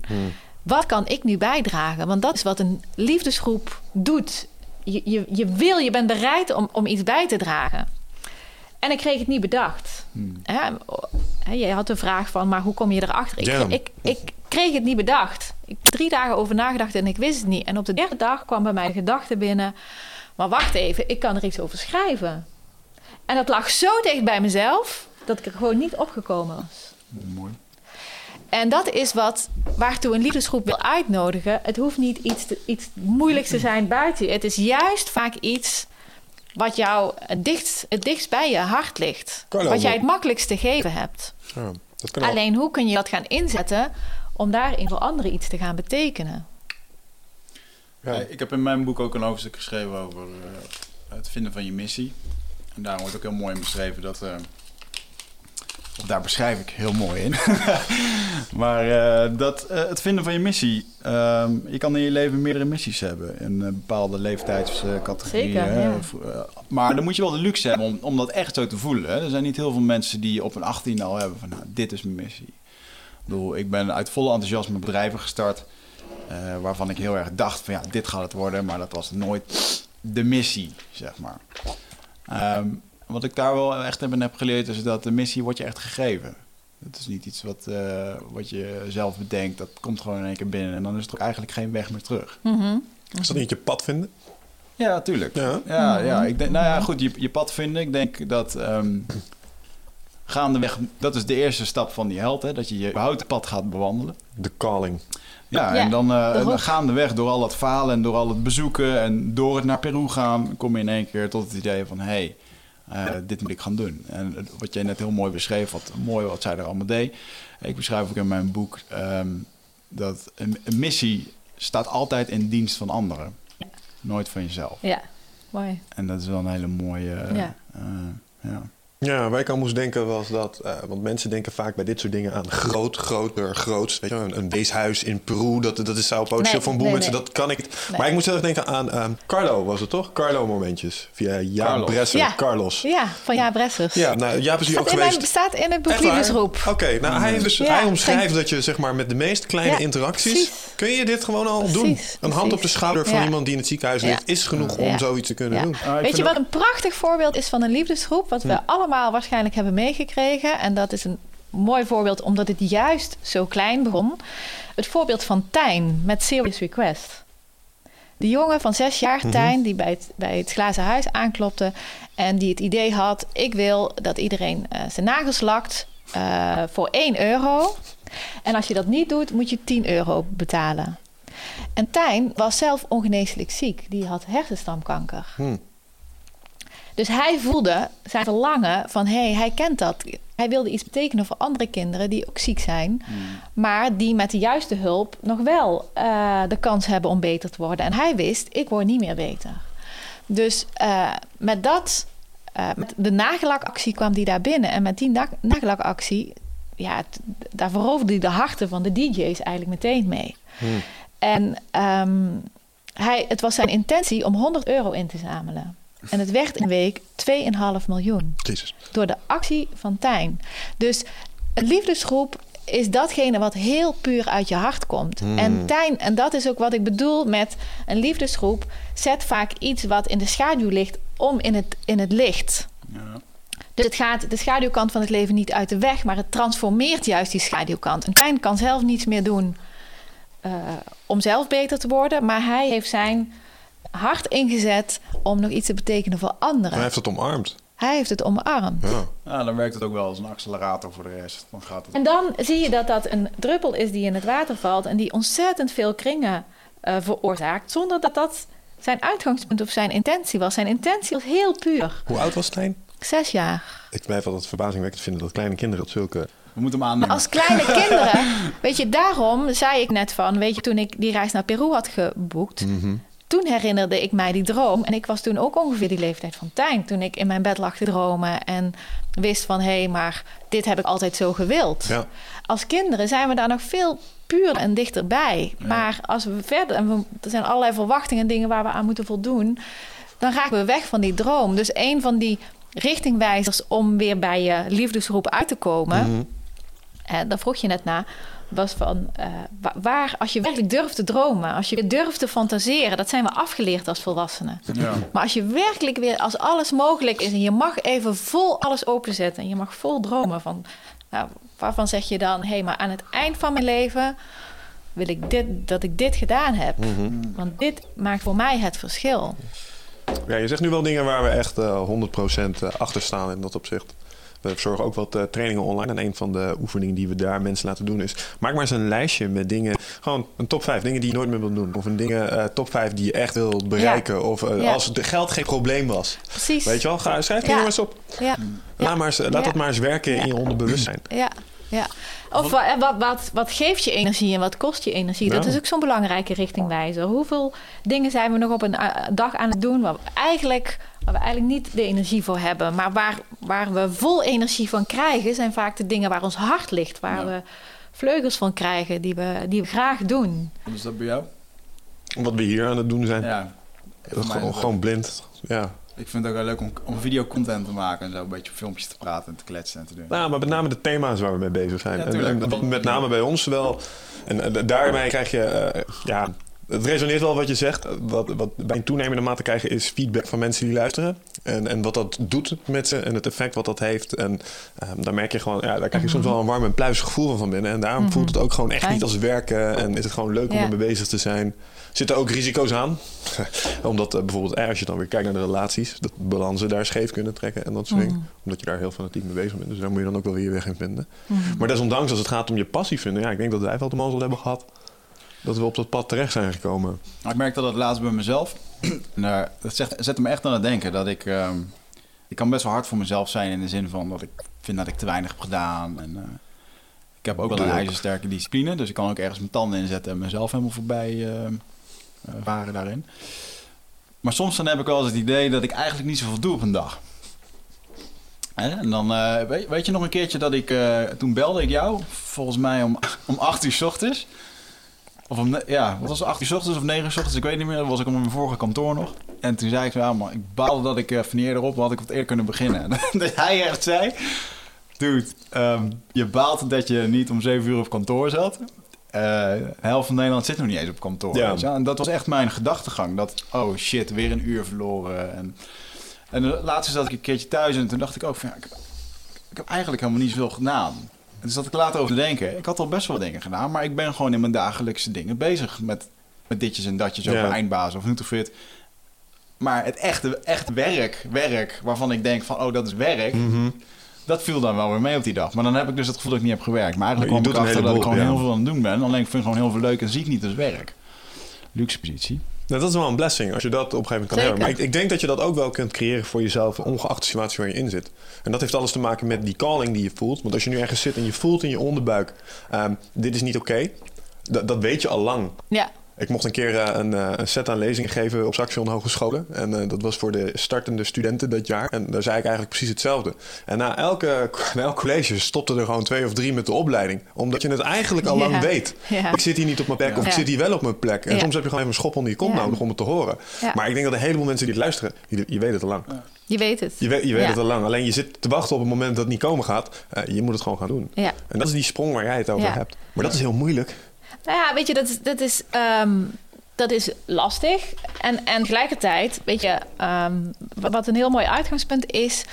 Speaker 4: Wat kan ik nu bijdragen? Want dat is wat een liefdesgroep doet. Je, je, je wil, je bent bereid om, om iets bij te dragen. En ik kreeg het niet bedacht. Hè, hè, jij had de vraag van, maar hoe kom je erachter? Ik, ik, ik kreeg het niet bedacht. Ik heb drie dagen over nagedacht en ik wist het niet. En op de derde dag kwam bij mij de gedachte binnen... maar wacht even, ik kan er iets over schrijven. En dat lag zo dicht bij mezelf... dat ik er gewoon niet opgekomen was.
Speaker 1: Mooi.
Speaker 4: En dat is wat waartoe een liefdesgroep wil uitnodigen. Het hoeft niet iets, te, iets moeilijks te zijn buiten je. Het is juist vaak iets wat jou het dichtst, het dichtst bij je hart ligt.
Speaker 2: Kan
Speaker 4: wat jij het makkelijkst te geven hebt.
Speaker 2: Ja, dat kan.
Speaker 4: Alleen hoe kun je dat gaan inzetten om daarin voor anderen iets te gaan betekenen?
Speaker 2: Ja.
Speaker 1: Ik heb in mijn boek ook een hoofdstuk geschreven over eh, het vinden van je missie. En daar wordt ook heel mooi in beschreven dat. eh, of daar beschrijf ik heel mooi in. maar eh, dat eh, het vinden van je missie. ehm, je kan in je leven meerdere missies hebben. In een bepaalde leeftijdscategorieën.
Speaker 4: Zeker,
Speaker 1: hè,
Speaker 4: ja.
Speaker 1: of, eh, maar dan moet je wel de luxe hebben om, om dat echt zo te voelen. Hè. Er zijn niet heel veel mensen die op een 18 al hebben van nou, dit is mijn missie. Ik bedoel, ik ben uit volle enthousiasme bedrijven gestart. eh, waarvan ik heel erg dacht van ja, dit gaat het worden. Maar dat was nooit de missie, zeg maar. Ehm, wat ik daar wel echt in heb geleerd is dat de missie wordt je echt gegeven. Het is niet iets wat, eh, wat je zelf bedenkt. Dat komt gewoon in één keer binnen. En dan is er ook eigenlijk geen weg meer terug.
Speaker 4: Mhm.
Speaker 2: Is dat niet je pad vinden?
Speaker 1: Ja, tuurlijk.
Speaker 2: Ja.
Speaker 1: Ja, ja. Ik denk, nou ja, goed, je, je pad vinden. Ik denk dat ehm, gaandeweg, dat is de eerste stap van die held, hè, dat je je het pad gaat bewandelen.
Speaker 2: De calling.
Speaker 1: Ja,
Speaker 4: Ja,
Speaker 1: en dan, eh,
Speaker 4: rock.
Speaker 1: gaandeweg door al het falen en door al het bezoeken en door het naar Peru gaan, kom je in één keer tot het idee van, hé, hey,
Speaker 3: eh, dit moet ik gaan doen. En wat jij net heel mooi beschreef, wat mooi wat zij er allemaal deed. Ik beschrijf ook in mijn boek ehm, dat een, een missie staat altijd in dienst van anderen. Nooit van jezelf.
Speaker 4: Ja, mooi.
Speaker 3: En dat is wel een hele mooie...
Speaker 4: Ja.
Speaker 3: eh, ja.
Speaker 2: Ja, waar ik aan moest denken was dat... eh, want mensen denken vaak bij dit soort dingen aan groot, groter, groots. Weet je, een, een weeshuis in Peru, dat, dat is zou potentieel
Speaker 4: Nee,
Speaker 2: een boel
Speaker 4: nee,
Speaker 2: mensen.
Speaker 4: nee.
Speaker 2: Dat kan ik. Maar ik moest heel erg denken aan ehm, Carlo, was het toch? Carlo-momentjes. Via Jaap
Speaker 3: Carlos.
Speaker 2: Bresser,
Speaker 4: Ja.
Speaker 2: Carlos.
Speaker 4: Ja, van Ja Bressers.
Speaker 2: Ja, nou, Jaap is hier ook
Speaker 4: staat, in mijn,
Speaker 2: geweest.
Speaker 4: staat in het boek
Speaker 2: Echt waar?
Speaker 4: Liefdesroep.
Speaker 2: Oké, nou hij, dus,
Speaker 4: Ja,
Speaker 2: hij omschrijft dat je zeg maar met de meest kleine
Speaker 4: Ja,
Speaker 2: interacties...
Speaker 4: precies.
Speaker 2: kun je dit gewoon al
Speaker 4: Precies,
Speaker 2: doen. Een hand op de schouder van
Speaker 4: Ja.
Speaker 2: iemand die in het ziekenhuis
Speaker 4: Ja.
Speaker 2: ligt... is genoeg om
Speaker 4: Ja.
Speaker 2: zoiets te kunnen
Speaker 4: Ja.
Speaker 2: doen.
Speaker 3: Ah,
Speaker 4: Weet je wat een prachtig voorbeeld is van een liefdesgroep? Wat we allemaal waarschijnlijk hebben meegekregen. En dat is een mooi voorbeeld omdat het juist zo klein begon. Het voorbeeld van Tijn met Serious Request. De jongen van zes jaar,
Speaker 2: Mhm.
Speaker 4: Tijn, die bij het, bij het glazen huis aanklopte. En die het idee had, ik wil dat iedereen eh, zijn nagels lakt eh, voor 1 euro. En als je dat niet doet, moet je 10 euro betalen. En Tijn was zelf ongeneeslijk ziek. Die had hersenstamkanker.
Speaker 2: Hm.
Speaker 4: Dus hij voelde zijn verlangen van hé, hey, hij kent dat. Hij wilde iets betekenen voor andere kinderen die ook ziek zijn, maar die met de juiste hulp nog wel eh, de kans hebben om beter te worden. En hij wist, ik word niet meer beter. Dus eh, met dat, eh, met de nagellakactie kwam hij daar binnen. En met die na- nagellakactie, ja, daar veroverde hij de harten van de DJ's eigenlijk meteen mee. En ehm, hij, het was zijn intentie om 100 euro in te zamelen. En het werd in een week 2,5 miljoen.
Speaker 2: Jezus.
Speaker 4: Door de actie van Tijn. Dus een liefdesgroep is datgene wat heel puur uit je hart komt. En Tijn, en dat is ook wat ik bedoel met een liefdesgroep, zet vaak iets wat in de schaduw ligt om in het, in het licht.
Speaker 3: Ja.
Speaker 4: Dus het gaat de schaduwkant van het leven niet uit de weg, maar het transformeert juist die schaduwkant. Een klein kan zelf niets meer doen eh, om zelf beter te worden, maar hij heeft zijn hart ingezet om nog iets te betekenen voor anderen.
Speaker 2: Hij heeft het omarmd.
Speaker 4: Hij heeft het omarmd.
Speaker 2: Ja.
Speaker 3: Ja, dan werkt het ook wel als een accelerator voor de rest. Dan gaat het...
Speaker 4: En dan zie je dat dat een druppel is die in het water valt en die ontzettend veel kringen eh, veroorzaakt, zonder dat dat zijn uitgangspunt of zijn intentie was. Zijn intentie was heel puur.
Speaker 2: Hoe oud was Stijn?
Speaker 4: Zes jaar.
Speaker 2: Ik blijf altijd verbazingwekkend vinden dat kleine kinderen op zulke...
Speaker 3: We moeten hem
Speaker 4: Maar
Speaker 3: aannemen.
Speaker 4: als kleine kinderen, weet je, daarom zei ik net van, weet je, toen ik die reis naar Peru had geboekt, toen herinnerde ik mij die droom. En ik was toen ook ongeveer die leeftijd van Tijn, toen ik in mijn bed lag te dromen en wist van, hé, hey, maar dit heb ik altijd zo gewild.
Speaker 2: Ja.
Speaker 4: Als kinderen zijn we daar nog veel puur en dichterbij. Maar als we verder, en we, er zijn allerlei verwachtingen en dingen waar we aan moeten voldoen, dan raken we weg van die droom. Dus een van die richtingwijzers om weer bij je liefdesgroep uit te komen, eh, daar vroeg je net naar, was van eh, wa- waar, als je werkelijk durft te dromen, als je durft te fantaseren, dat zijn we afgeleerd als volwassenen.
Speaker 3: Ja.
Speaker 4: Maar als je werkelijk weer, als alles mogelijk is en je mag even vol alles openzetten en je mag vol dromen van, nou, waarvan zeg je dan, hé, hey, maar aan het eind van mijn leven wil ik dit, dat ik dit gedaan heb. Want dit maakt voor mij het verschil.
Speaker 2: Ja, je zegt nu wel dingen waar we echt eh 100% achter staan in dat opzicht. We verzorgen ook wat eh, trainingen online. En een van de oefeningen die we daar mensen laten doen is... maak maar eens een lijstje met dingen... gewoon een top 5 dingen die je nooit meer wilt doen. Of een dingen, eh, top 5 die je echt wil bereiken. Of eh,
Speaker 4: Ja.
Speaker 2: als de geld geen probleem was.
Speaker 4: Precies.
Speaker 2: Weet je wel, ga, schrijf die
Speaker 4: Ja.
Speaker 2: maar eens op.
Speaker 4: Ja.
Speaker 2: Laat, maar eens, laat
Speaker 4: Ja.
Speaker 2: dat maar eens werken in je onderbewustzijn.
Speaker 4: Ja, ja. Of wa- wat, wat, wat geeft je energie en wat kost je energie? Dat is ook zo'n belangrijke richtingwijzer. Hoeveel dingen zijn we nog op een dag aan het doen waar we eigenlijk, waar we eigenlijk niet de energie voor hebben, maar waar, waar we vol energie van krijgen, zijn vaak de dingen waar ons hart ligt, waar
Speaker 3: Ja.
Speaker 4: we vleugels van krijgen, die we, die we graag doen.
Speaker 3: Wat is dat bij jou?
Speaker 2: Wat we hier aan het doen zijn.
Speaker 3: Ja.
Speaker 2: Gewoon, gewoon blind. Ja.
Speaker 3: Ik vind het ook wel leuk om, om videocontent te maken en zo een beetje filmpjes te praten en te kletsen en te doen.
Speaker 2: Nou, maar met name de thema's waar we mee bezig zijn.
Speaker 3: Ja,
Speaker 2: en,
Speaker 3: tuurlijk.
Speaker 2: en wat met name bij ons wel. En daarmee krijg je, eh, ja, het resoneert wel wat je zegt. Wat, wat bij een toenemende mate krijgen is feedback van mensen die luisteren. En, en wat dat doet met ze en het effect wat dat heeft. En ehm, daar merk je gewoon, ja, daar krijg je soms wel een warm en pluizig gevoel van van binnen. En daarom voelt het ook gewoon echt niet als werken. En is het gewoon leuk om
Speaker 4: Ja.
Speaker 2: ermee bezig te zijn. Zitten ook risico's aan. Omdat eh, bijvoorbeeld, eh, als je dan weer kijkt naar de relaties, dat balansen daar scheef kunnen trekken en dat soort dingen. Omdat je daar heel fanatiek mee bezig bent. Dus daar moet je dan ook wel weer je weg in vinden. Maar desondanks, als het gaat om je passie vinden, ja, ik denk dat wij wel de mazzel hebben gehad dat we op dat pad terecht zijn gekomen.
Speaker 3: Maar ik merkte dat het laatst bij mezelf. Eh, dat zegt, zette me echt aan het denken dat ik. ehm,
Speaker 1: ik kan best wel hard voor mezelf zijn in de zin van dat ik vind dat ik te weinig heb gedaan. En, eh, ik heb ook wel een ijzersterke discipline, dus ik kan ook ergens mijn tanden inzetten en mezelf helemaal voorbij uh, varen daarin. Maar soms dan heb ik wel eens het idee dat ik eigenlijk niet zoveel doe op een dag. En dan, weet, weet, je nog een keertje dat ik, toen belde ik jou, volgens mij om, om 8 uur s ochtends. Of om, ja, wat was het, 8 uur s ochtends of 9 uur s ochtends, ik weet niet meer. Dat was ik op mijn vorige kantoor nog. En toen zei ik zo, ja man, ik baalde dat ik uh, van erop, had ik wat eerder kunnen beginnen. dat hij echt zei, dude, um, je baalt dat je niet om 7 uur op kantoor zat. Uh, de helft van Nederland zit nog niet eens op kantoor. Ja. En dat was echt mijn gedachtegang. Dat, oh shit, weer een uur verloren. En, en laatst zat ik een keertje thuis en toen dacht ik ook van, ja, ik, heb, ik heb eigenlijk helemaal niet zoveel gedaan. En toen zat ik later over te denken. Ik had al best wel dingen gedaan, maar ik ben gewoon in mijn dagelijkse dingen bezig met, met ditjes en datjes over ja. eindbaas of Nutrifit. Maar het echte, echt werk, werk, waarvan ik denk van, oh, dat is werk...
Speaker 2: Mhm.
Speaker 1: Dat viel dan wel weer mee op die dag. Maar dan heb ik dus het gevoel dat ik niet heb gewerkt. Maar eigenlijk kwam ik achter dat ik gewoon heel veel aan het doen ben. Alleen ik vind het gewoon heel veel leuk en zie ik niet als werk. Luxe positie.
Speaker 2: Nou, dat is wel een blessing als je dat op een gegeven moment kan hebben. Maar ik, ik, denk dat je dat ook wel kunt creëren voor jezelf, ongeacht de situatie waar je in zit. En dat heeft alles te maken met die calling die je voelt. Want als je nu ergens zit en je voelt in je onderbuik, um, dit is niet oké, dat, dat weet je al lang.
Speaker 4: Ja.
Speaker 2: Ik mocht een keer uh, een, uh, een, set aan lezingen geven op Saxion Hogescholen. En uh, dat was voor de startende studenten dat jaar. En daar zei ik eigenlijk precies hetzelfde. En na elke, na elk college stopte er gewoon twee of drie met de opleiding. Omdat je het eigenlijk al ja. lang weet. Ja. Ik zit hier niet op mijn plek of ik zit hier wel op mijn plek. En soms heb je gewoon even een schop onder je kont nodig om het te horen. Maar ik denk dat een heleboel mensen die het luisteren, je, je weet het al lang.
Speaker 4: Je weet het.
Speaker 2: Je weet, je weet het al lang. Alleen je zit te wachten op het moment dat het niet komen gaat. je moet het gewoon gaan doen. En dat is die sprong waar jij het over hebt. Maar dat is heel moeilijk.
Speaker 4: Nou ja, weet je, dat is, dat is, um, dat is lastig. En, en tegelijkertijd, weet je, um, wat een heel mooi uitgangspunt is...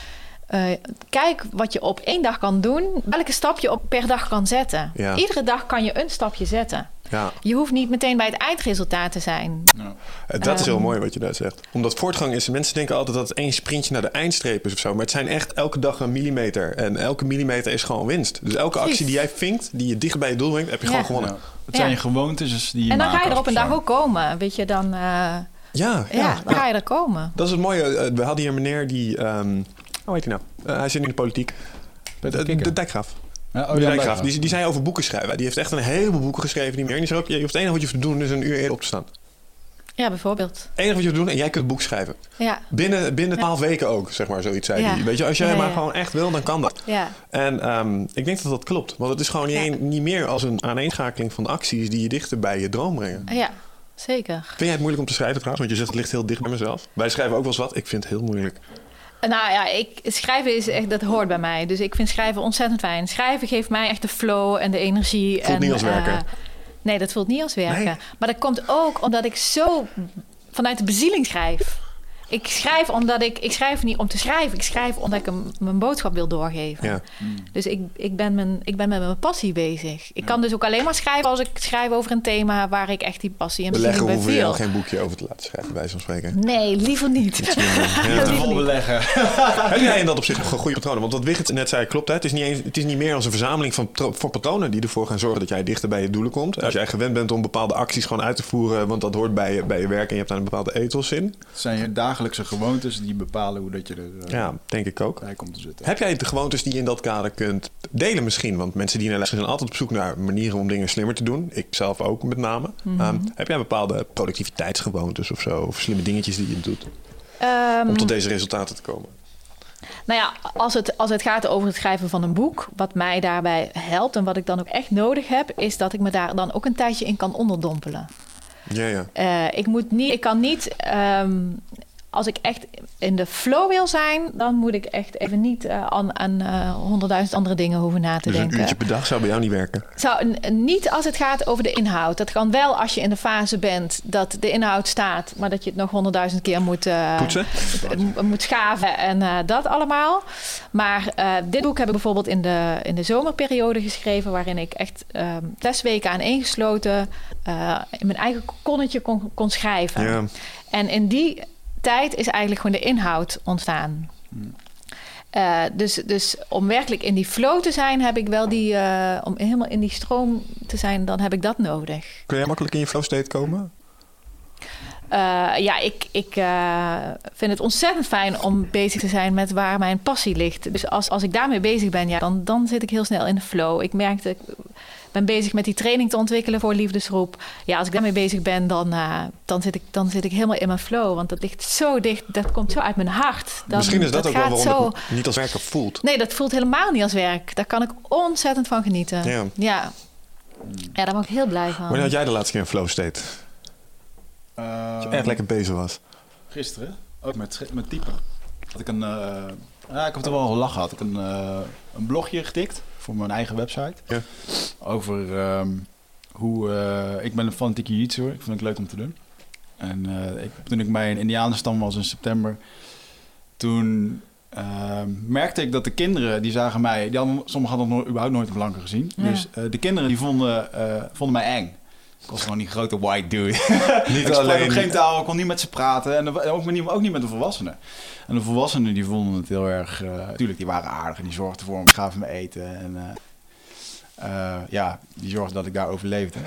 Speaker 4: Uh, kijk wat je op één dag kan doen. Welke stap je op per dag kan zetten.
Speaker 2: Ja.
Speaker 4: Iedere dag kan je een stapje zetten.
Speaker 2: Ja.
Speaker 4: Je hoeft niet meteen bij het eindresultaat te zijn.
Speaker 2: Ja. Dat is heel um, mooi wat je daar zegt. Omdat voortgang is, mensen denken altijd dat het één sprintje naar de eindstreep is of zo. Maar het zijn echt elke dag een millimeter. En elke millimeter is gewoon winst. Dus elke actie die jij vinkt, die je dicht bij je doel brengt, heb je gewoon gewonnen.
Speaker 1: Het zijn je gewoontes die je
Speaker 4: En dan
Speaker 1: maakt
Speaker 4: ga je er op een dag ook komen. Weet je, dan, uh,
Speaker 2: ja, ja,
Speaker 4: ja, dan ga je er komen.
Speaker 2: Dat is het mooie. We hadden hier een meneer die... Um, hoe heet hij nou? Uh, hij zit in de politiek. De, de, de dijkgraaf.
Speaker 1: Ja, oh,
Speaker 2: die, die zei over boeken schrijven. Die heeft echt een heleboel boeken geschreven. Die meer. En die zei ook, je hoeft het enige wat je hoeft te doen is een uur eerder op te staan.
Speaker 4: Ja, bijvoorbeeld.
Speaker 2: Het enige wat je hoeft te doen en jij kunt het boek schrijven.
Speaker 4: Ja.
Speaker 2: Binnen, binnen twaalf ja. weken ook, zeg maar, zoiets zei
Speaker 4: Ja.
Speaker 2: Weet je, als jij
Speaker 4: Ja,
Speaker 2: maar
Speaker 4: ja.
Speaker 2: gewoon echt wil, dan kan dat.
Speaker 4: Ja.
Speaker 2: En um, ik denk dat dat klopt. Want het is gewoon niet,
Speaker 4: Ja.
Speaker 2: een- niet meer als een aaneenschakeling van acties die je dichter bij je droom brengen.
Speaker 4: ja, zeker.
Speaker 2: Vind jij het moeilijk om te schrijven trouwens? Want je zegt het ligt heel dicht bij mezelf. Wij schrijven ook wel eens wat. Ik vind het heel moeilijk.
Speaker 4: Nou ja, ik, schrijven is echt, dat hoort bij mij. Dus ik vind schrijven ontzettend fijn. Schrijven geeft mij echt de flow en de energie.
Speaker 2: Voelt
Speaker 4: en,
Speaker 2: niet als werken.
Speaker 4: eh, nee, dat voelt niet als werken.
Speaker 2: Nee.
Speaker 4: Maar dat komt ook omdat ik zo vanuit de bezieling schrijf. Ik schrijf omdat ik... Ik schrijf niet om te schrijven. Ik schrijf omdat ik een, mijn boodschap wil doorgeven.
Speaker 2: Ja.
Speaker 4: Dus ik, ik, ben mijn, ik ben met mijn passie bezig. Ik kan dus ook alleen maar schrijven als ik schrijf over een thema... waar ik echt die passie en
Speaker 2: We
Speaker 4: bezieling
Speaker 2: leggen
Speaker 4: bij
Speaker 2: hoeven je geen boekje over te laten schrijven, bij zo'n spreken.
Speaker 4: Nee, liever niet.
Speaker 2: Ja.
Speaker 1: Vol
Speaker 4: niet.
Speaker 1: beleggen.
Speaker 2: Heb jij in dat opzicht nog een goede patronen? Want wat Wigert net zei, klopt. Hè? Het, is niet eens, het is niet meer als een verzameling van, van patronen die ervoor gaan zorgen dat jij dichter bij je doelen komt. Als jij gewend bent om bepaalde acties gewoon uit te voeren, want dat hoort bij je, bij je werk en je hebt daar een bepaalde ethos in.
Speaker 1: Zijn je dagelijkse gewoontes die bepalen hoe dat je er eh,
Speaker 2: Ja, denk ik ook.
Speaker 1: bij komt te zitten.
Speaker 2: Heb jij de gewoontes die je in dat kader kunt delen misschien? Want mensen die naar les gaan zijn altijd op zoek naar manieren om dingen slimmer te doen. Ik zelf ook met name. Ehm, heb jij bepaalde productiviteitsgewoontes of zo? Of slimme dingetjes die je doet
Speaker 4: Ehm,
Speaker 2: om tot deze resultaten te komen?
Speaker 4: Nou ja, als het, als het gaat over het schrijven van een boek, wat mij daarbij helpt en wat ik dan ook echt nodig heb, is dat ik me daar dan ook een tijdje in kan onderdompelen.
Speaker 2: Ja, ja.
Speaker 4: Eh, ik, moet niet, ik kan niet, ehm, als ik echt in de flow wil zijn, dan moet ik echt even niet eh, aan aan, eh, honderdduizend andere dingen hoeven na te
Speaker 2: Dus een
Speaker 4: denken.
Speaker 2: uurtje per dag zou bij jou niet werken.
Speaker 4: Zou, niet als het gaat over de inhoud. Dat kan wel als je in de fase bent dat de inhoud staat, maar dat je het nog honderdduizend keer moet, eh,
Speaker 2: Poetsen?
Speaker 4: moet schaven en dat allemaal. Maar dit boek heb ik bijvoorbeeld in de, in de zomerperiode geschreven, waarin ik echt ehm zes weken aaneengesloten eh in mijn eigen konnetje kon, kon schrijven.
Speaker 2: Ja.
Speaker 4: En in die tijd is eigenlijk gewoon de inhoud ontstaan. Eh, dus, dus om werkelijk in die flow te zijn, heb ik wel die. eh, om helemaal in die stroom te zijn, dan heb ik dat nodig.
Speaker 2: Kun jij makkelijk in je flow state komen?
Speaker 4: Eh, ja, ik, ik vind het ontzettend fijn om bezig te zijn met waar mijn passie ligt. Dus als, als ik daarmee bezig ben, ja, dan, dan zit ik heel snel in de flow. Ik merkte, ben bezig met die training te ontwikkelen voor liefdesroep. Ja, als ik daarmee bezig ben, dan, uh, dan, zit, ik, dan zit ik helemaal in mijn flow. Want dat ligt zo dicht, dat komt zo uit mijn hart. Dan,
Speaker 2: Misschien is dat, ook wel waarom zo... het niet als werk voelt.
Speaker 4: Nee, dat voelt helemaal niet als werk. Daar kan ik ontzettend van genieten. Ja, ja. ja daar ben ik heel blij van.
Speaker 2: Wanneer had jij de laatste keer een flow state? Uh, je erg lekker bezig was.
Speaker 1: Gisteren, ook met, met typen. Had ik een, uh, ja, ik heb er wel een lach gehad. Ik een, uh, een blogje getikt voor mijn eigen website. Ja. Over um, hoe... Uh, ik ben een fanatieke jiu Ik vind het leuk om te doen. En ik, toen ik bij een indianenstam was in september... Toen ehm, merkte ik dat de kinderen, die zagen mij... Die hadden, sommigen hadden nog überhaupt nooit een blanke gezien. Ja. Dus de kinderen die vonden, vonden mij eng. Ik was gewoon die grote white dude. niet ik alleen. geen taal, ik kon niet met ze praten. En ook niet, ook niet met de volwassenen. En de volwassenen die vonden het heel erg... Uh, tuurlijk, die waren aardig en die zorgden voor me. Gaven me eten. En uh, uh, ja, die zorgden dat ik daar overleefde.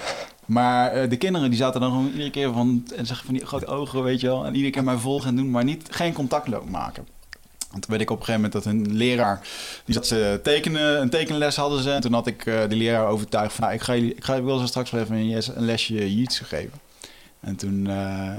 Speaker 1: Maar de kinderen die zaten dan gewoon iedere keer van... En zeggen van die grote ogen, weet je wel. En iedere keer mij volgen en doen. Maar niet, geen contact maken. Toen weet ik op een gegeven moment dat een leraar... die zat ze tekenen, een tekenles hadden ze. En toen had ik uh, die leraar overtuigd van... Nou, ik, ga jullie, ik, ga, wil ze straks wel even een, een lesje jiu geven. En toen uh,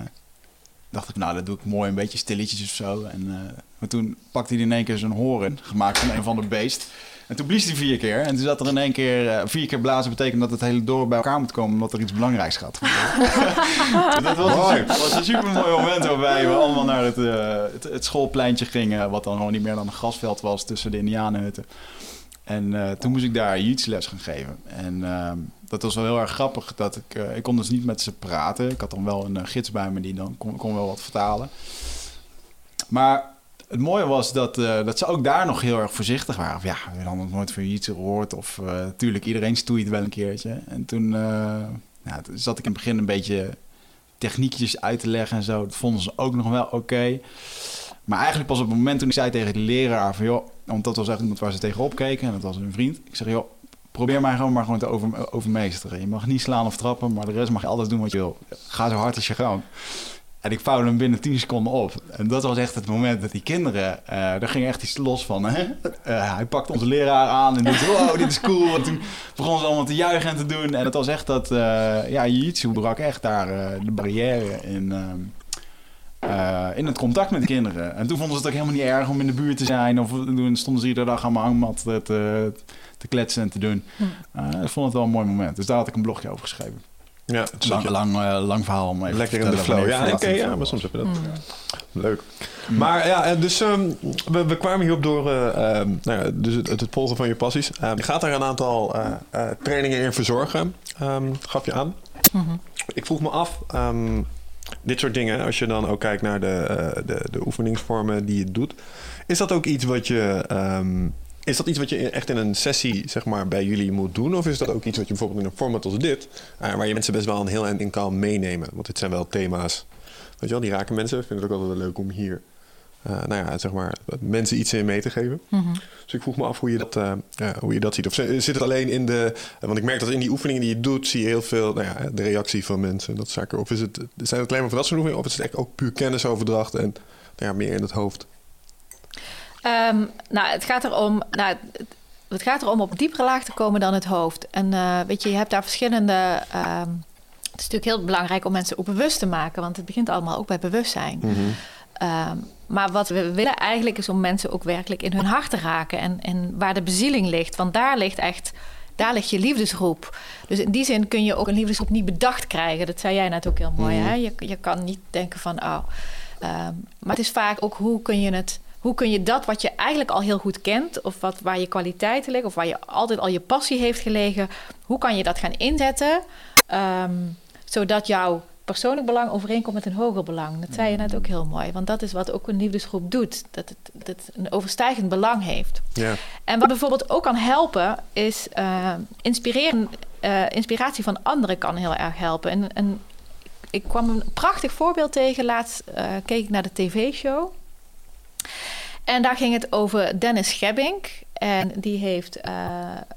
Speaker 1: dacht ik, nou, dat doe ik mooi een beetje stilletjes of zo. En, uh, maar toen pakte hij in één keer zijn horen, gemaakt van een van de beest... En toen blies hij vier keer. En toen zat er in één keer... Uh, vier keer blazen betekent dat het hele dorp bij elkaar moet komen... omdat er iets belangrijks gaat. dat was, een, was een super mooi moment waarbij we allemaal naar het, uh, het, het, schoolpleintje gingen... wat dan gewoon niet meer dan een grasveld was tussen de indianenhutten. En uh, toen moest ik daar les gaan geven. En ehm, dat was wel heel erg grappig. Dat ik, ik kon dus niet met ze praten. Ik had dan wel een gids bij me die dan kon, kon wel wat vertalen. Maar het mooie was dat, uh, dat ze ook daar nog heel erg voorzichtig waren. Of ja, we hadden nog nooit van iets gehoord. Of natuurlijk, uh, iedereen stoeit wel een keertje. En toen, ja, toen zat ik in het begin een beetje techniekjes uit te leggen en zo. Dat vonden ze ook nog wel oké. Maar eigenlijk pas op het moment toen ik zei tegen de leraar van... joh, want dat was echt iemand waar ze tegenop keken. En dat was een vriend. Ik zeg, joh, probeer mij gewoon maar gewoon te over, overmeesteren. Je mag niet slaan of trappen, maar de rest mag je alles doen wat je wil. Ga zo hard als je kan. En ik vouwde hem binnen 10 seconden op. En dat was echt het moment dat die kinderen... Uh, daar ging echt iets los van. Hè? Uh, hij pakte onze leraar aan en dacht... wow, dit is cool. En toen begonnen ze allemaal te juichen en te doen. En het was echt dat... Uh, ja, jiu-jitsu brak echt daar de barrière in... in het contact met de kinderen. En toen vonden ze het ook helemaal niet erg om in de buurt te zijn. Of toen stonden ze iedere dag aan mijn hangmat te, te kletsen en te doen. Hm. ik vond het wel een mooi moment. Dus daar had ik een blogje over geschreven. Ja, lang, lang, uh, lang verhaal om even
Speaker 2: Lekker in de flow. Ja, oké, okay, ja, maar soms heb je dat. Mm. Leuk. Mm. Maar ja, dus um, we, we, kwamen hierop door uh, um, nou ja, dus het, het, volgen van je passies. Um, je gaat daar een aantal uh, trainingen in verzorgen, gaf je aan. Mm -hmm. Ik vroeg me af, dit soort dingen, als je dan ook kijkt naar de, de, de oefeningsvormen die je doet, is dat ook iets wat je is dat iets wat je echt in een sessie zeg maar, bij jullie moet doen? Of is dat ook iets wat je bijvoorbeeld in een format als dit... Uh, waar je mensen best wel een heel eind in kan meenemen? Want dit zijn wel thema's, weet je wel, die raken mensen. Ik vind het ook altijd wel leuk om hier... Uh, nou ja, zeg maar, mensen iets in mee te geven. Mm -hmm. Dus ik vroeg me af hoe je dat, uh, hoe je dat ziet. Of zit het alleen in de... want ik merk dat in die oefeningen die je doet... zie je heel veel nou ja, de reactie van mensen. Dat zaken. Of is het, zijn het alleen maar voor dat soort oefeningen... of is het echt ook puur kennisoverdracht en nou ja, meer in het hoofd?
Speaker 4: Um, nou, het gaat erom. Nou, het gaat erom op diepere laag te komen dan het hoofd. En uh, weet je, je hebt daar verschillende. Um, het is natuurlijk heel belangrijk om mensen ook bewust te maken, want het begint allemaal ook bij bewustzijn. Mm -hmm. um, maar wat we willen eigenlijk is om mensen ook werkelijk in hun hart te raken en, en waar de bezieling ligt. Want daar ligt echt daar ligt je liefdesgroep. Dus in die zin kun je ook een liefdesgroep niet bedacht krijgen. Dat zei jij net ook heel mooi. Mm. Hè? Je, je kan niet denken van, oh. Um, maar het is vaak ook hoe kun je het hoe kun je dat wat je eigenlijk al heel goed kent, of wat, waar je kwaliteiten liggen, of waar je altijd al je passie heeft gelegen, hoe kan je dat gaan inzetten, um, zodat jouw persoonlijk belang overeenkomt met een hoger belang? Dat zei je net ook heel mooi, want dat is wat ook een liefdesgroep doet, dat het, dat het een overstijgend belang heeft. Ja. En wat bijvoorbeeld ook kan helpen, is uh, inspireren, uh, inspiratie van anderen kan heel erg helpen. En, en ik kwam een prachtig voorbeeld tegen. Laatst uh, keek ik naar de tv-show. En daar ging het over Dennis Gebbink. En die heeft uh,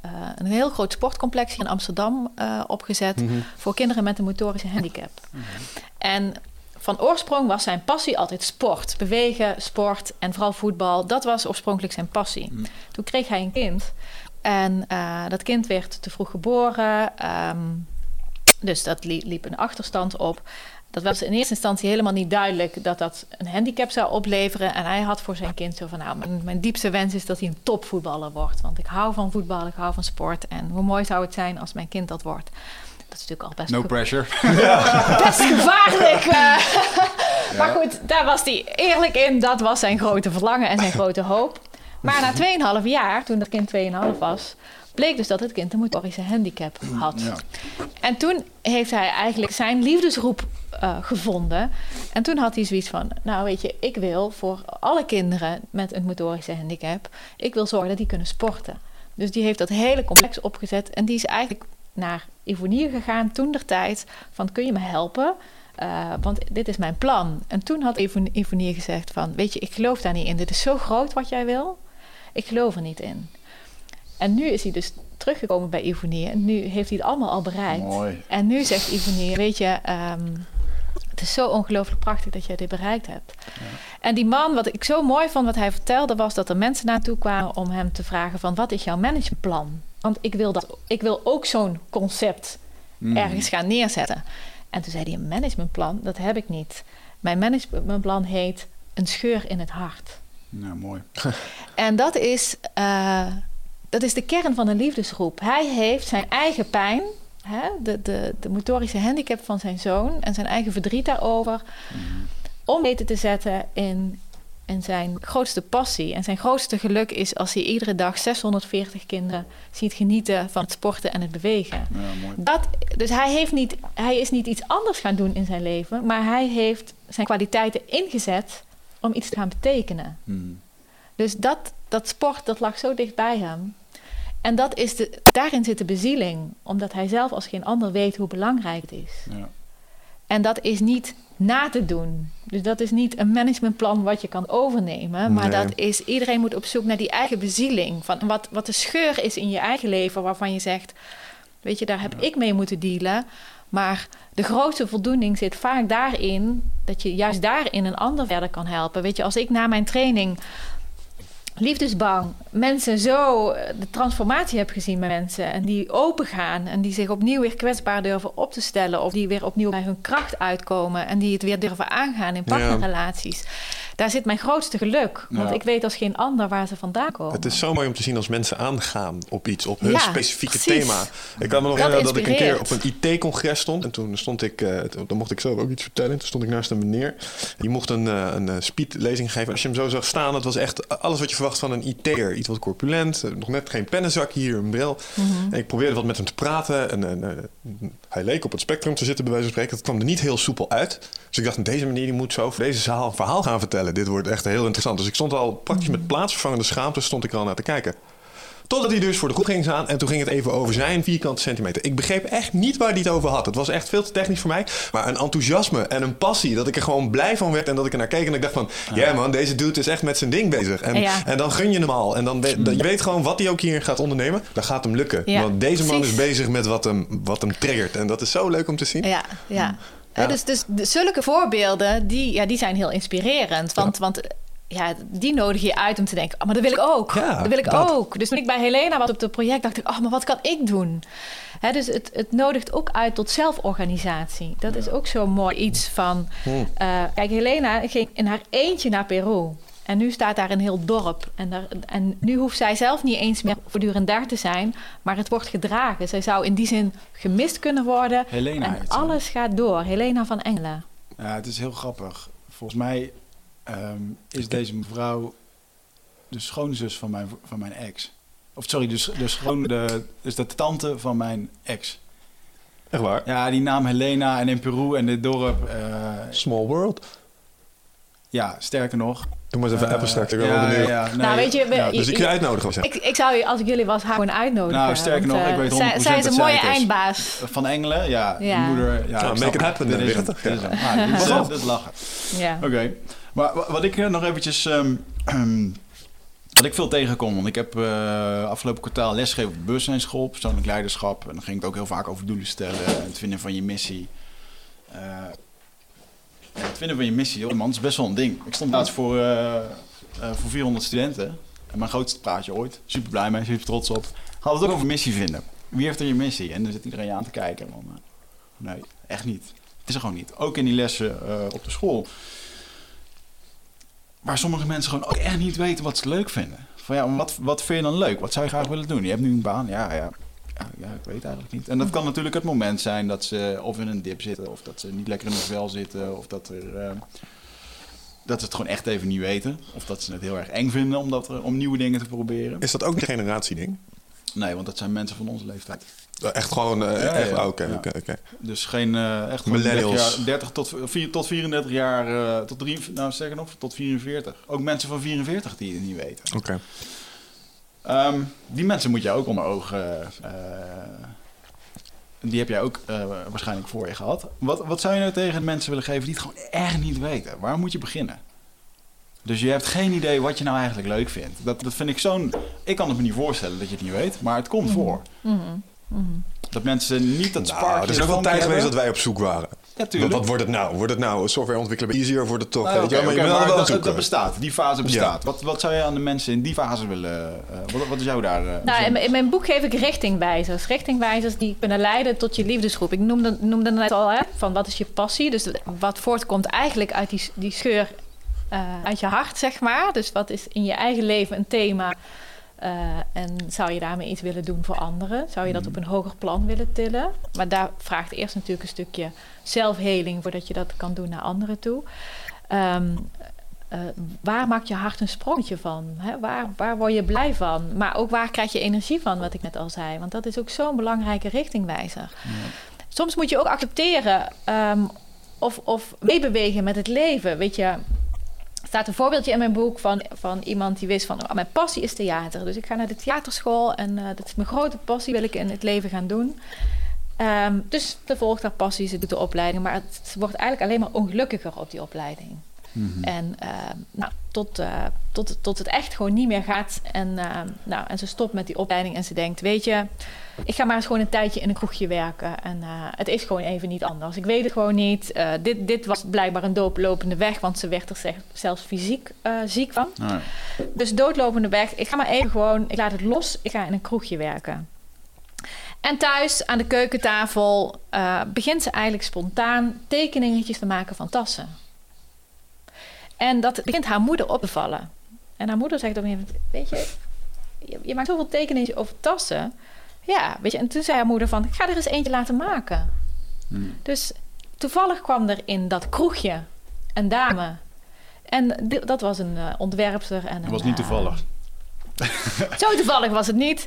Speaker 4: uh, een heel groot sportcomplex in Amsterdam uh, opgezet... Mm -hmm. voor kinderen met een motorische handicap. Mm -hmm. En van oorsprong was zijn passie altijd sport. Bewegen, sport en vooral voetbal. Dat was oorspronkelijk zijn passie.
Speaker 1: Mm.
Speaker 4: Toen kreeg hij een kind. En eh, dat kind werd te vroeg geboren. ehm, dus dat li- liep een achterstand op. Dat was in eerste instantie helemaal niet duidelijk dat dat een handicap zou opleveren. En hij had voor zijn kind zo van: Nou, mijn, diepste wens is dat hij een topvoetballer wordt. Want ik hou van voetbal, ik hou van sport. En hoe mooi zou het zijn als mijn kind dat wordt? Dat is natuurlijk al best
Speaker 1: No pressure.
Speaker 4: best gevaarlijk. eh. Maar goed, daar was hij eerlijk in. Dat was zijn grote verlangen en zijn grote hoop. Maar na 2,5 jaar, toen dat kind 2,5 was, bleek dus dat het kind een motorische handicap had.
Speaker 1: Ja.
Speaker 4: En toen heeft hij eigenlijk zijn liefdesroep eh, gevonden. En toen had hij zoiets van: Nou, weet je, ik wil voor alle kinderen met een motorische handicap, ik wil zorgen dat die kunnen sporten. Dus die heeft dat hele complex opgezet. En die is eigenlijk naar Ivonier gegaan toen der tijd: van kun je me helpen? Eh, want dit is mijn plan. En toen had Ivon- Ivonier gezegd van... weet je, ik geloof daar niet in. Dit is zo groot wat jij wil. Ik geloof er niet in. En nu is hij dus teruggekomen bij Ivonier. En nu heeft hij het allemaal al bereikt.
Speaker 1: Mooi.
Speaker 4: En nu zegt Ivonier, weet je... ehm, het is zo ongelooflijk prachtig dat jij dit bereikt hebt. En die man, wat ik zo mooi vond wat hij vertelde... was dat er mensen naartoe kwamen om hem te vragen van... wat is jouw managementplan? Want ik wil, dat, ik wil ook zo'n concept
Speaker 1: Mm.
Speaker 4: ergens gaan neerzetten. En toen zei hij, een managementplan, dat heb ik niet. Mijn managementplan heet een scheur in het hart.
Speaker 1: Nou, mooi.
Speaker 4: En dat is, eh, dat is de kern van een liefdesgroep. Hij heeft zijn eigen pijn, hè, de, de, de motorische handicap van zijn zoon... en zijn eigen verdriet daarover... om weten te zetten in, in zijn grootste passie. En zijn grootste geluk is als hij iedere dag 640 kinderen ziet genieten... van het sporten en het bewegen.
Speaker 1: Ja, mooi.
Speaker 4: Dat, dus hij, heeft niet, hij is niet iets anders gaan doen in zijn leven, maar hij heeft zijn kwaliteiten ingezet om iets te gaan betekenen.
Speaker 1: Mm.
Speaker 4: Dus dat, dat sport, dat lag zo dicht bij hem. En dat is de, daarin zit de bezieling, omdat hij zelf als geen ander weet hoe belangrijk het is.
Speaker 1: Ja.
Speaker 4: En dat is niet na te doen. Dus dat is niet een managementplan wat je kan overnemen. Maar
Speaker 2: Nee.
Speaker 4: dat is, iedereen moet op zoek naar die eigen bezieling. Van wat, wat de scheur is in je eigen leven waarvan je zegt... weet je, daar heb ik mee moeten dealen. Maar de grootste voldoening zit vaak daarin... dat je juist daarin een ander verder kan helpen. Weet je, als ik na mijn training liefdesbang mensen zo eh, de transformatie heb gezien bij mensen en die open gaan en die zich opnieuw weer kwetsbaar durven op te stellen of die weer opnieuw bij hun kracht uitkomen en die het weer durven aangaan in partnerrelaties. Daar zit mijn grootste geluk, want
Speaker 1: Ja.
Speaker 4: ik weet als geen ander waar ze vandaan komen.
Speaker 2: Het is zo mooi om te zien als mensen aangaan op iets, op hun
Speaker 4: Ja,
Speaker 2: specifieke
Speaker 4: precies.
Speaker 2: thema. Ik kan me nog herinneren dat ik een keer op een IT-congres stond. En toen stond ik, eh, dan mocht ik zelf ook iets vertellen. Toen stond ik naast een meneer. Die mocht een, eh, een speedlezing geven. Als je hem zo zag staan, dat was echt alles wat je verwacht van een IT'er. Iets wat corpulent, eh, nog net geen pennenzak hier, een bril.
Speaker 4: Mhm.
Speaker 2: En ik probeerde wat met hem te praten. En, en, eh, hij leek op het spectrum te zitten, bij wijze van spreken. Dat kwam er niet heel soepel uit. Dus ik dacht, deze meneer die moet zo voor deze zaal een verhaal gaan vertellen. Dit wordt echt heel interessant. Dus ik stond al praktisch met plaatsvervangende schaamte stond ik er al naar te kijken. Totdat hij dus voor de groep ging staan en toen ging het even over zijn vierkante centimeter. Ik begreep echt niet waar hij het over had. Het was echt veel te technisch voor mij. Maar een enthousiasme en een passie. Dat ik er gewoon blij van werd en dat ik er naar keek. En ik dacht van, ja man, deze dude is echt met zijn ding bezig. En,
Speaker 4: Ja.
Speaker 2: en dan gun je hem al. En dan weet, dan- je weet gewoon wat hij ook hier gaat ondernemen. Dat gaat hem lukken.
Speaker 4: Ja,
Speaker 2: Want deze man
Speaker 4: precies.
Speaker 2: is bezig met wat hem, wat hem triggert. En dat is zo leuk om te zien.
Speaker 4: Ja, ja.
Speaker 2: Ja.
Speaker 4: Eh, Dus, dus de- zulke voorbeelden, die, ja, die zijn heel inspirerend. Want, want ja, die nodig je uit om te denken... oh, maar dat wil ik ook.
Speaker 2: Ja,
Speaker 4: dat wil ik
Speaker 2: dat.
Speaker 4: ook. Dus toen ik bij Helena was op het project... dacht ik, oh, maar wat kan ik doen? Hè, dus het, het nodigt ook uit tot zelforganisatie. Dat is ook zo mooi iets van...
Speaker 2: Hmm.
Speaker 4: eh, kijk, Helena ging in haar eentje naar Peru... En nu staat daar een heel dorp. En, daar, en nu hoeft zij zelf niet eens meer voortdurend daar te zijn. Maar het wordt gedragen. Zij zou in die zin gemist kunnen worden.
Speaker 1: Helena
Speaker 4: En alles gaat door. Helena van Engelen.
Speaker 3: Ja, het is heel grappig. Volgens mij ehm, is deze mevrouw de schoonzus van mijn, van mijn ex. Of sorry, dus de, schoon, de, dus de tante van mijn ex.
Speaker 2: Echt waar?
Speaker 3: Ja, die naam Helena en in Peru en dit dorp. eh,
Speaker 2: Small world.
Speaker 3: ja, sterker nog.
Speaker 2: Doe maar eens even
Speaker 3: eh,
Speaker 2: appen straks. Ik ben
Speaker 3: ja,
Speaker 2: wel benieuwd.
Speaker 3: ja, nee,
Speaker 4: nou, weet je, we-
Speaker 3: ja,
Speaker 2: Dus ik je uitnodigen. was ja.
Speaker 4: Ik, ik zou je, als ik jullie was, haar gewoon uitnodigen.
Speaker 3: Nou, sterker
Speaker 4: Want,
Speaker 3: nog,
Speaker 4: eh,
Speaker 3: ik weet 100%
Speaker 4: zij, zij is een mooie
Speaker 3: het
Speaker 4: eindbaas.
Speaker 3: Van Engelen, ja.
Speaker 4: Ja.
Speaker 3: Moeder. Ja,
Speaker 2: Nou, make
Speaker 3: snap
Speaker 2: it happen,
Speaker 3: Dit
Speaker 2: eh,
Speaker 3: is. Dit hem. Ah, dit is,
Speaker 2: Pas op.
Speaker 3: dit is lachen.
Speaker 4: Ja.
Speaker 3: Oké. Maar wa- wat ik eh, nog eventjes... ehm, wat ik veel tegenkom, want ik heb eh, afgelopen kwartaal lesgegeven op bewustzijnsschool, persoonlijk leiderschap. En dan ging het ook heel vaak over doelen stellen en het vinden van je missie. Eh,
Speaker 1: het vinden van je missie, joh, man, is best wel een ding. Ik stond laatst voor, voor 400 studenten. En mijn grootste praatje ooit. Super blij mee, super trots op. Hadden het ook over missie vinden. Wie heeft er je missie? En dan zit iedereen aan te kijken. Man, nee, echt niet. Het is er gewoon niet. Ook in die lessen op de school. Waar sommige mensen gewoon ook echt niet weten wat ze leuk vinden. Van ja, wat, wat vind je dan leuk? Wat zou je graag willen doen? Je hebt nu een baan. Ja, ja. Ja, ja, ik weet eigenlijk niet. En dat kan natuurlijk het moment zijn dat ze of in een dip zitten, of dat ze niet lekker in hun vel zitten, of dat, er, eh, dat ze het gewoon echt even niet weten. Of dat ze het heel erg eng vinden om, dat, om nieuwe dingen te proberen.
Speaker 2: Is dat ook een generatieding?
Speaker 1: Nee, want dat zijn mensen van onze leeftijd.
Speaker 2: Echt gewoon... eh,
Speaker 1: ja,
Speaker 2: Oké,
Speaker 1: ja.
Speaker 2: oké, oké.
Speaker 1: Dus geen eh, echt
Speaker 2: Millennials.
Speaker 1: 30, jaar, 30 tot, 4, tot 34 jaar, eh, tot, drie, nou zeg nog, tot 44. Ook mensen van 44 die het niet weten.
Speaker 2: Oké.
Speaker 1: Ehm, die mensen moet je ook onder ogen. eh, die heb jij ook eh, waarschijnlijk voor je gehad. Wat, wat zou je nou tegen mensen willen geven die het gewoon echt niet weten? Waar moet je beginnen? Dus je hebt geen idee wat je nou eigenlijk leuk vindt. Dat, dat vind ik zo'n. Ik kan het me niet voorstellen dat je het niet weet, maar het komt voor.
Speaker 4: Mhm.
Speaker 1: Dat mensen niet dat
Speaker 2: Nou,
Speaker 1: sparkje.
Speaker 2: er is ook wel tijd geweest dat wij op zoek waren.
Speaker 1: Ja, tuurlijk.
Speaker 2: Wat, wat wordt het nou? Wordt het nou software ontwikkelen easier wordt het toch...
Speaker 1: Nou, oké,
Speaker 2: maar wel
Speaker 1: dat, dat bestaat. Die fase bestaat. Wat, wat zou je aan de mensen in die fase willen... eh, wat, wat is jou daar... eh,
Speaker 4: Nou, in,
Speaker 1: bijzonder?
Speaker 4: mijn- in mijn boek geef ik richtingwijzers. Richtingwijzers die kunnen leiden tot je liefdesgroep. Ik noemde, noemde net al, hè, van wat is je passie? Dus wat voortkomt eigenlijk uit die, die scheur eh, uit je hart, zeg maar. Dus wat is in je eigen leven een thema? Eh, en zou je daarmee iets willen doen voor anderen? Zou je dat op een hoger plan willen tillen? Maar daar vraagt eerst natuurlijk een stukje zelfheling... voordat je dat kan doen naar anderen toe. Ehm, eh, waar maakt je hart een sprongetje van? Hè? Waar, waar word je blij van? Maar ook waar krijg je energie van, wat ik net al zei? Want dat is ook zo'n belangrijke richtingwijzer. Soms moet je ook accepteren ehm, of, of meebewegen met het leven. Weet je, staat een voorbeeldje in mijn boek van, van iemand die wist van... Oh, mijn passie is theater, dus ik ga naar de theaterschool... en eh, dat is mijn grote passie, wil ik in het leven gaan doen. Ehm, dus ze volgt haar passie, ze doet de opleiding... maar het, wordt eigenlijk alleen maar ongelukkiger op die opleiding.
Speaker 1: Mhm.
Speaker 4: En eh, nou, tot, eh, tot, tot het echt gewoon niet meer gaat. En, eh, nou, en ze stopt met die opleiding en ze denkt: Weet je, ik ga maar eens gewoon een tijdje in een kroegje werken. En het is gewoon even niet anders. Ik weet het gewoon niet. Dit, dit was blijkbaar een doodlopende weg, want ze werd er zelfs fysiek ziek van.
Speaker 1: Ja.
Speaker 4: Dus doodlopende weg. Ik ga maar even gewoon, ik laat het los. Ik ga in een kroegje werken. En thuis aan de keukentafel begint ze eigenlijk spontaan tekeningetjes te maken van tassen. En dat begint haar moeder op te vallen. En haar moeder zegt op een gegeven moment: Weet je, je, je maakt zoveel tekeningen over tassen. Ja, weet je. En toen zei haar moeder: van, Ik ga er eens eentje laten maken.
Speaker 1: Hmm.
Speaker 4: Dus toevallig kwam er in dat kroegje een dame. En dat was een eh, ontwerpster. En
Speaker 1: Dat
Speaker 4: een,
Speaker 1: was niet
Speaker 4: eh,
Speaker 1: toevallig.
Speaker 4: zo toevallig was het niet.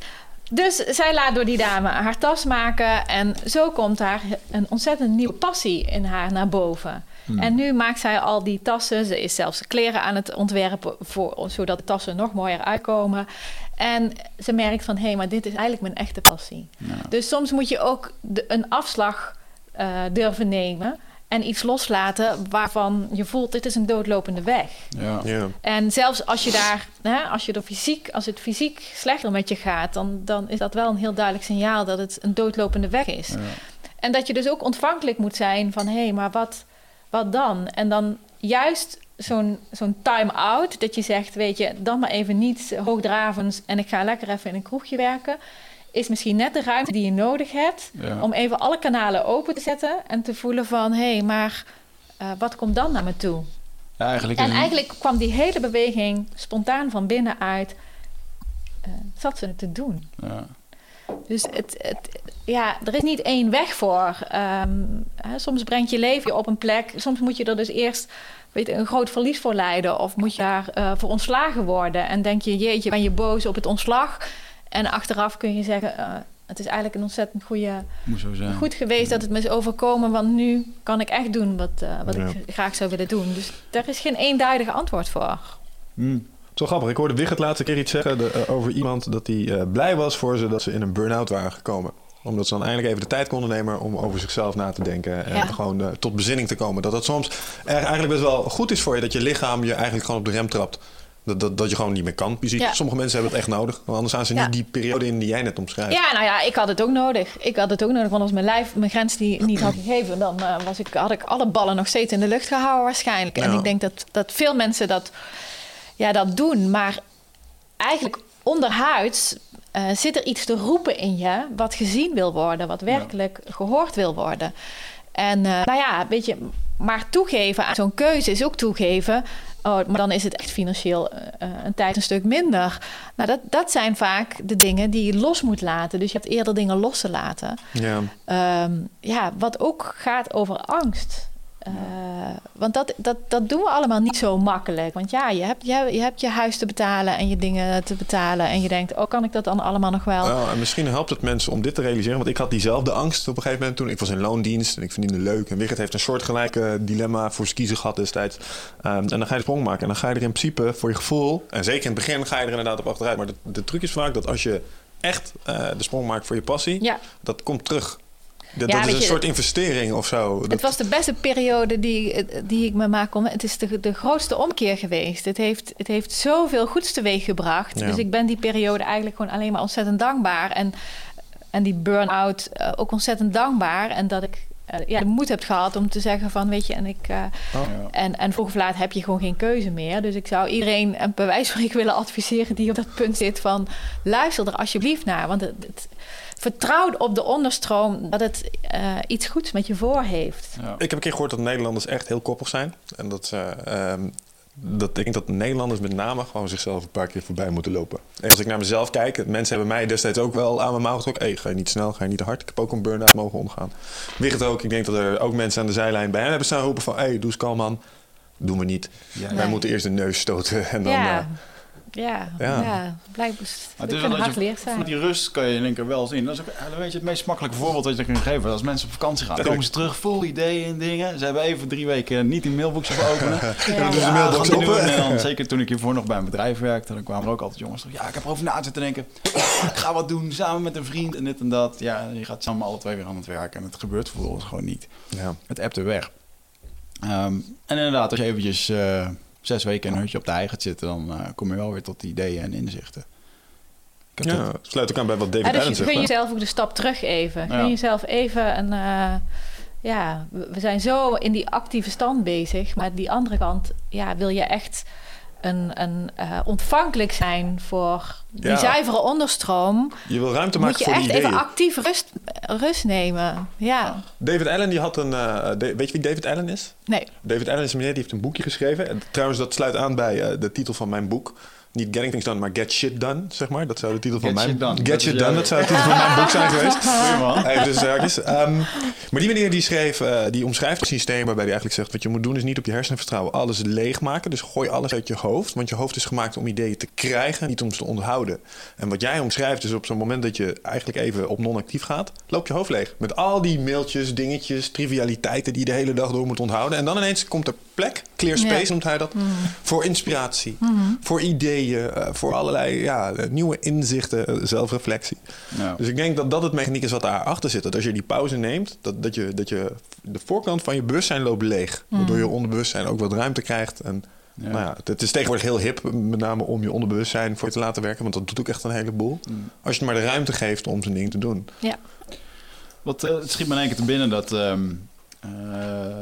Speaker 4: Dus zij laat door die dame haar tas maken. En zo komt daar een ontzettend nieuwe passie in haar naar boven.
Speaker 1: Hmm.
Speaker 4: En nu maakt zij al die tassen. Ze is zelfs kleren aan het ontwerpen, voor, zodat de tassen nog mooier uitkomen. En ze merkt van, hé, hey, maar dit is eigenlijk mijn echte passie.
Speaker 1: Ja.
Speaker 4: Dus soms moet je ook de, een afslag eh, durven nemen... en iets loslaten waarvan je voelt, dit is een doodlopende weg.
Speaker 1: Ja.
Speaker 2: Ja.
Speaker 4: En zelfs als je daar, hè, als je er fysiek, als het fysiek slechter met je gaat, dan, dan is dat wel een heel duidelijk signaal dat het een doodlopende weg is.
Speaker 1: Ja.
Speaker 4: En dat je dus ook ontvankelijk moet zijn van hé, hey, maar wat, wat dan? En dan juist zo'n zo'n time-out, dat je zegt, weet je, dan maar even niet hoogdravend en ik ga lekker even in een kroegje werken, is misschien net de ruimte die je nodig hebt
Speaker 1: Ja.
Speaker 4: om even alle kanalen open te zetten en te voelen van hé, hey, maar eh, wat komt dan naar me toe?
Speaker 1: Ja, eigenlijk
Speaker 4: En eigenlijk kwam die hele beweging spontaan van binnenuit. eh zat ze het te doen.
Speaker 1: Ja.
Speaker 4: Dus het, het, ja, er is niet één weg voor. Ehm, hè, soms brengt je leven je op een plek. Soms moet je er dus eerst weet, je, een groot verlies voor lijden. Of moet je daar eh, voor ontslagen worden. En denk je, jeetje, ben je boos op het ontslag? En achteraf kun je zeggen, eh, het is eigenlijk een ontzettend goede,
Speaker 1: Moet zo zijn.
Speaker 4: goed geweest dat het me is overkomen. Want nu kan ik echt doen wat, eh, wat
Speaker 2: Ja.
Speaker 4: ik graag zou willen doen. Dus daar is geen eenduidig antwoord voor.
Speaker 1: Hmm.
Speaker 2: Zo grappig. Ik hoorde Wigert laatste keer iets zeggen de- over iemand dat hij eh, blij was voor ze dat ze in een burn-out waren gekomen. Omdat ze dan eindelijk even de tijd konden nemen om over zichzelf na te denken. En
Speaker 4: Ja.
Speaker 2: gewoon eh, tot bezinning te komen. Dat dat soms er eigenlijk best wel goed is voor je dat je lichaam je eigenlijk gewoon op de rem trapt. Dat, dat, dat je gewoon niet meer kan, fysiek.
Speaker 4: Ja.
Speaker 2: Sommige mensen hebben het echt nodig. Want anders gaan ze
Speaker 4: Ja.
Speaker 2: niet die periode in die jij net omschrijft.
Speaker 4: Ja, nou ja, ik had het ook nodig. Ik had het ook nodig, want als mijn lijf mijn grens die niet had gegeven, dan eh, was ik, had ik alle ballen nog steeds in de lucht gehouden waarschijnlijk. En ik denk dat, dat veel mensen dat, ja, dat doen. Maar eigenlijk onderhuids eh, zit er iets te roepen in je wat gezien wil worden, wat werkelijk gehoord wil worden. En eh, nou ja, weet je, maar toegeven aan zo'n keuze is ook toegeven. Oh, maar dan is het echt financieel eh, een tijd een stuk minder. Nou, dat, dat zijn vaak de dingen die je los moet laten. Dus je hebt eerder dingen los te laten.
Speaker 2: Ja.
Speaker 4: Ehm, ja, wat ook gaat over angst. Eh, want dat, dat, dat doen we allemaal niet zo makkelijk. Want ja, je hebt, je, je hebt je huis te betalen en je dingen te betalen. En je denkt, oh, kan ik dat dan allemaal nog wel?
Speaker 2: Nou, en misschien helpt het mensen om dit te realiseren. Want ik had diezelfde angst op een gegeven moment toen. Ik was in loondienst en ik verdiende leuk. En Wigert heeft een soortgelijke dilemma voor zijn kiezen gehad destijds. Ehm, en dan ga je de sprong maken. En dan ga je er in principe voor je gevoel... En zeker in het begin ga je er inderdaad op achteruit. Maar de, de truc is vaak dat als je echt eh, de sprong maakt voor je passie...
Speaker 4: Ja.
Speaker 2: dat komt terug. Dat,
Speaker 4: Ja,
Speaker 2: dat is een
Speaker 4: je,
Speaker 2: soort investering of zo. Dat-
Speaker 4: Het was de beste periode die, die ik me maak kon. Het is de, de grootste omkeer geweest. Het heeft, het heeft zoveel goeds teweeg gebracht.
Speaker 2: Ja.
Speaker 4: Dus ik ben die periode eigenlijk gewoon alleen maar ontzettend dankbaar. En, en die burn-out eh, ook ontzettend dankbaar. En dat ik eh, ja, de moed heb gehad om te zeggen van... weet je, en ik... eh,
Speaker 1: Ja.
Speaker 4: En, en vroeg of laat heb je gewoon geen keuze meer. Dus ik zou iedereen een bij wijze van spreken willen adviseren die op dat punt zit van luister er alsjeblieft naar. Want het, het vertrouw op de onderstroom dat het eh, iets goeds met je voor heeft.
Speaker 1: Ja.
Speaker 2: Ik heb een keer gehoord dat Nederlanders echt heel koppig zijn. En dat ze... ehm, dat ik denk dat Nederlanders met name gewoon zichzelf een paar keer voorbij moeten lopen. En als ik naar mezelf kijk, mensen hebben mij destijds ook wel aan mijn mouw getrokken. Hey, ga je niet snel, ga je niet hard. Ik heb ook een burn-out mogen omgaan. Wigert ook. Ik denk dat er ook mensen aan de zijlijn bij hen hebben staan roepen van... Hey, doe eens kalm man. Doen we niet.
Speaker 1: Ja.
Speaker 2: Wij
Speaker 4: Nee.
Speaker 2: moeten eerst de neus stoten en dan...
Speaker 4: ja.
Speaker 2: eh,
Speaker 4: ja,
Speaker 2: Ja.
Speaker 4: ja, blijkbaar. Het
Speaker 1: is
Speaker 4: kan
Speaker 1: wel
Speaker 4: hard zijn.
Speaker 1: voor die rust kan je in één keer wel zien. Dat is ook weet je, het meest makkelijke voorbeeld dat je kunt geven. Als mensen op vakantie gaan, dan komen ze terug vol ideeën en dingen. Ze hebben even drie weken niet die mailbox op openen.
Speaker 4: Ja.
Speaker 1: Ja,
Speaker 2: de mailbox open.
Speaker 1: En dan, zeker toen ik hiervoor nog bij een bedrijf werkte, dan kwamen er ook altijd jongens terug. Ja, ik heb erover na zitten denken. Ik ga wat doen samen met een vriend en dit en dat. Ja, je gaat samen alle twee weer aan het werk en het gebeurt vervolgens gewoon niet.
Speaker 2: ja.
Speaker 1: Het appt er weg. Ehm, en inderdaad, als je eventjes eh, zes weken in een hutje op de hei gaat zitten, dan eh, kom je wel weer tot ideeën en inzichten. Ik
Speaker 2: ja,
Speaker 1: dat-
Speaker 2: sluit ook aan bij wat David
Speaker 4: Ja, dus
Speaker 2: Allen
Speaker 4: je
Speaker 2: zegt.
Speaker 4: gun jezelf ook de stap terug even. Gun
Speaker 1: Ja.
Speaker 4: jezelf even een... eh, ja, we we zijn zo in die actieve stand bezig. Maar die andere kant, ja, wil je echt een, een, eh, ontvankelijk zijn voor die
Speaker 2: Ja.
Speaker 4: zuivere onderstroom...
Speaker 2: Je wil ruimte
Speaker 4: moet
Speaker 2: maken
Speaker 4: je
Speaker 2: voor
Speaker 4: echt
Speaker 2: die ideeën.
Speaker 4: even actief rust, rust nemen. Ja,
Speaker 2: David Allen die had een... eh, weet je wie David Allen is?
Speaker 4: nee.
Speaker 2: David Allen is een meneer die heeft een boekje geschreven. En trouwens, dat sluit aan bij eh, de titel van mijn boek. Niet Getting Things Done, maar Get Shit Done, zeg maar. Dat zou de titel van
Speaker 1: Get
Speaker 2: mijn
Speaker 1: Shit Done.
Speaker 2: Get
Speaker 1: Dat
Speaker 2: Shit Done,
Speaker 1: jouw-
Speaker 2: dat zou de titel van mijn boek zijn geweest.
Speaker 1: Goeie man.
Speaker 2: Even. Ehm, maar die meneer die schreef, eh, die omschrijft een systeem waarbij hij eigenlijk zegt... wat je moet doen is niet op je hersenen vertrouwen, alles leegmaken. Dus gooi alles uit je hoofd. Want je hoofd is gemaakt om ideeën te krijgen, niet om ze te onthouden. En wat jij omschrijft is op zo'n moment dat je eigenlijk even op non-actief gaat... loop je hoofd leeg. Met al die mailtjes, dingetjes, trivialiteiten die je de hele dag door moet onthouden. En dan ineens komt er plek, clear space
Speaker 4: Ja.
Speaker 2: noemt hij dat... voor inspiratie, voor ideeën, eh, voor allerlei ja, nieuwe inzichten, eh, zelfreflectie.
Speaker 1: Ja.
Speaker 2: Dus ik denk dat dat het mechaniek is wat daarachter zit. Dat als je die pauze neemt, dat, dat, je, dat je de voorkant van je bewustzijn loopt leeg. Waardoor je onderbewustzijn ook wat ruimte krijgt. En
Speaker 1: Ja.
Speaker 2: nou ja, het, is tegenwoordig heel hip, met name om je onderbewustzijn voor je te laten werken. Want dat doet ook echt een heleboel.
Speaker 1: Mm.
Speaker 2: Als je het maar de ruimte geeft om zijn ding te doen.
Speaker 4: Ja.
Speaker 1: Wat, eh, het schiet me in één keer te binnen dat ehm, eh,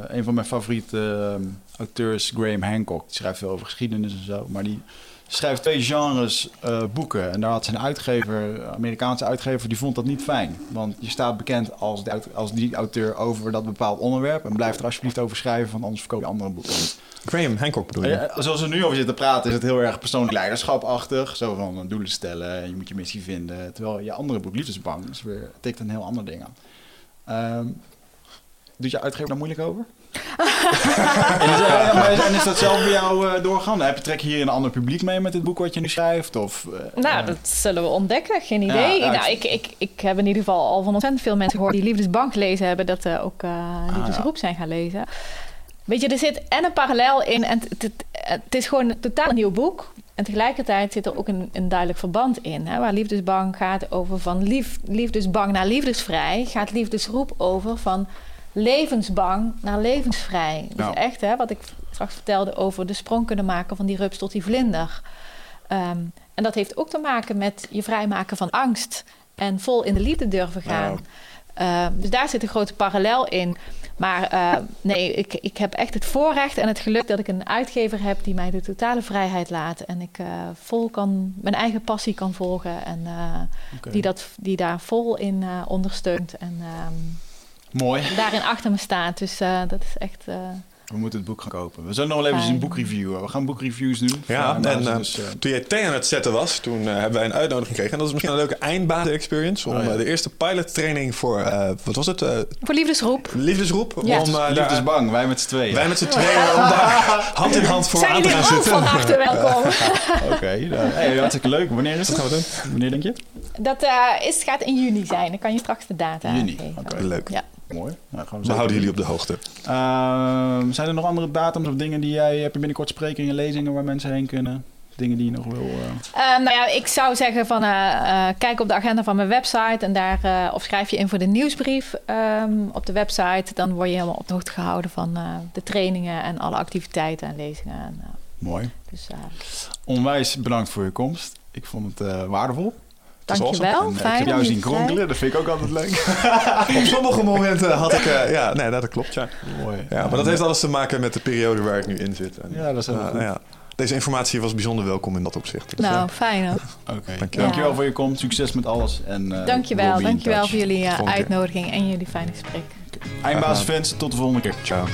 Speaker 1: een van mijn favoriete ehm, auteurs, Graham Hancock, die schrijft veel over geschiedenis en zo, maar die schrijft twee genres eh, boeken. En daar had zijn uitgever, Amerikaanse uitgever, die vond dat niet fijn. Want je staat bekend als, de, als die auteur over dat bepaald onderwerp en blijf er alsjeblieft over schrijven, want anders verkoop je andere boeken.
Speaker 2: Graham Hancock bedoel je?
Speaker 1: Eh, Zoals we nu over zitten praten, is het heel erg persoonlijk leiderschapachtig. Zo van eh, doelen stellen, je moet je missie vinden. Terwijl je andere boek, Liefdesbang, is weer, tikt een heel ander ding aan. Ehm doet je uitgever daar moeilijk over? en, is, eh, ja, maar is, en is dat zelf bij jou eh, doorgaan? Heb je trek je hier een ander publiek mee met dit boek wat je nu schrijft? Of, eh,
Speaker 4: Nou, dat zullen we ontdekken. Geen idee.
Speaker 1: ja,
Speaker 4: nou, ik, ik, ik heb in ieder geval al van ontzettend veel mensen gehoord die Liefdesbank gelezen hebben, dat ze ook eh Liefdesroep zijn gaan lezen. Weet je, er zit en een parallel in en het, het, het is gewoon een totaal nieuw boek. En tegelijkertijd zit er ook een, een duidelijk verband in. Hè, waar liefdesbang gaat over van lief, liefdesbang naar liefdesvrij, gaat liefdesroep over van levensbang naar levensvrij. Dus
Speaker 1: Ja.
Speaker 4: echt, hè, wat ik straks vertelde over de sprong kunnen maken van die rups tot die vlinder. Ehm, en dat heeft ook te maken met je vrijmaken van angst en vol in de liefde durven gaan.
Speaker 2: Wow.
Speaker 4: Ehm, dus daar zit een grote parallel in. Maar eh, nee, ik, ik heb echt het voorrecht en het geluk dat ik een uitgever heb die mij de totale vrijheid laat. En ik eh, vol kan, mijn eigen passie kan volgen en eh, die, dat, die daar vol in eh, ondersteunt. En ehm,
Speaker 1: Mooi.
Speaker 4: daarin achter me staat. Dus eh, dat is echt. eh,
Speaker 1: We moeten het boek gaan kopen. We zullen nog wel even een boekreview. We gaan boekreviews doen.
Speaker 2: Ja, en eh,
Speaker 1: dus, eh,
Speaker 2: toen jij thee aan het zetten was, toen hebben wij een uitnodiging gekregen. En dat is misschien een leuke eindbazen-experience. Om
Speaker 1: Oh, ja.
Speaker 2: de eerste pilottraining voor, eh, wat was het?
Speaker 4: voor liefdesroep.
Speaker 2: liefdesroep.
Speaker 4: Ja.
Speaker 2: Om, eh,
Speaker 1: liefdesbang, wij met z'n tweeën.
Speaker 2: wij met z'n tweeën om daar hand in hand voor
Speaker 4: Zijn
Speaker 2: aan te
Speaker 4: jullie
Speaker 2: gaan
Speaker 4: ook
Speaker 2: zitten.
Speaker 4: van harte welkom?
Speaker 1: Oké, hey, hartstikke leuk. Wanneer is dat?
Speaker 2: gaan we doen?
Speaker 1: Wanneer denk je?
Speaker 4: Dat eh, is, gaat in juni zijn. Dan kan je straks de data
Speaker 1: Juni, oké.
Speaker 2: Leuk.
Speaker 4: Ja.
Speaker 1: Mooi. Nou,
Speaker 2: We
Speaker 1: zeker
Speaker 2: houden jullie op de hoogte.
Speaker 1: Ehm, zijn er nog andere datums of dingen die jij... Heb je binnenkort sprekingen, lezingen waar mensen heen kunnen? Dingen die je nog wil... eh,
Speaker 4: Eh, nou ja, ik zou zeggen van eh, eh, kijk op de agenda van mijn website en daar eh, of schrijf je in voor de nieuwsbrief ehm, op de website. Dan word je helemaal op de hoogte gehouden van eh, de trainingen en alle activiteiten en lezingen. En, eh,
Speaker 1: Mooi.
Speaker 4: dus eh,
Speaker 1: Onwijs bedankt voor je komst. Ik vond het eh, waardevol.
Speaker 4: Dankjewel.
Speaker 1: Eh,
Speaker 4: Fijn
Speaker 1: ik heb jou zien kronkelen. Dat vind ik ook altijd leuk.
Speaker 2: Op sommige momenten had ik... eh, ja, nee, dat klopt, ja.
Speaker 1: Mooi.
Speaker 2: ja. Maar dat heeft alles te maken met de periode waar ik nu in zit. En,
Speaker 1: Ja, dat is helemaal
Speaker 2: eh,
Speaker 1: goed.
Speaker 2: ja. Deze informatie was bijzonder welkom in dat opzicht. Dus,
Speaker 4: Nou,
Speaker 2: eh,
Speaker 4: fijn hoor.
Speaker 1: Oké.
Speaker 2: Dankjewel.
Speaker 1: Dankjewel voor je komst. Succes met alles. En, eh,
Speaker 4: Dankjewel. Dankjewel
Speaker 1: touch.
Speaker 4: voor jullie eh, uitnodiging en jullie fijne gesprek.
Speaker 1: Eindbaasfans, tot de volgende keer.
Speaker 2: ciao.